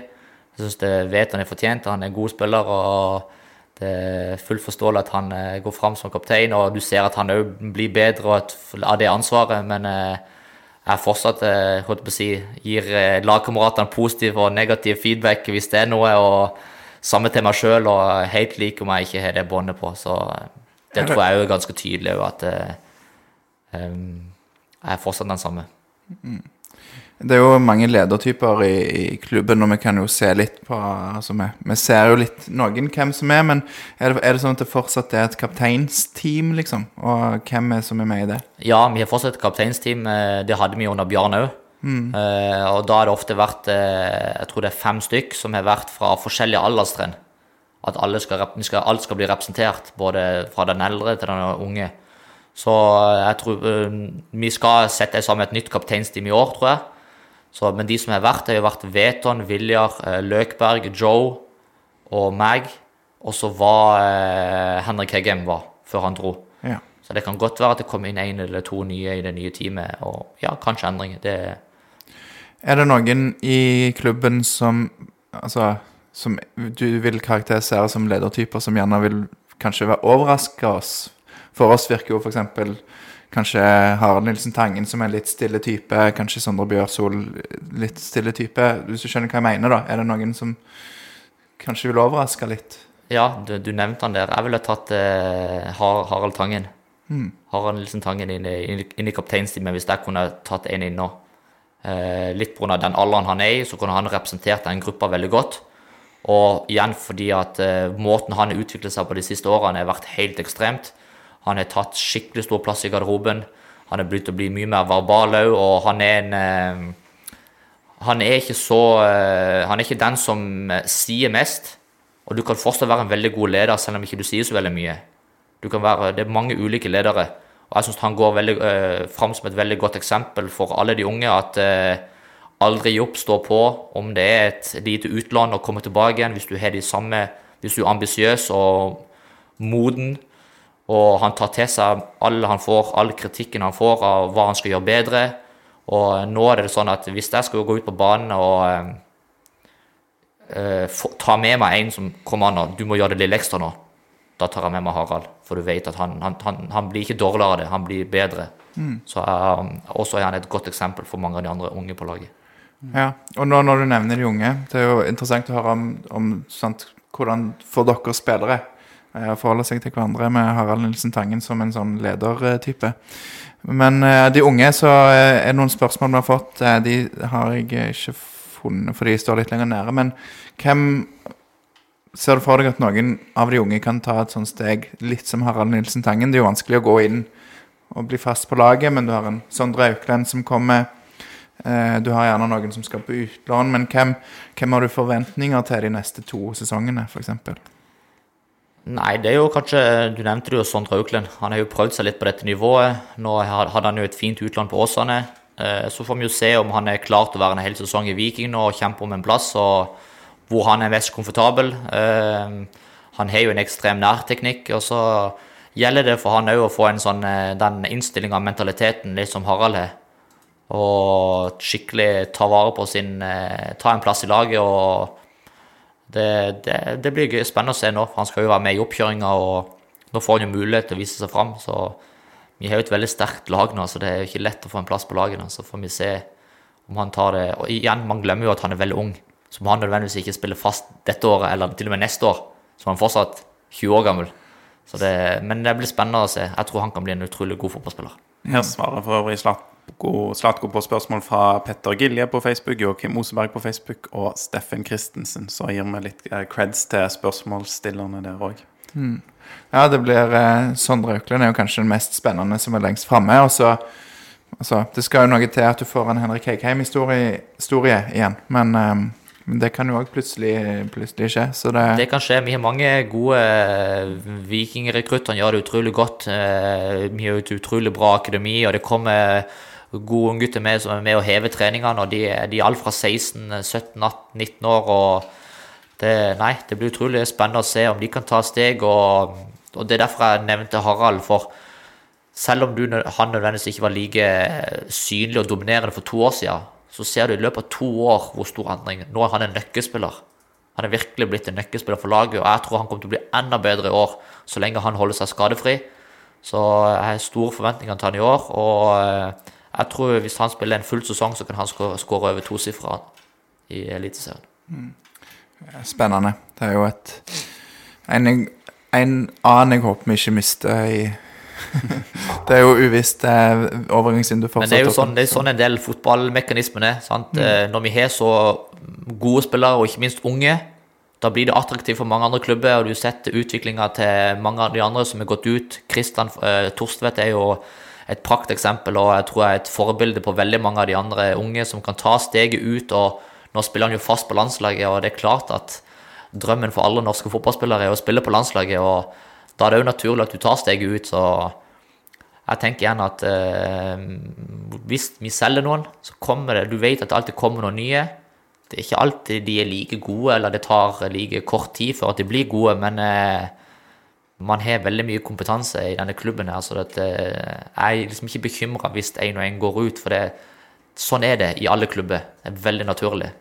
Jeg synes det vet han er fortjent. Han er en god spiller, og det er fullt forståelig at han eh, går fram som kaptein, og du ser at han òg blir bedre av det ansvaret, men eh, jeg fortsatt holdt på å si, gir lagkameratene positiv og negativ feedback hvis det er noe, og samme til meg sjøl, og helt lik om jeg ikke har det båndet på. Så det tror jeg er jo ganske tydelig at em, jeg er fortsatt den samme. Det er jo mange ledertyper i, i klubben, og vi kan jo se litt på altså vi, vi ser jo litt noen hvem som er, men er det, er det sånn at det fortsatt er et kapteinsteam, liksom? Og hvem er som er med i det? Ja, vi har fortsatt et kapteinsteam. eh, Det hadde vi under Bjarne òg. Og da har det ofte vært uh, jeg tror det er fem stykk som har vært fra forskjellige alderstrinn. At skal, skal, alt skal bli representert, både fra den eldre til den unge. Så eh, jeg tror eh, vi skal sette sammen et nytt kapteinsteam i år, tror jeg. Så, men de som har vært, har jo vært Veton, Viljar, eh, Løkberg, Joe og meg. Og så var eh, Henrik Heggem var, før han dro. Ja. Så det kan godt være at det kommer inn en eller to nye i det nye teamet, og ja, kanskje endringer. Det, Er det noen i klubben som Altså som du vil karakterisere som ledertyper, som gjerne vil kanskje være overraska oss? For oss virker jo f.eks. kanskje Harald Nilsen Tangen som en litt stille type. Kanskje Sondre Bjørsol litt stille type. Hvis du skjønner hva jeg mener, da. Er det noen som kanskje vil overraske litt? ja, du, du nevnte han der. Jeg ville tatt eh, Harald Tangen. Harald Nilsen Tangen inn, i- inn, inn i kapteinstimen hvis jeg kunne tatt en inn nå. Eh, litt pga. den alderen han er i, så kunne han representert den gruppa veldig godt. Og igjen fordi at eh, måten han har utviklet seg på de siste årene, har vært helt ekstremt. Han har tatt skikkelig stor plass i garderoben. Han er begynt å bli mye mer verbal òg, og han er en eh, Han er ikke så eh, Han er ikke den som sier mest. Og du kan fortsatt være en veldig god leder selv om ikke du sier så veldig mye. Du kan være, Det er mange ulike ledere. Og jeg syns han går veldig, eh, fram som et veldig godt eksempel for alle de unge. At eh, aldri gi opp, stå på. Om det er et lite utlån å komme tilbake igjen hvis du har de samme Hvis du er ambisiøs og moden. Og han tar til seg all han får, all kritikken han får av hva han skal gjøre bedre. Og nå er det sånn at hvis jeg skal gå ut på banen og eh, eh, få, ta med meg en som kommer an du må gjøre det litt ekstra nå, da tar jeg med meg Harald. For du vet at han, han, han, han blir ikke dårligere av det, han blir bedre. Så um, også er han et godt eksempel for mange av de andre unge på laget. Ja, og nå når du nevner de unge, det er jo interessant å høre om, om sant, hvordan får dere spillere eh, seg til hverandre med Harald Nilsen Tangen som en sånn ledertype. Men eh, de unge, så eh, er det noen spørsmål vi har fått. Eh, de har jeg ikke funnet, for de står litt lenger nære. Men hvem ser du for deg at noen av de unge kan ta et sånt steg, litt som Harald Nilsen Tangen? Det er jo vanskelig å gå inn og bli fast på laget, men du har en Sondre Auklend som kommer. Eh, Du har gjerne noen som skal på utlån, men hvem, hvem har du forventninger til de neste to sesongene, f.eks.? Nei, det er jo kanskje Du nevnte det jo Sondre Auklend. Han har jo prøvd seg litt på dette nivået. Nå hadde han jo et fint utlån på Åsane. Eh, Så får vi jo se om han er klar til å være en hel sesong i Viking nå og kjempe om en plass, og hvor han er mest komfortabel. Eh, Han har jo en ekstrem nærteknikk, og så gjelder det for han òg å få en sånn, den innstillinga og mentaliteten litt som Harald har. Og skikkelig ta vare på sin eh, Ta en plass i laget og det, det, det blir gøy, spennende å se nå, for han skal jo være med i oppkjøringa, og nå får han jo mulighet til å vise seg fram. Så Vi har jo et veldig sterkt lag nå, så det er jo ikke lett å få en plass på laget. nå, Så får vi se om han tar det. Og igjen, man glemmer jo at han er veldig ung. Så må han nødvendigvis ikke spille fast dette året, eller til og med neste år. Så han er fortsatt 20 år gammel. Det, men det blir spennende å se. Jeg tror han kan bli en utrolig god fotballspiller. Her svarer for øvrig Slatko, Slatko på spørsmål fra Petter Gilje på Facebook, Joakim Oseberg på Facebook og Steffen Christensen. Så gir vi litt eh, creds til spørsmålsstillerne der òg. Ja, det blir eh, Sondre Auklend er jo kanskje den mest spennende som er lengst framme. Og så altså, Det skal jo noe til at du får en Henrik Heikheim-historie igjen. Men eh, men det kan jo òg plutselig, plutselig skje. Så det, Det kan skje. Vi har mange gode eh, vikingrekrutter. Han gjør det utrolig godt. Eh, Vi har et utrolig bra akademi, og det kommer gode unggutter med som er med og hever treningene. og De, de er alt fra 16, 17, 18, 19 år. og det, Nei, det blir utrolig spennende å se om de kan ta steg. og, og Det er derfor jeg nevnte Harald. for selv om du, han nødvendigvis ikke var like synlig og dominerende for to år siden, så ser du i løpet av to år hvor stor endring. Nå er han en nøkkelspiller. Han er virkelig blitt en nøkkelspiller for laget, og jeg tror han kommer til å bli enda bedre i år, så lenge han holder seg skadefri. Så jeg har store forventninger til han i år, og eh, jeg tror hvis han spiller en full sesong, så kan han skåre over tosifra i Eliteserien. Spennende. Det er jo et En, en annen jeg håper vi ikke mister i Det er jo uvisst overgangsvindu fortsatt. Men det er jo sånn, det er sånn en del fotballmekanismene er. Sant? Eh, Når vi har så gode spillere, og ikke minst unge, da blir det attraktivt for mange andre klubber, og du har sett utviklinga til mange av de andre som har gått ut. Kristian eh, Torstvedt er jo et prakteksempel, og jeg tror jeg er et forbilde på veldig mange av de andre unge som kan ta steget ut. og Nå spiller han jo fast på landslaget, og det er klart at drømmen for alle norske fotballspillere er å spille på landslaget, og da er det jo naturlig at du tar steget ut. så jeg tenker igjen at eh, hvis vi selger noen, så kommer det Du vet at det alltid kommer noen nye. Det er ikke alltid de er like gode, eller det tar like kort tid før at de blir gode, men eh, man har veldig mye kompetanse i denne klubben her, så at, eh, jeg er liksom ikke bekymra hvis en og en går ut, for det, sånn er det i alle klubber. Det er veldig naturlig.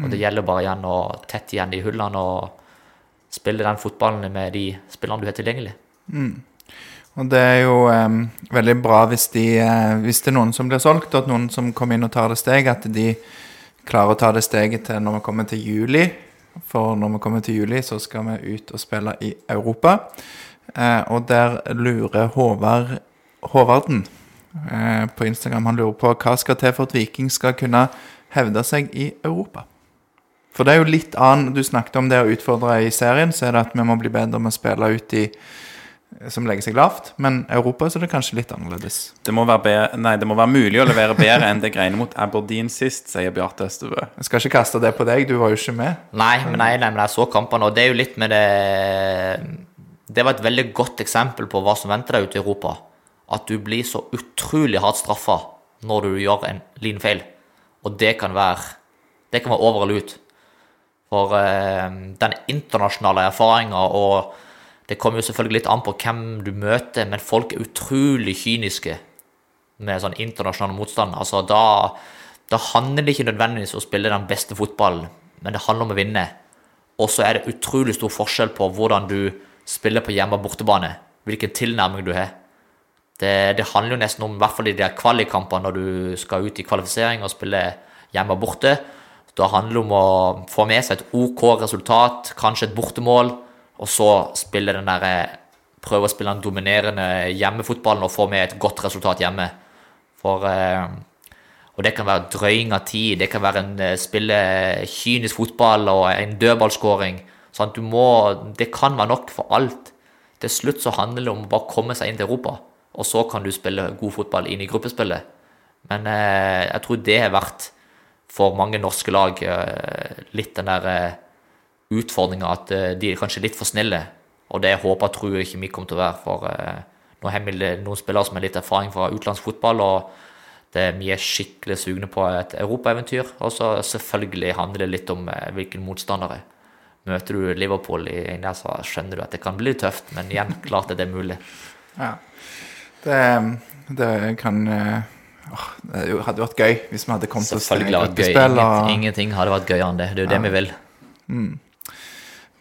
Og det gjelder bare igjen å tette igjen de hullene og spille den fotballen med de spillerne du har tilgjengelig. Og det er jo eh, veldig bra hvis, de, eh, hvis det er noen som blir solgt, og at noen som kommer inn og tar det steg, at de klarer å ta det steget til når vi kommer til juli. For når vi kommer til juli, så skal vi ut og spille i Europa. Eh, og der lurer Håvard Håvarden eh, på Instagram Han lurer på hva skal til for at Viking skal kunne hevde seg i Europa. For det er jo litt annet Du snakket om det å utfordre i serien, så er det at vi må bli bedre med å spille ut i som legger seg lavt. Men Europa så er det kanskje litt annerledes. Det må, være bedre, nei, det må være mulig å levere bedre enn det greiene mot Aberdeen sist, sier Bjarte Østebø. Jeg skal ikke kaste det på deg, du var jo ikke med. Nei, men nei, nei, men jeg så kampene, og det er jo litt med det Det var et veldig godt eksempel på hva som venter deg ute i Europa. At du blir så utrolig hardt straffa når du gjør en liten feil. Og det kan være Det kan være over eller ut. For eh, den internasjonale erfaringa og Det kommer jo selvfølgelig litt an på hvem du møter, men folk er utrolig kyniske med sånn internasjonal motstand. Altså da, da handler det ikke nødvendigvis om å spille den beste fotballen, men det handler om å vinne. Og så er det utrolig stor forskjell på hvordan du spiller på hjemme- og bortebane. Hvilken tilnærming du har. Det, det handler jo nesten om, i hvert fall i de kvalikkampene når du skal ut i kvalifisering og spille hjemme og borte. Da handler det om å få med seg et OK resultat, kanskje et bortemål, og så spille den der, prøve å spille den dominerende hjemmefotballen og få med et godt resultat hjemme. For eh, Og det kan være drøying av tid, det kan være en eh, spille kynisk fotball og en dødballskåring. Sånn du må Det kan være nok for alt. Til slutt så handler det om å bare komme seg inn til Europa, og så kan du spille god fotball inn i gruppespillet. Men eh, jeg tror det har vært for mange norske lag eh, litt den der eh, utfordringa at eh, de er kanskje litt for snille. Og det håper og tror jeg ikke vi kommer til å være. For eh, nå har vi noen spillere som har litt erfaring fra utenlandsk fotball, og det, vi er skikkelig sugne på et europaeventyr. Og så selvfølgelig handler det litt om eh, hvilken motstandere. Møter du Liverpool i en så skjønner du at det kan bli tøft, men igjen, klart at det er mulig. Ja. Det, det kan eh, åh, Det hadde vært gøy hvis vi hadde kommet oss til gruppespill. Ingenting, og- ingenting hadde vært gøyere enn det. Det er jo det vi vil.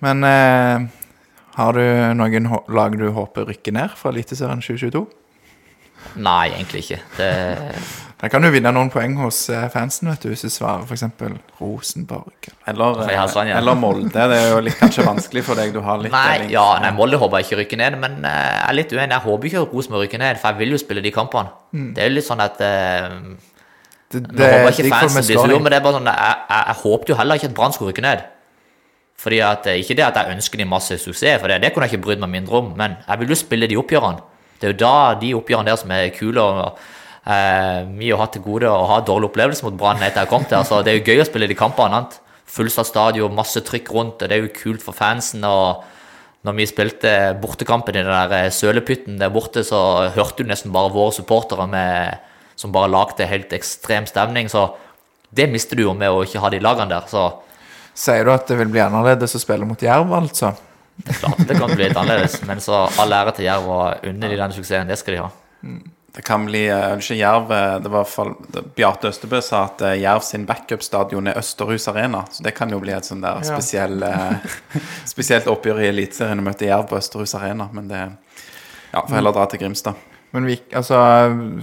Men eh, har du noen lag du håper rykker ned fra Eliteserien 2022? Nei, egentlig ikke. Det, Da kan du vinne noen poeng hos eh, fansen, vet du, hvis du svarer f.eks. Rosenborg. Eller, sånn, ja. eller Molde. Det er jo litt, kanskje vanskelig for deg. Du har litt nei, deling. ja, nei, Molde håper jeg ikke rykker ned, men eh, jeg er litt uenig. Jeg håper ikke Rosenborg rykker ned, for jeg vil jo spille de kampene. Det er jo litt sånn at uh, Det, Nå håper jeg ikke fansen blir slår sur, men det er bare sånn Jeg, jeg, jeg håpet jo heller ikke at Brann skulle rykke ned. Fordi at, eh, Ikke det at jeg ønsker de masse suksess, for det, det kunne jeg ikke brydd meg mindre om, men jeg vil jo spille de oppgjørene. Det er jo da de oppgjørene der som er kule. og eh, Vi har hatt til gode å ha dårlig opplevelse mot Brann etter jeg kom til. så det er jo gøy å spille de kampene. Fullsatt stadion, masse trykk rundt, og det er jo kult for fansen. og når vi spilte bortekampen i den der eh, sølepytten der borte, så hørte du nesten bare våre supportere med, som bare lagde helt ekstrem stemning. Så det mister du jo med å ikke ha de lagene der. Så Sier du at det vil bli annerledes å spille mot Jerv, altså? det er klart det kan bli litt annerledes. Men så all ære til Jerv og unne de den suksessen. Det skal de ha. Det kan bli eh, ikke Jerv eh, Det var fall Bjarte Østebø sa at eh, Jerv sin backup-stadion er Østerhus Arena. Så det kan jo bli et sånn der spesiell, spesielt oppgjør i Eliteserien å møte Jerv på Østerhus Arena. Men det Ja, får heller dra til Grimstad. Men vi, altså,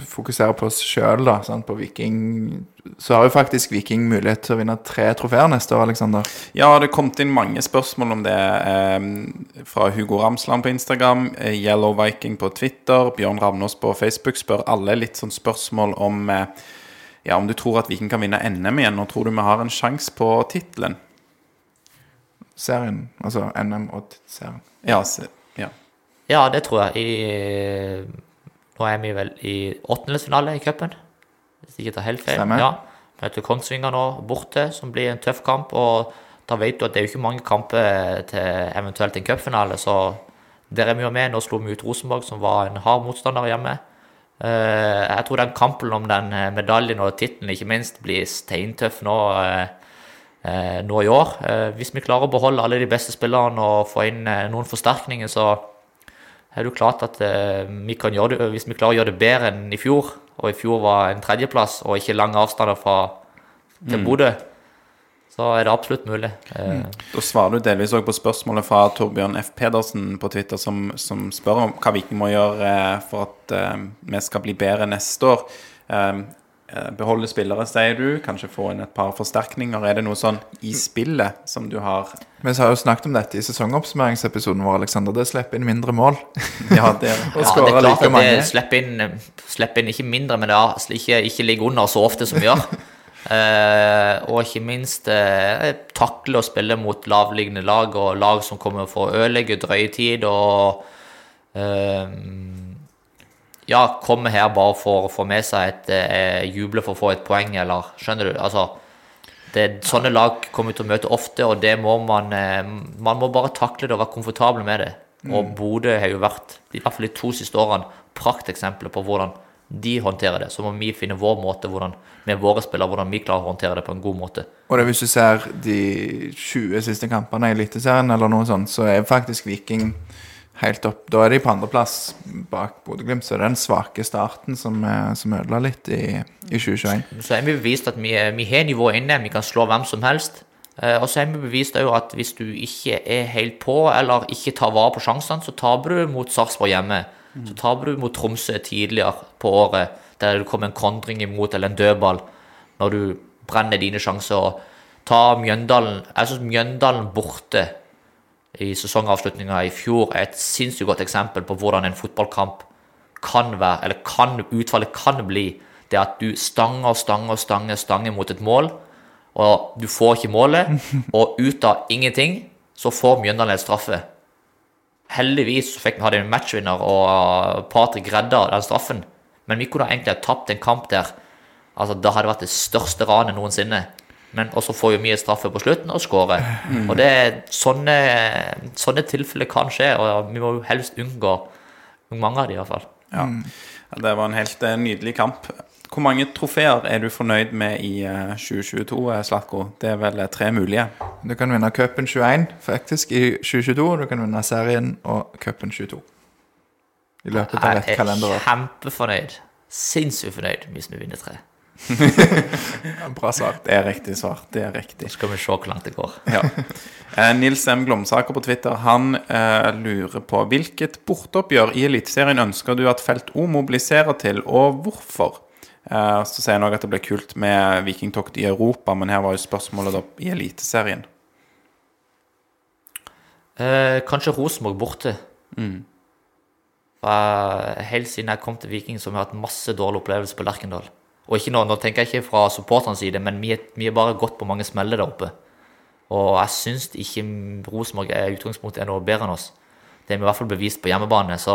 fokusere på oss sjøl, da. Sant? På Viking Så har jo faktisk Viking mulighet til å vinne tre trofeer neste år, Aleksander. Ja, det kom inn mange spørsmål om det eh, fra Hugo Ramsland på Instagram, eh, Yellow Viking på Twitter, Bjørn Ravnås på Facebook spør alle litt sånn spørsmål om eh, ja, om du tror at Viking kan vinne NM igjen, og tror du vi har en sjanse på tittelen? Serien. Altså NM og serien. Ja, se, ja. Ja, det tror jeg. I, nå er vi vel i åttendelsfinale i cupen, hvis jeg ikke tar helt feil. Stemmer. Ja, Møter Kongsvinger nå borte, som blir en tøff kamp. Og da vet du at det er jo ikke mange kamper til eventuelt en cupfinale, så der er vi jo med. Nå slo vi ut Rosenborg, som var en hard motstander hjemme. Eh, jeg tror den kampen om den eh, medaljen og tittelen ikke minst blir steintøff nå, eh, nå i år. Hvis vi klarer å beholde alle de beste spillerne og få inn noen forsterkninger, så er det jo klart at eh, vi kan gjøre det, hvis vi klarer å gjøre det bedre enn i fjor, og i fjor var en tredjeplass og ikke lange avstander fra til Bodø, så er det absolutt mulig. Mm. Da svarer du delvis òg på spørsmålet fra Torbjørn F. Pedersen på Twitter, som, som spør om hva Viking må gjøre eh, for at eh, vi skal bli bedre neste år. Eh, eh, beholde spillere, sier du. Kanskje få inn et par forsterkninger. Er det noe sånn i spillet som du har Vi har jo snakket om dette i sesongoppsummeringsepisoden vår, Aleksander. Det slipper inn mindre mål. Ja, det Og ja, det er klart like at det slipper inn, slipper inn ikke mindre, men det er ikke, ikke ligge under så ofte som vi gjør. Uh, og ikke minst uh, takle å spille mot lavliggende lag og lag som kommer for å ødelegge drøye tid og eh, ja, komme her bare for å få med seg et eh, juble for å få et poeng, eller skjønner du? Altså, det, sånne lag kommer vi til å møte ofte, og det må man eh, Man må bare takle det og være komfortabel med det. Og Bodø har jo vært, i hvert fall de to siste årene, prakteksempler på hvordan de håndterer det. Så må vi finne vår måte hvordan, med våre spillere, hvordan vi klarer å håndtere det på en god måte. Og det, hvis du ser de 20 siste kampene i Eliteserien, eller noe sånt, så er faktisk Viking helt opp Da er de på andreplass bak Bodø-Glimt, så det er den svake starten som, eh, som ødela litt i, i 2021. Så er vi bevist at vi, vi har nivået inne, vi kan slå hvem som helst. Eh, Og så er vi bevist at hvis du ikke er helt på, eller ikke tar vare på sjansene, så taper du mot Sarpsborg hjemme. Så taper du mot Tromsø tidligere på året, der det kommer en kontring imot, eller en dødball, når du brenner dine sjanser. Og ta Mjøndalen Jeg syns Mjøndalen borte i sesongavslutninga i fjor er et sinnssykt godt eksempel på hvordan en fotballkamp kan være, eller kan, utfallet kan bli. Det at du stanger stanger stanger, stanger mot et mål, og du får ikke målet, og ut av ingenting så får Mjøndalen straffe. Heldigvis så fikk vi hadde en matchvinner, og Patrick redda den straffen. Men vi kunne egentlig ha tapt en kamp der. Altså, Det hadde vært det største ranet noensinne. Men også får jo et straffe på slutten og skårer. Og det er sånne, sånne tilfeller kan skje, og vi må jo helst unngå mange av de i hvert fall. Ja. Det var en helt eh, nydelig kamp. Hvor mange trofeer er du fornøyd med i eh, 2022, eh, Slatko? Det er vel eh, tre mulige. Du kan vinne cupen 21 faktisk i 2022, og du kan vinne serien og cupen 22. I løpet av et Jeg er kalenderår. kjempefornøyd. Sinnssykt fornøyd hvis vi vinner tre. Bra svar. Det er riktig svar. Det er riktig. Skal vi se hvor langt det går. Ja. Eh, Nils M. Glomsaker på Twitter Han eh, lurer på hvilket borteoppgjør i Eliteserien ønsker du at Felt O mobiliserer til, og hvorfor? Eh, så sier han òg at det ble kult med vikingtokt i Europa, men her var jo spørsmålet da i Eliteserien. Eh, kanskje Rosenborg borte. Mm. helt siden jeg kom til Viking, så har hatt masse dårlige opplevelser på Lerkendal. Og ikke nå, nå tenker jeg ikke fra supporternes side, men vi, er- vi har bare gått på mange smeller der oppe. Og jeg syns ikke Rosenborg er utgangspunktet er noe bedre enn oss. Det er vi i hvert fall bevist på hjemmebane. Så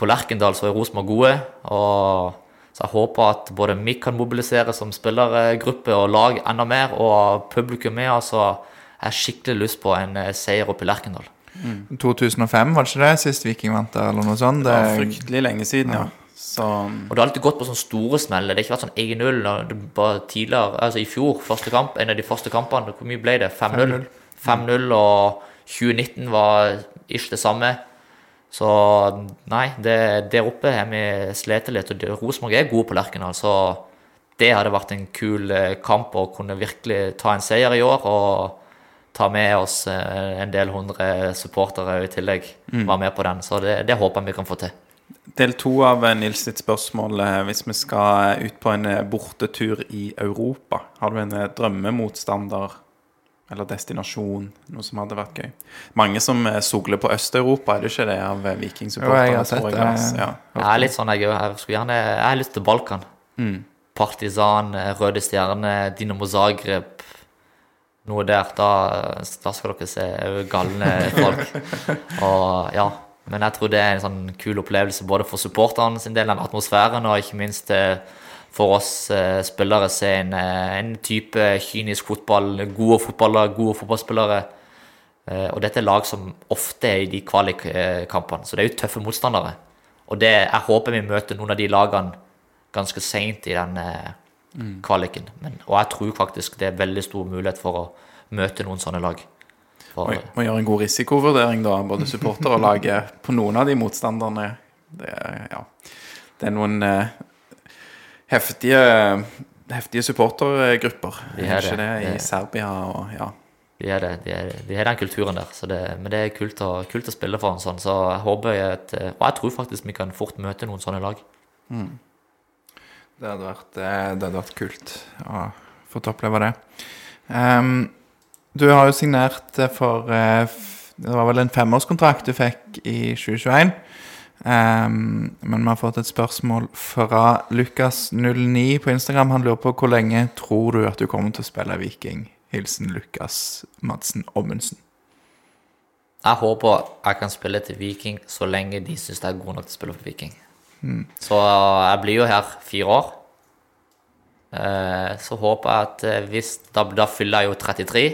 på Lerkendal så er Rosenborg gode. Og så jeg håper at både vi kan mobilisere som spillergruppe og lag enda mer, og publikum med oss. Og jeg har skikkelig lyst på en eh, seier oppe i Lerkendal. 2005, var det ikke det? Sist Viking vant der, eller noe sånt? Det Det, var fryktelig lenge siden, ja. Så Og det har alltid gått på sånne store smeller. Det har ikke vært sånn 1-0 når det bare tidligere, altså i fjor, første kamp, en av de første kampene. Hvor mye ble det? 5-0. 5-0, og 2019 var ikke det samme. Så nei, det, der oppe har vi slitt litt. Og Rosenborg er gode på Lerkendal, så det hadde vært en kul eh, kamp å kunne virkelig ta en seier i år. Og ta med oss eh, en del hundre supportere i tillegg. Være med på den. Så det, det håper jeg vi kan få til. Del to av eh, Nils sitt spørsmål. eh, Hvis vi skal ut på en eh, bortetur i Europa, har du en eh, drømmemotstander eller destinasjon? Noe som hadde vært gøy? Mange som eh, sogler på Øst-Europa, er det ikke det, av eh, Jo, jeg jeg, Ja. Jeg er litt sånn, jeg, òg. jeg gjerne Jeg har lyst til Balkan. Partisan, eh, Røde Stjerne, Dinamo Zagreb. Noe der. Da, da skal dere se galne folk. Og ja. Men jeg tror det er en sånn kul opplevelse både for supporterne sin del, den atmosfæren, og ikke minst eh, for oss spillere spillere se en, eh, en type kynisk fotball, gode fotballer, gode fotballspillere. Eh, Og dette er lag som ofte er i de kvalikkampene, så det er jo tøffe motstandere. Og det, jeg håper vi møter noen av de lagene ganske seint i den eh, kvaliken. Men, og jeg tror faktisk det er veldig stor mulighet for å møte noen sånne lag. For, Må, gjøre en god risikovurdering, da, både supporter og laget, på noen av de motstanderne. Det, ja. det er noen eh, heftige, heftige supportergrupper. De Er ikke det det. i Serbia og ja. de, det, de, de har den kulturen der. Så det, men det er kult å, kult å spille for en sånn. Så jeg håper at, eh, Og jeg tror faktisk vi kan fort møte noen sånne lag. det, hadde vært, eh, det hadde vært kult å få oppleve det. Ehm, du har jo signert eh, for eh, Det var vel en femårskontrakt du fikk i 2021. Um, men vi har fått et spørsmål fra Lukas09 på Instagram. Han lurer på hvor lenge tror du at du kommer til å spille Viking? Hilsen Lukas Madsen Ommundsen. Jeg håper jeg kan spille til Viking så lenge de syns jeg er god nok til å spille for Viking. Så jeg blir jo her fire år. Eh, Så håper jeg at eh, hvis Da, da fyller jeg jo 33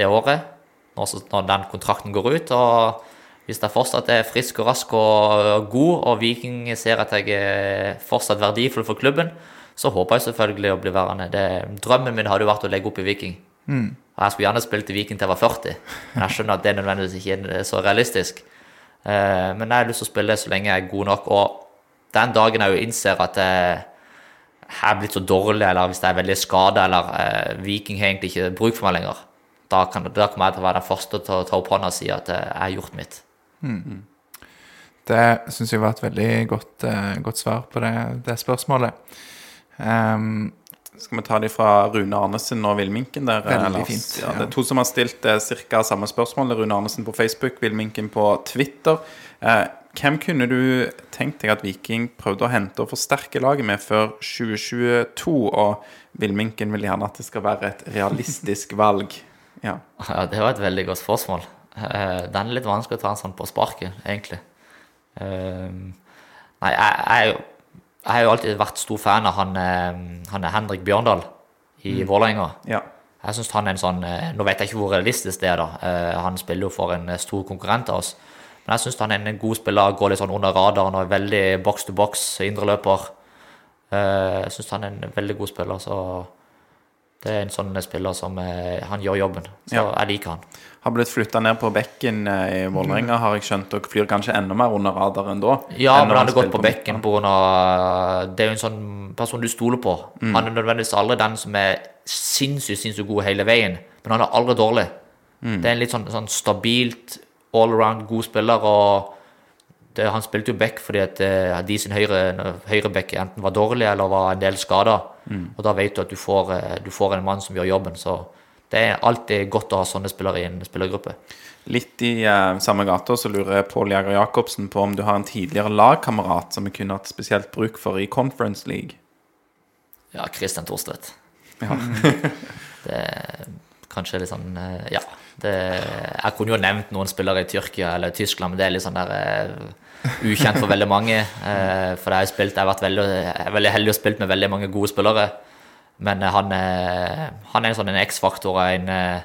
det året, når, den kontrakten går ut. Og hvis jeg fortsatt er frisk og rask og god, og Viking ser at jeg er fortsatt verdifull for klubben, så håper jeg selvfølgelig å bli værende. Det, drømmen min hadde jo vært å legge opp i Viking. Og jeg skulle gjerne spilt i Viking til jeg var 40, men jeg skjønner at det nødvendigvis ikke er så realistisk. Eh, Men jeg har lyst til å spille så lenge jeg er god nok, og den dagen jeg jo innser at jeg jeg er blitt så dårlig, eller hvis jeg er veldig skada, eller eh, Viking har egentlig ikke bruk for meg lenger, da, kan, da kommer jeg til å være den første til å ta opp hånda og si at eh, jeg har gjort mitt. Det syns jeg var et veldig godt, eh, godt svar på det, det spørsmålet. Um, Skal vi ta de fra Rune Arnesen og Villminken der? eh, Veldig fint, Ja, det er to som har stilt eh, ca. samme spørsmål. Rune Arnesen på Facebook, Villminken på Twitter. Eh, hvem kunne du tenkt deg at Viking prøvde å hente og forsterke laget med før 2022? Og Villminken vil gjerne at det skal være et realistisk valg. Ja. Ja, det var et veldig godt spørsmål. Eh, Den er litt vanskelig å ta en sånn på sparket, egentlig. Eh, Nei, jeg, har jo alltid vært stor fan av han, eh, han er Henrik Bjørndal i Vålerenga. ja. Jeg synes han er en sånn Nå vet jeg ikke hvor realistisk det er, da. Han spiller jo for en stor konkurrent av oss. Men jeg syns han er en god spiller, går litt sånn under radaren og er veldig box to box, indreløper. Jeg syns han er en veldig god spiller, så det er en sånn spiller som eh, Han gjør jobben. Så Ja. jeg liker han. har blitt flytta ned på bekken eh, i Vålerenga, har jeg skjønt, og flyr kanskje enda mer under radaren da. Ja, men han har gått spiller på bekken pga. Det er jo en sånn person du stoler på. Mm. Han er nødvendigvis aldri den som er sinnssykt sinnssykt god hele veien, men han er aldri dårlig. Mm. Det er en litt sånn, sånn stabilt, all around god spiller, og det, han spilte jo back fordi at eh, de sin høyre, bekk enten var dårlig eller var en del skada. Mm. Og da vet du at du får, eh, du får en mann som gjør jobben. Så det er alltid godt å ha sånne spillere i en spillergruppe. Litt i eh, samme gata så lurer Pål Jæger Jacobsen på om du har en tidligere lagkamerat som vi kunne hatt spesielt bruk for i Conference League. Ja, Christian Thorstvedt. det er kanskje litt sånn eh, Ja. Det, jeg kunne jo nevnt noen spillere i Tyrkia eller Tyskland, men det er litt sånn der ukjent for veldig mange. Eh, for jeg har, spilt, jeg har vært veldig, jeg er veldig heldig og spilt med veldig mange gode spillere. Men eh, han, er- han er en sånn en X-faktor og en eh,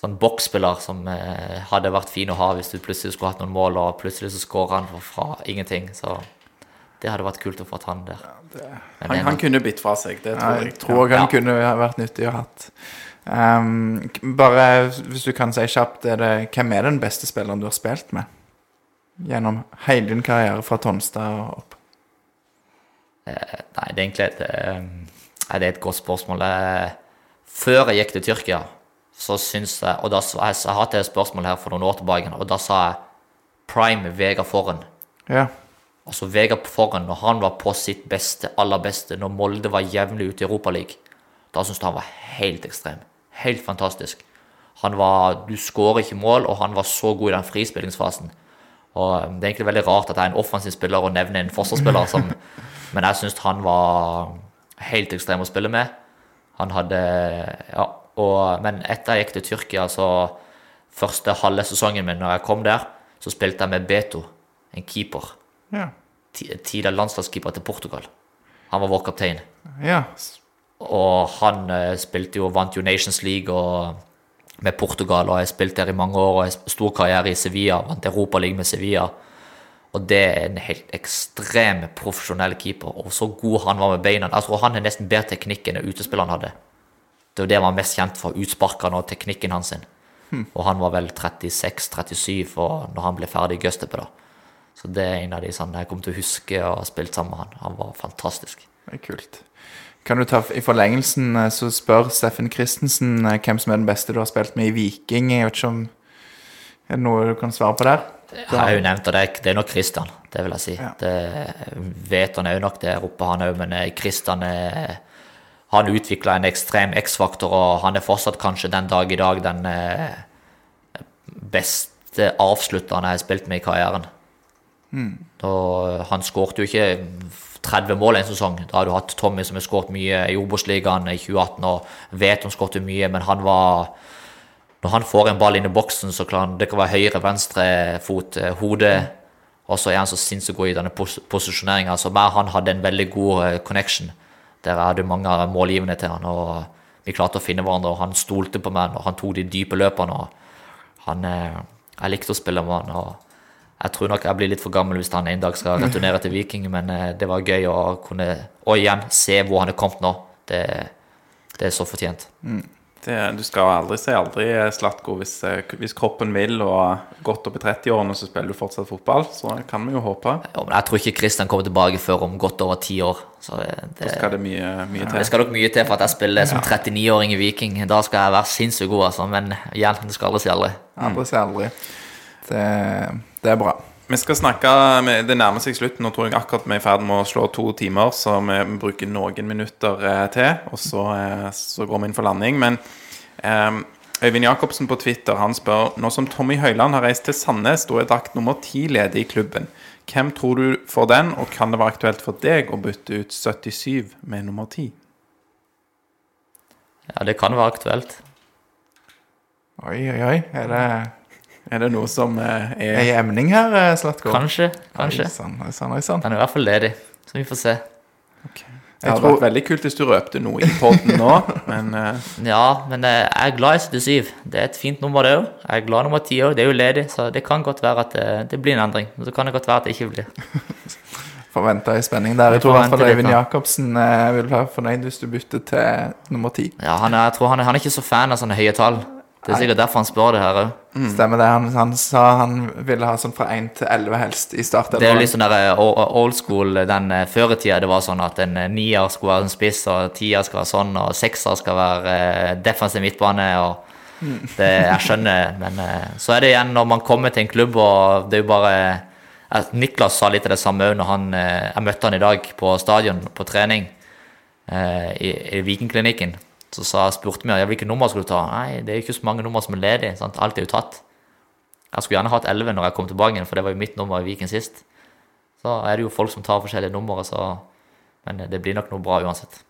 sånn boksspiller som eh, hadde vært fin å ha hvis du plutselig skulle hatt noen mål, og plutselig så skårer han fra, ingenting. Så det hadde vært kult å få han der. Ja, Han, det han, han kunne bitt fra seg, det tror Jeg jeg. tror han Ja. kunne vært nyttig å ha hatt. Um, bare hvis du kan si kjapt, er det, hvem er den beste spilleren du har spilt med? Gjennom hele din karriere fra Tonstad og opp. Nei, det er egentlig et, eh, det er et godt spørsmål. Eh, Før jeg gikk til Tyrkia, så syns jeg Og da jeg, jeg hatt et spørsmål her for noen år tilbake, og da sa jeg prime Vegard Forren. Ja. Altså Vegard Forren, når han var på sitt beste, aller beste, når Molde var jevnlig ute i Europaligaen, da syntes jeg han var helt ekstrem. Helt fantastisk. Han var, Du skårer ikke mål, og han var så god i den frispillingsfasen. Og um, Det er egentlig veldig rart at jeg er en offensiv spiller og nevner en forsvarsspiller, som, men jeg syns han var helt ekstrem å spille med. Han hadde Ja, og, men etter jeg gikk til Tyrkia, så første halve sesongen min når jeg kom der, så spilte jeg med Beto, en keeper Ja. ti- tidligere landslagskeeper til Portugal. Han var vår kaptein. ja. Og han eh, spilte jo, vant jo Nations League og, med Portugal, og jeg har spilt der i mange år, og jeg har stor karriere i Sevilla, vant Europa League med Sevilla. Og det er en helt ekstrem profesjonell keeper, og så god han var med beina. Jeg tror han har nesten bedre teknikk enn det utespilleren hadde. Det er det han var mest kjent for, utsparkene og teknikken hans. sin. Og han var vel 36-37 når han ble ferdig i Gøstepe, da. Så det er en av de sånne jeg kommer til å huske og har spilt sammen med han. Han var fantastisk. Det er kult. Kan du ta I forlengelsen eh, så spør Steffen Christensen eh, hvem som er den beste du har spilt med i Viking. Jeg vet ikke om Er det noe du kan svare på der? Det har jo nevnt, og det er, det er nok Christian, det vil jeg si. Ja. Det vet han òg nok der oppe, han òg, men eh, Christian er han utvikla en ekstrem X-faktor, og han er fortsatt kanskje den dag i dag den beste avslutteren jeg har spilt med i karrieren. Og han skårte jo ikke 30 mål en sesong. Da har du hatt Tommy som har skåret mye i Obos-ligaen i 2018, og vet han skårte mye, men han var Når han får en ball inn i boksen, så kan det kan være høyre, venstre fot, eh, hode, og så er han så sinnssykt god i denne pos posisjoneringa. Så meg han hadde en veldig god eh, connection, der jeg hadde mange målgivende til han, og vi klarte å finne hverandre, og han stolte på meg, og han tok de dype løpene, og han eh, Jeg likte å spille med han. og jeg tror nok jeg blir litt for gammel hvis han en dag skal returnere til Viking, men eh, det var gøy å kunne Og igjen, se hvor han er kommet nå. Det, det er så fortjent. Det, du skal aldri si aldri, eh, Slatko. Hvis, eh, hvis kroppen vil og godt opp i 30-årene, så spiller du fortsatt fotball. Så kan vi jo håpe. Ja, men jeg tror ikke Christian kommer tilbake før om godt over ti år. Så det, det, skal det mye, mye det skal nok mye til for at jeg spiller som 39-åring i Viking. Da skal jeg være sinnssykt god, altså. Men det skal aldri si aldri. Aldri si aldri. Det, det er bra. Vi skal snakke med, Det nærmer seg slutten. Nå tror jeg akkurat vi er i ferd med å slå to timer, så vi bruker noen minutter eh, til, og så, eh, så går vi inn for landing. Men eh, Øyvind Jacobsen på Twitter han spør nå som Tommy Høiland har reist til Sandnes, da er drakt nummer ti ledig i klubben. Hvem tror du får den, og kan det være aktuelt for deg å bytte ut 77 med nummer 10? Ja, det kan være aktuelt. Oi, oi, oi. Er det Er det noe som eh, er i emning her, eh, Slatko? Kanskje. Kanskje. Oi sann, oi sann, oi sann. Den er i hvert fall ledig, så vi får se. Det hadde vært veldig kult hvis du røpte noe i poden nå, men uh... Ja, men jeg er glad i 77. Det er et fint nummer, det òg. Jeg er glad i nummer 10 òg. Det er jo ledig, så det kan godt være at det, det blir en endring. Så kan det godt være at det ikke blir. Forventa i spenning der. Jeg tror i hvert fall Øyvind. Jacobsen vil være fornøyd hvis du bytter til nummer 10. Ja, han er, jeg tror han er, han er ikke så fan av sånne høye tall. Det er sikkert derfor han spør det her òg. Stemmer det. Han, han sa han ville ha sånn fra 1 til 11 helst i start. Det er jo litt sånn der eh, old school den eh, før i tida. Det var sånn at en eh, nier skulle være en spiss, og tier skal være sånn, og sekser skal være eh, defensiv midtbane. og det, Jeg skjønner, men eh, så er det igjen når man kommer til en klubb, og det er jo bare eh, Niklas sa litt av det samme òg når han eh, Jeg møtte han i dag på stadion på trening eh, i, i Vikingklinikken. Så sa, spurte vi ja, hvilke nummer skulle du ta. Nei, det er ikke så mange nummer som er ledige. Sant? Alt er jo tatt. Jeg skulle gjerne hatt 11 når jeg kom tilbake igjen, for det var jo mitt nummer i Viken sist. Så er det jo folk som tar forskjellige numre, så Men det blir nok noe bra uansett.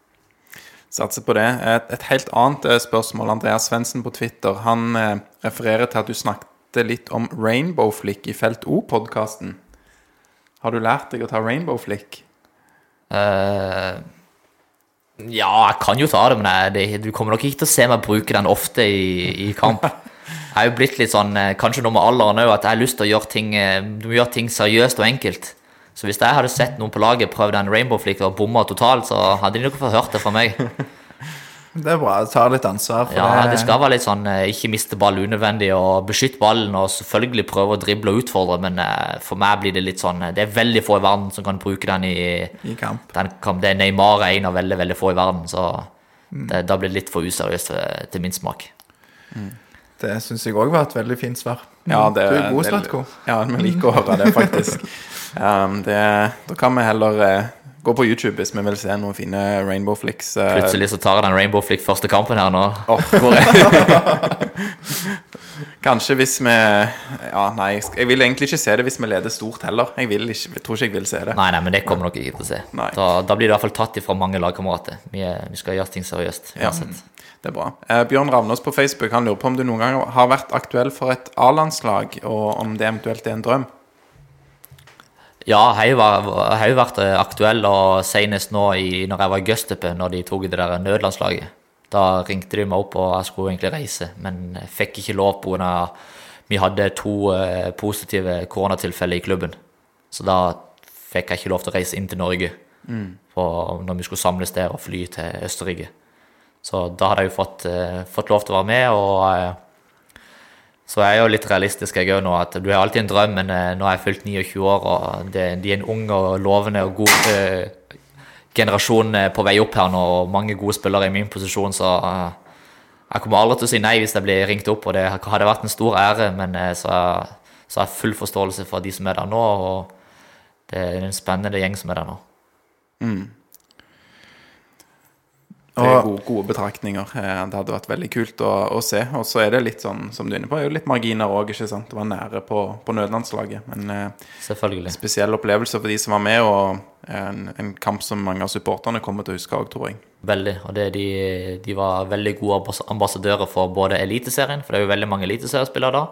Satser på det. Et, et helt annet eh, spørsmål. Andreas Svendsen på Twitter han eh, refererer til at du snakket litt om Rainbow Flick i Felt O-podkasten. Har du lært deg å ta Rainbow Flick? Eh, ja, jeg kan jo ta det, men jeg, det, du kommer nok ikke til å se meg bruke den ofte i, i kamp. Jeg er jo blitt litt sånn, eh, kanskje noe med alderen òg, at jeg har lyst til å gjøre ting eh, Du må gjøre ting seriøst og enkelt. Så hvis jeg hadde sett noen på laget prøve den rainbow flick og bomma totalt, så hadde de nok fått hørt det fra meg. Det er bra. Ta litt ansvar. For Ja, det skal være litt sånn eh, ikke miste ball unødvendig og beskytte ballen og selvfølgelig prøve å drible og utfordre, men eh, for meg blir det litt sånn eh, Det er veldig få i verden som kan bruke den i i kamp. den det er Neymar er en av veldig veldig få i verden, så det, da blir det litt for useriøst til, min smak. Det syns jeg òg var et veldig fint svar. Ja, det, du er god, det- Slatko. Ja, vi liker å høre det, faktisk. um, det, da kan vi heller gå på YouTube hvis vi vil se noen fine Rainbow Flicks. Uh... Plutselig så tar jeg den rainbow flick første kampen her nå. Oh, Kanskje hvis vi Ja, nei, jeg vil egentlig ikke se det hvis vi leder stort heller. Jeg, ikke, jeg tror ikke jeg vil se det. Nei, nei, men det kommer dere ikke til å se. Da, da blir det i hvert fall tatt ifra mange lagkamerater. Vi, vi skal gjøre ting seriøst. Ja. Det er bra. Eh, Bjørn Ravnås på Facebook han lurer på om du noen gang har vært aktuell for et A-landslag, og om det eventuelt er en drøm. Ja, jeg har jo- vært eh, aktuell, og senest nå i, når jeg var i Gøstepe, når de tok det der nødlandslaget. Da ringte de meg opp, og jeg skulle egentlig reise, men jeg fikk ikke lov pga. vi hadde to eh, positive koronatilfeller i klubben. Så da fikk jeg ikke lov til å reise inn til Norge for, når vi skulle samles der og fly til Østerrike. Så da hadde jeg jo fått, eh, fått lov til å være med, og så jeg er jo litt realistisk jeg nå, at du har alltid en drøm, men eh, nå er jeg fylt 29 år, og det, de er en ung og lovende og god eh, generasjon eh, på vei opp her nå, og mange gode spillere i min posisjon, så eh, jeg kommer aldri til å si nei hvis jeg blir ringt opp, og det hadde vært en stor ære, men eh, så, så har jeg full forståelse for de som er der nå, og det er en spennende gjeng som er der nå. Det er gode, gode betraktninger. Eh, Det hadde vært veldig kult å, å se. Og så er det litt sånn, som du er inne på, er jo litt marginer òg, ikke sant. Det var nære på, på nødlandslaget. Men eh, Selvfølgelig. spesiell opplevelse for de som var med, og en, en kamp som mange av supporterne kommer til å huske òg, tror jeg. Veldig. Og det, de, de var veldig gode ambassadører for både Eliteserien, for det er jo veldig mange eliteseriespillere da.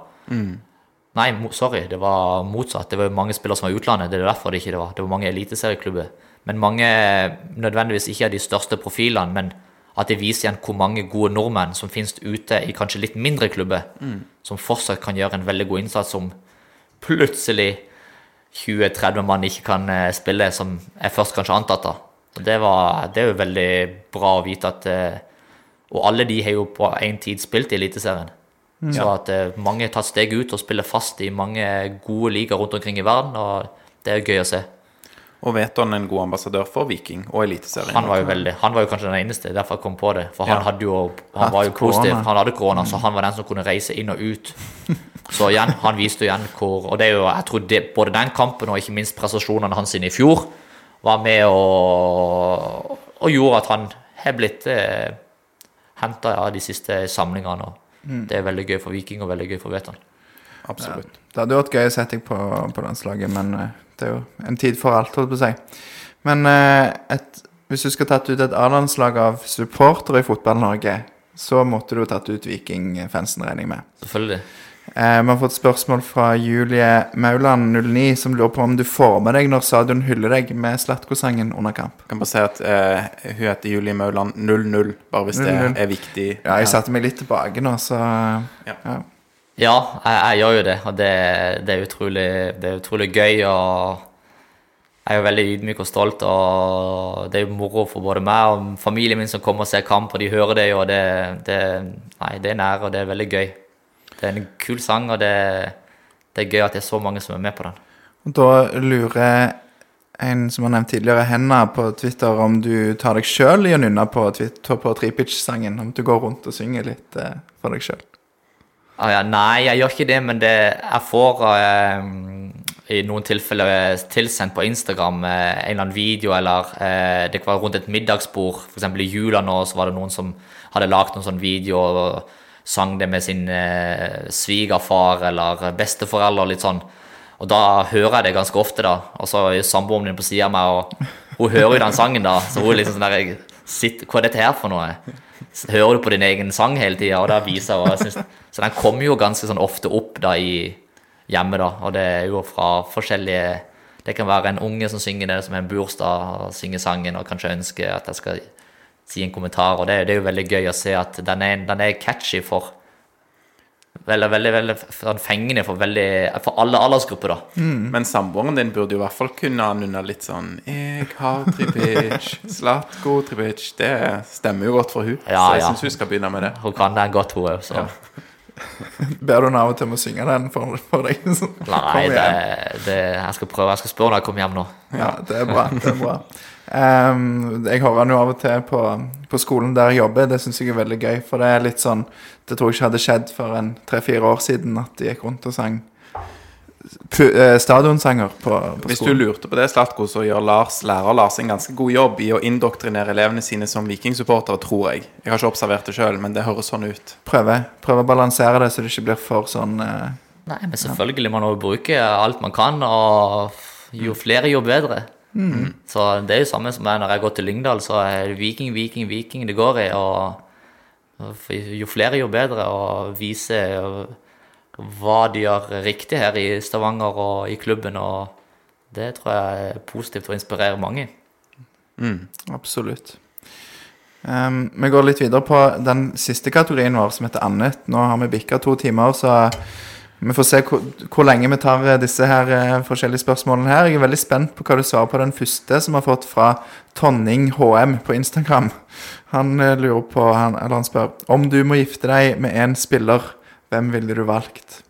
Nei, sorry, det var motsatt. Det var jo mange spillere som var i utlandet. Det er derfor det ikke det var. Det var mange eliteserieklubber. Men mange nødvendigvis ikke er de største profilene, men at det viser igjen hvor mange gode nordmenn som finnes ute i kanskje litt mindre klubber, som fortsatt kan gjøre en veldig god innsats, som plutselig 20-30 mann ikke kan eh, spille, som er først kanskje antatt da. Og det, var, det er jo veldig bra å vite at eh, Og alle de har jo på en tid spilt i Eliteserien. Så at eh, mange har tatt steg ut og spiller fast i mange gode ligaer rundt omkring i verden, og det er gøy å se. Og Veton han en god ambassadør for Viking og Eliteserien. Han var jo veldig, han var jo kanskje den eneste, derfor jeg kom på det. For han Ja. hadde jo, han var jo positiv, korona. han hadde korona, så han var den som kunne reise inn og ut. Så igjen, han viste jo igjen hvor, og det er jo, jeg tror det, både den kampen og ikke minst prestasjonene hans i fjor, var med og, og gjorde at han har blitt eh, hentet av de siste samlingene. Og det er veldig gøy for Viking og veldig gøy for Veton. Absolutt. Det hadde vært gøy å sette deg på, på landslaget, men eh, det er jo en tid for alt, holdt på å si. Men eh, et, hvis du skulle tatt ut et A-landslag av supportere i Fotball-Norge, så måtte du tatt ut Viking-fansen, regner jeg med. Selvfølgelig. Eh, vi har fått spørsmål fra Julie Mauland09, som lurer på om du får med deg når stadion hyller deg med Slatko-sangen under kamp. Jeg kan bare si at eh, hun heter Julie Mauland 00, bare hvis 00. det er viktig. Ja, jeg satte meg litt tilbake nå, så Ja. ja. Ja, jeg, jeg gjør jo det, og det, det, er utrolig, det er utrolig gøy. Og jeg er jo veldig ydmyk og stolt, og det er jo moro for både meg og familien min som kommer og ser kamp, og de hører det jo, og det, det, nei, det er nære, og det er veldig gøy. Det er en kul sang, og det, det er gøy at det er så mange som er med på den. Og Da lurer en som har nevnt tidligere, Henna på Twitter, om du tar deg sjøl i å nynne på, på Tripitch-sangen. Om du går rundt og synger litt eh, for deg sjøl. Ah, ja, nei, jeg gjør ikke det, men det, jeg får eh, i noen tilfeller tilsendt på Instagram eh, en eller annen video, eller eh, det være rundt et middagsbord. Eksempel i jula nå så var det noen som hadde lagd noen sånn video og sang det med sin eh, svigerfar eller besteforelder, litt sånn. Og da hører jeg det ganske ofte, da. Og så er samboeren min på sida av meg, og hun hører jo den sangen, da. Så hun er liksom sånn der sitt, Hva er dette her for noe? Hører du på din egen sang hele tida? Og da viser og jeg synes, Så den kommer jo ganske sånn ofte opp da i hjemme, da. Og det er jo fra forskjellige Det kan være en unge som synger det, som er en bursdag, og synger sangen og kanskje ønsker at jeg skal si en kommentar. Og det, det er jo veldig gøy å se at den er, den er catchy for Veldig, veldig, veldig sånn fengende for, veldig, for alle aldersgrupper, da. Men samboeren din burde jo i hvert fall kunne nunne litt sånn Jeg har Tripic, Slatko Tripic. Det stemmer jo godt for hun Ja, Så jeg ja. syns hun skal begynne med det. Hun kan den godt, hun òg, så Ber du henne av og til om å synge den for, for deg? Nei, det, det, jeg skal prøve. Jeg skal spørre når jeg kommer hjem nå. Ja, det er bra. det er bra Ehm, Jeg hører han jo av og til på, på skolen der jeg jobber. Det syns jeg er veldig gøy. For det er litt sånn Det tror jeg ikke hadde skjedd for en tre-fire år siden at de gikk rundt og sang eh, stadionsanger på, på Hvis du lurte på det, Slatko, så gjør Lars, lærer Lars en ganske god jobb i å indoktrinere elevene sine som vikingsupportere, tror jeg. Jeg har ikke observert det sjøl, men det høres sånn ut. Prøve, prøve å balansere det så det ikke blir for sånn uh, Nei, men selvfølgelig må man jo bruke alt man kan, og jo flere, jo bedre. Så det er jo samme som når jeg går til Lyngdal, så er det Viking, Viking, Viking det går i. Og jo flere, jo bedre, og vise hva de gjør riktig her i Stavanger og i klubben. Og det tror jeg er positivt og inspirerer mange. Absolutt. Um, vi går litt videre på den siste kategorien vår, som heter annet. Nå har vi bikka to timer, så vi får se hvor, hvor lenge vi tar eh, disse her eh, forskjellige spørsmålene her. Jeg er veldig spent på hva du svarer på den første, som har fått fra Tonning HM på Instagram. Han eh, lurer på, han, eller han spør om du må gifte deg med en spiller, hvem ville du valgt?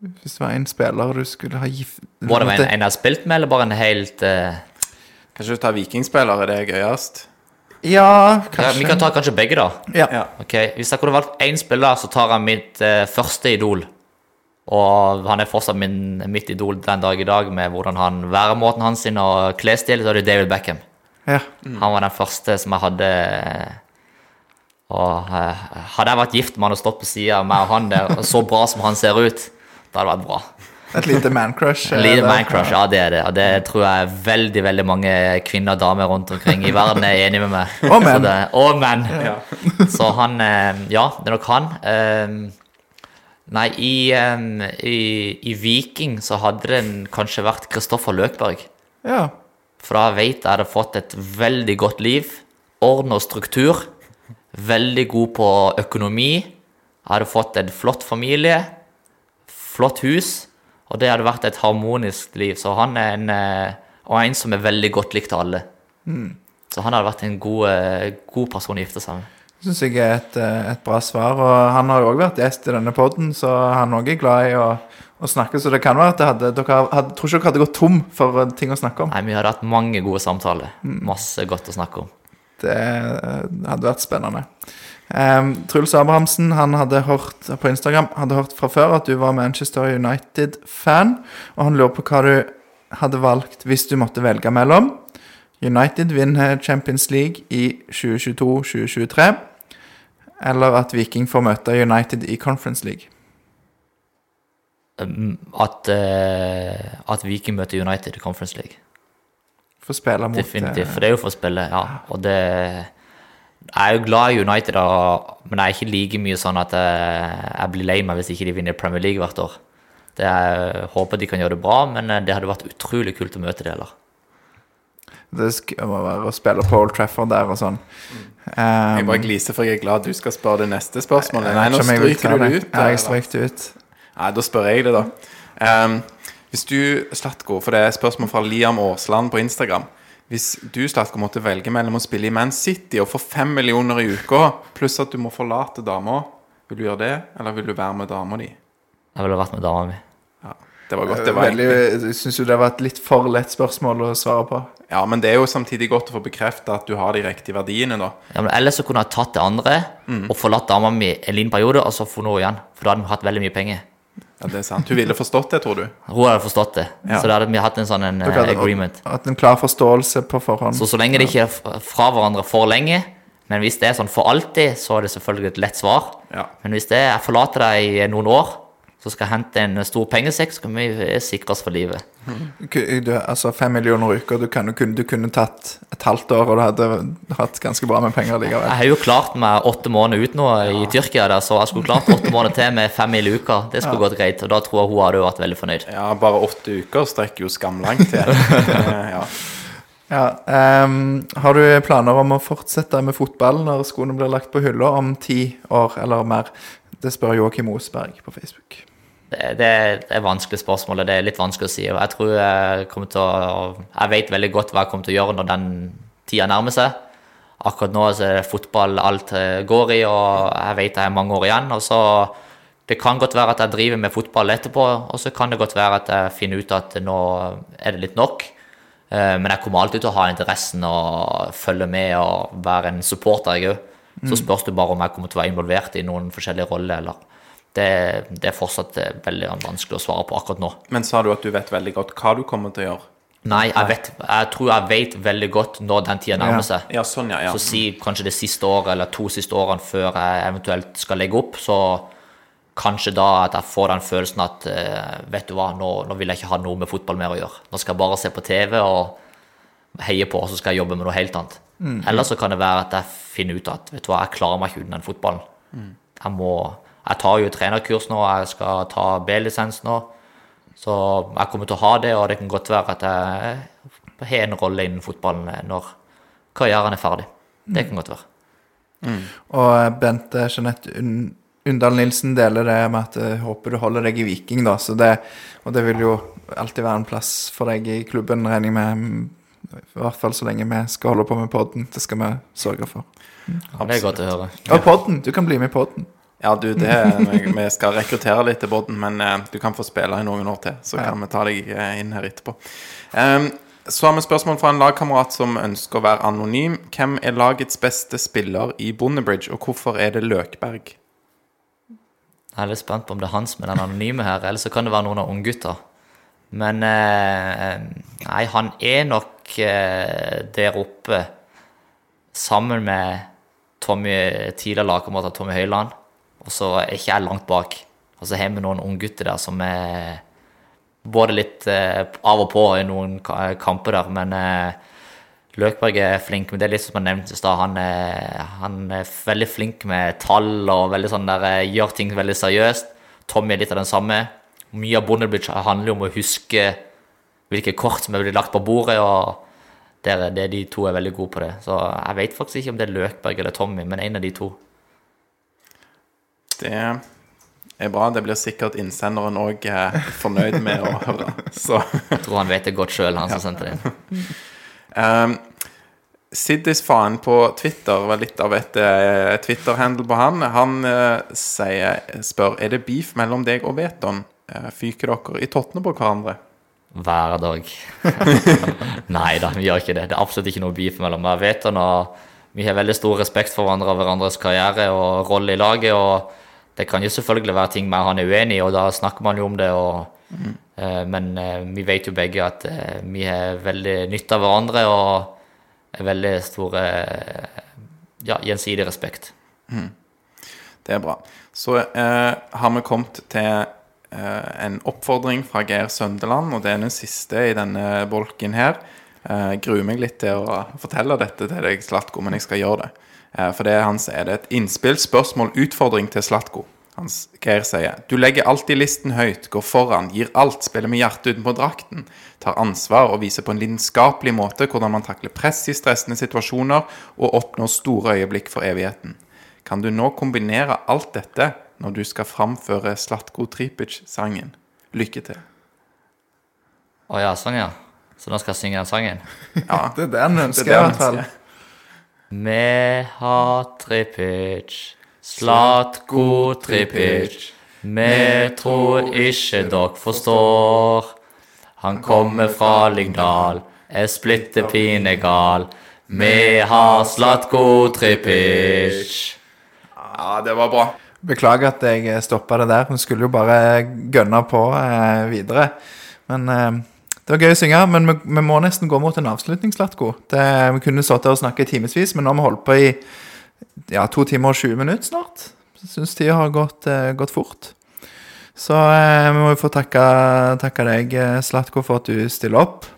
Hvis det var en spiller du skulle ha gift... Må det være en, en har spilt med, eller bare en helt uh... Kanskje du tar vikingspillere, det er gøyest? Ja, ja, kanskje. Vi kan ta kanskje begge, da. Ja. Ja. Ok, Hvis jeg kunne valgt én spiller, så tar jeg mitt uh, første idol. Og han er fortsatt min, mitt idol den dag i dag, med hvordan han væremåten hans sin og klesstilen, så er det David Beckham. ja. Han var den første som jeg hadde Og uh, hadde jeg vært gift med han og stått på sida av meg og han der, og så bra som han ser ut, da hadde det vært bra. Et lite mancrush En eh, man-crush, ja, det er det. Og det tror jeg veldig veldig mange kvinner og damer rundt omkring i verden er enig med meg. Og menn. Så det- Og menn. Så han eh, Ja, det er nok han. Eh, Nei, i, um, i, i Viking så hadde det kanskje vært Kristoffer Løkberg. Ja. For da veit jeg hadde fått et veldig godt liv. Orden og struktur. Veldig god på økonomi. Jeg hadde fått en flott familie. Flott hus. Og det hadde vært et harmonisk liv. Så han er en eh, Og en som er veldig godt likt av alle. Så han hadde vært en god, eh, god person å gifte seg med. Syns jeg er et, eh, et bra svar. Og han har jo òg vært gjest i denne poden, så han òg er glad i å, å snakke. Så det kan være at det hadde, dere hadde, tror ikke dere hadde gått tom for eh, ting å snakke om. Nei, Vi hadde hatt mange gode samtaler. Masse godt å snakke om. Det eh, hadde vært spennende. Um, Truls Abrahamsen han hadde hørt på Instagram Hadde hørt fra før at du var Manchester United-fan. Og han lurer på hva du hadde valgt hvis du måtte velge mellom United vinner Champions League i 2022-2023, eller at Viking får møte United i Conference League. At, uh, at Viking møter United i Conference League. For å spille mot Definitivt, eh, for det er jo for å spille, ja. Og det Jeg er jo glad i United, men jeg er ikke like mye sånn at jeg, jeg blir lei meg hvis ikke de vinner Premier League hvert år. Det jeg håper de kan gjøre det bra, men eh, det hadde vært utrolig kult å møte det heller. Det må være å spille på Old Trafford der og sånn. Um, Jeg bare gliser, for jeg er glad du skal spørre det neste spørsmålet. Nei, nå stryker du det. ut. Ja, jeg eller? det ut. Nei, da spør jeg det, da. Um, Hvis du, Slatko, for det er spørsmål fra Liam Aasland på Instagram. Hvis du, Slatko, måtte velge mellom å spille i Man City og få fem millioner i uka, pluss at du må forlate dama, vil du gjøre det, eller vil du være med dama di? Jeg ville vært med dama mi. Ja, det var godt. Det var Veldig, jeg syns jo det var et litt for lett spørsmål å svare på. Ja, men det er jo samtidig godt å få bekrefta at du har de riktige verdiene, da. Ja, men ellers så kunne jeg tatt det andre og forlatt dama mi en liten periode, og så funnet henne igjen. For da hadde vi hatt veldig mye penger. Ja, det er sant. Hun ville forstått det, tror du? Hun hadde forstått det. Ja. Så da hadde vi hatt en sånn en, eh, agreement. Hatt en klar forståelse på forhånd. Så så lenge det ikke er fra hverandre for lenge, men hvis det er sånn for alltid, så er det selvfølgelig et lett svar. Ja. Men hvis det er jeg forlater deg i noen år, så skal jeg hente en stor pengesekk, så kan vi sikre oss for livet. Du, altså Fem millioner uker, du, kan, du, kunne, du kunne tatt et halvt år, og du hadde hatt ganske bra med penger likevel. Jeg har jo klart meg åtte måneder ut nå i Tyrkia, der, så jeg skulle klart åtte måneder til med fem mil i uka. Det skulle gått greit, og da tror jeg hun hadde vært veldig fornøyd. Ja, bare åtte uker strekker jo skamlangt til. Eh, ja. Ja, um, har du planer om å fortsette med fotball når skoene blir lagt på hylla om ti år eller mer? Det spør Joakim Osberg på Facebook. Det, det er et vanskelig spørsmål, og det er litt vanskelig å si. og Jeg tror jeg kommer til å Jeg vet veldig godt hva jeg kommer til å gjøre når den tida nærmer seg. Akkurat nå så er det fotball alt eh, går i, og jeg vet jeg har mange år igjen. og så Det kan godt være at jeg driver med fotball etterpå, og så kan det godt være at jeg finner ut at nå er det litt nok. Eh, Men jeg kommer alltid til å ha interessen og følge med og være en supporter, jeg òg. Så spørs det bare om jeg kommer til å være involvert i noen forskjellige roller, eller det, det er fortsatt eh, veldig vanskelig å svare på akkurat nå. Men sa du at du vet veldig godt hva du kommer til å gjøre? Nei, jeg, vet, jeg tror jeg vet veldig godt når den tida nærmer seg. Ja, sånn, ja. ja. Så si kanskje det siste året eller to siste årene før jeg eventuelt skal legge opp, så kanskje da at jeg får den følelsen at eh, vet du hva, nå, nå vil jeg ikke ha noe med fotball mer å gjøre. Nå skal jeg bare se på TV og heie på, og så skal jeg jobbe med noe helt annet. Eller så kan det være at jeg finner ut at vet du hva, jeg klarer meg ikke uten den fotballen. Jeg må Jeg tar jo trenerkurs nå, jeg skal ta B-lisens nå. Så jeg kommer til å ha det, og det kan godt være at jeg har en rolle innen fotballen når karrieren er ferdig. Det kan godt være. Og eh, Bente Jeanette Undal Nilsen deler det med at jeg håper du holder deg i Viking, da. Så det, og det vil jo alltid være en plass for deg i klubben, regner jeg med. I hvert fall så lenge vi skal holde på med podden. Det skal vi sørge for. Ja, det er godt å høre. Og podden! Du kan bli med i podden. Ja, du, det vi skal rekruttere litt til båten, men eh, du kan få spille i noen år til. Så Ja. kan vi ta deg eh, inn her etterpå. Um, så har vi spørsmål fra en lagkamerat som ønsker å være anonym. Hvem er lagets beste spiller i Bondebridge, og hvorfor er det Løkberg? Jeg er litt spent på om det er han som er den anonyme her, eller så kan det være noen av unggutta. Men eh, nei, han er nok eh, der oppe sammen med Tommy, tidligere lagkamerat av Tommy Høiland. Og så er ikke jeg langt bak. Og så har vi noen unggutter der som er både litt eh, av og på i noen kamper der, men eh, Løkberg er flink, men det er litt som jeg nevnte i stad. Han, han er veldig flink med tall og sånn der, eh, gjør ting veldig seriøst. Tommy er litt av den samme. Mye av Bondebridge handler om å huske hvilke kort som er blitt lagt på bordet, og det, det, de to er veldig gode på det. Så jeg vet faktisk ikke om det er Løkberg eller Tommy, men en av de to. Det er bra. Det blir sikkert innsenderen òg eh, fornøyd med å høre. Så Jeg tror han vet det godt sjøl, han som sendte det inn. Um, Siddis faen på Twitter var litt av et uh, Twitter-handle på han. Han uh, sier, spør er det beef mellom deg og Veton. Uh, fyker dere i tottene på hverandre? Hver dag. Nei da, vi gjør ikke det. Det er absolutt ikke noe beef mellom meg og Veton. Og vi har veldig stor respekt for hverandre og hverandres karriere og rolle i laget. Og det kan jo selvfølgelig være ting med han er uenig i, og da snakker man jo om det. Og, eh, men eh, vi vet jo begge at eh, vi har veldig nytte av hverandre og er veldig stor eh, ja, gjensidig respekt. Det er bra. Så eh, har vi kommet til eh, en oppfordring fra Geir Søndeland, og det er den siste i denne bolken her. Eh, gruer meg litt til å fortelle dette til deg, Slatko, men jeg skal gjøre det. Eh, for det er han sier det er et innspill, spørsmål, utfordring til Slatko. Hans Geir sier Du legger alltid listen høyt, går foran, gir alt, spiller med hjertet utenpå drakten, tar ansvar og viser på en lidenskapelig måte hvordan man takler press i stressende situasjoner og oppnår store øyeblikk for evigheten. Kan du nå kombinere alt dette når du skal framføre Slatko Tripic-sangen? Lykke til. Å ja, sånn, ja. Så nå skal jeg synge den sangen? Ja, det er det han ønsker, i hvert fall. Har Tripic, Slatko Tripic. Vi tror ikke dere forstår. Han kommer fra Lyngdal, er splitter pine gal. Vi har Slatko Tripic. Ja, det var bra. Beklager at jeg stoppa det der. Hun skulle jo bare gønne på eh, videre. Men eh, det var gøy å synge. Men vi, vi må nesten gå mot en avslutning, Slatko. Det, vi kunne stått der og snakket i timevis, men nå har vi holdt på i ja, to timer og 20 minutter snart. Syns tida har gått, eh, gått fort. Så eh, vi må jo få takke, takke deg, eh, Slatko, for at du stiller opp.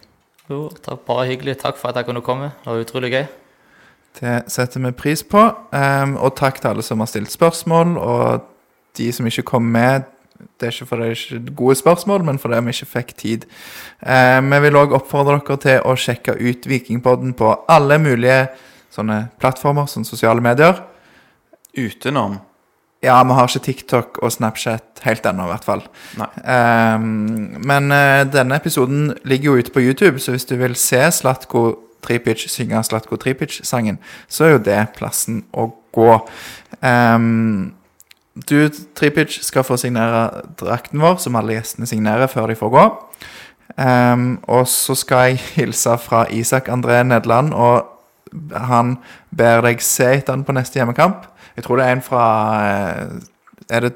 Jo, takk, bare hyggelig. Takk for at jeg kunne komme. Det var utrolig gøy. Det setter vi pris på. Um, og takk til alle som har stilt spørsmål, og de som ikke kom med. Det er ikke fordi det er ikke gode spørsmål, men fordi vi ikke fikk tid. Eh, vi vil òg oppfordre dere til å sjekke ut Vikingpodden på alle mulige sånne plattformer, som sosiale medier. Utenom. Ja, vi har ikke TikTok og Snapchat helt ennå, i hvert fall. Ehm, men eh, denne episoden ligger jo ute på YouTube, så hvis du vil se Slatko Tripic synge Slatko Tripic-sangen, så er jo det plassen å gå. Ehm, du, Tripic, skal få signere drakten vår, som alle gjestene signerer før de får gå. Um, og så skal jeg hilse fra Isak André Nederland, og han ber deg se etter han på neste hjemmekamp. Jeg tror det er en fra eh, Er det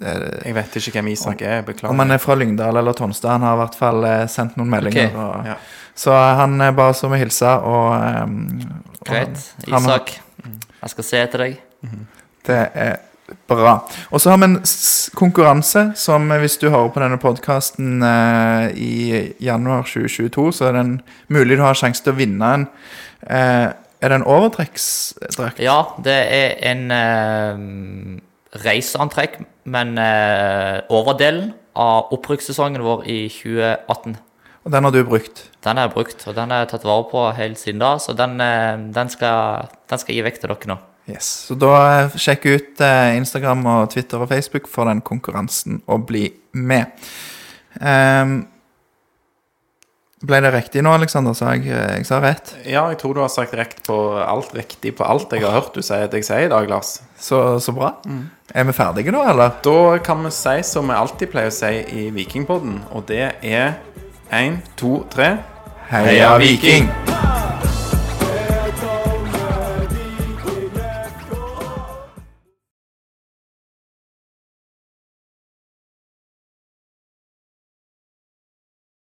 er det- Jeg vet ikke hvem Isak er. Beklager. om han er fra Lyngdal eller Tonstad. Han har i hvert fall eh, sendt noen meldinger. Okay. Og, ja. Så han er bare som å hilse, og, um, Greit. han- Isak, jeg skal se etter deg. Det er bra. Og så har vi en konkurranse som eh, hvis du hører på denne podkasten eh, i januar 2022, så er det en, mulig du har sjanse til å vinne en eh, Er det en overtrekksdrakt? Ja, det er en eh, reiseantrekk, men eh, overdelen av opprykkssesongen vår i 2018. Og den har du brukt. Den har jeg brukt, og den har jeg tatt vare på helt siden da, så den, eh, den, skal, den skal jeg gi vekk til dere nå. Yes. Så da eh, sjekk ut eh, Instagram og Twitter og Facebook for den konkurransen og bli med. Um, ble det riktig nå, Aleksander? Sa jeg, eh, jeg sa rett? Ja, jeg tror du har sagt rekt på alt riktig på alt jeg har hørt du sier at jeg sier i dag, Lars. Så, så bra. Er vi ferdige nå, eller? Da kan vi si som vi alltid pleier å si i Vikingpodden, og det er én, to, tre. Heia Viking!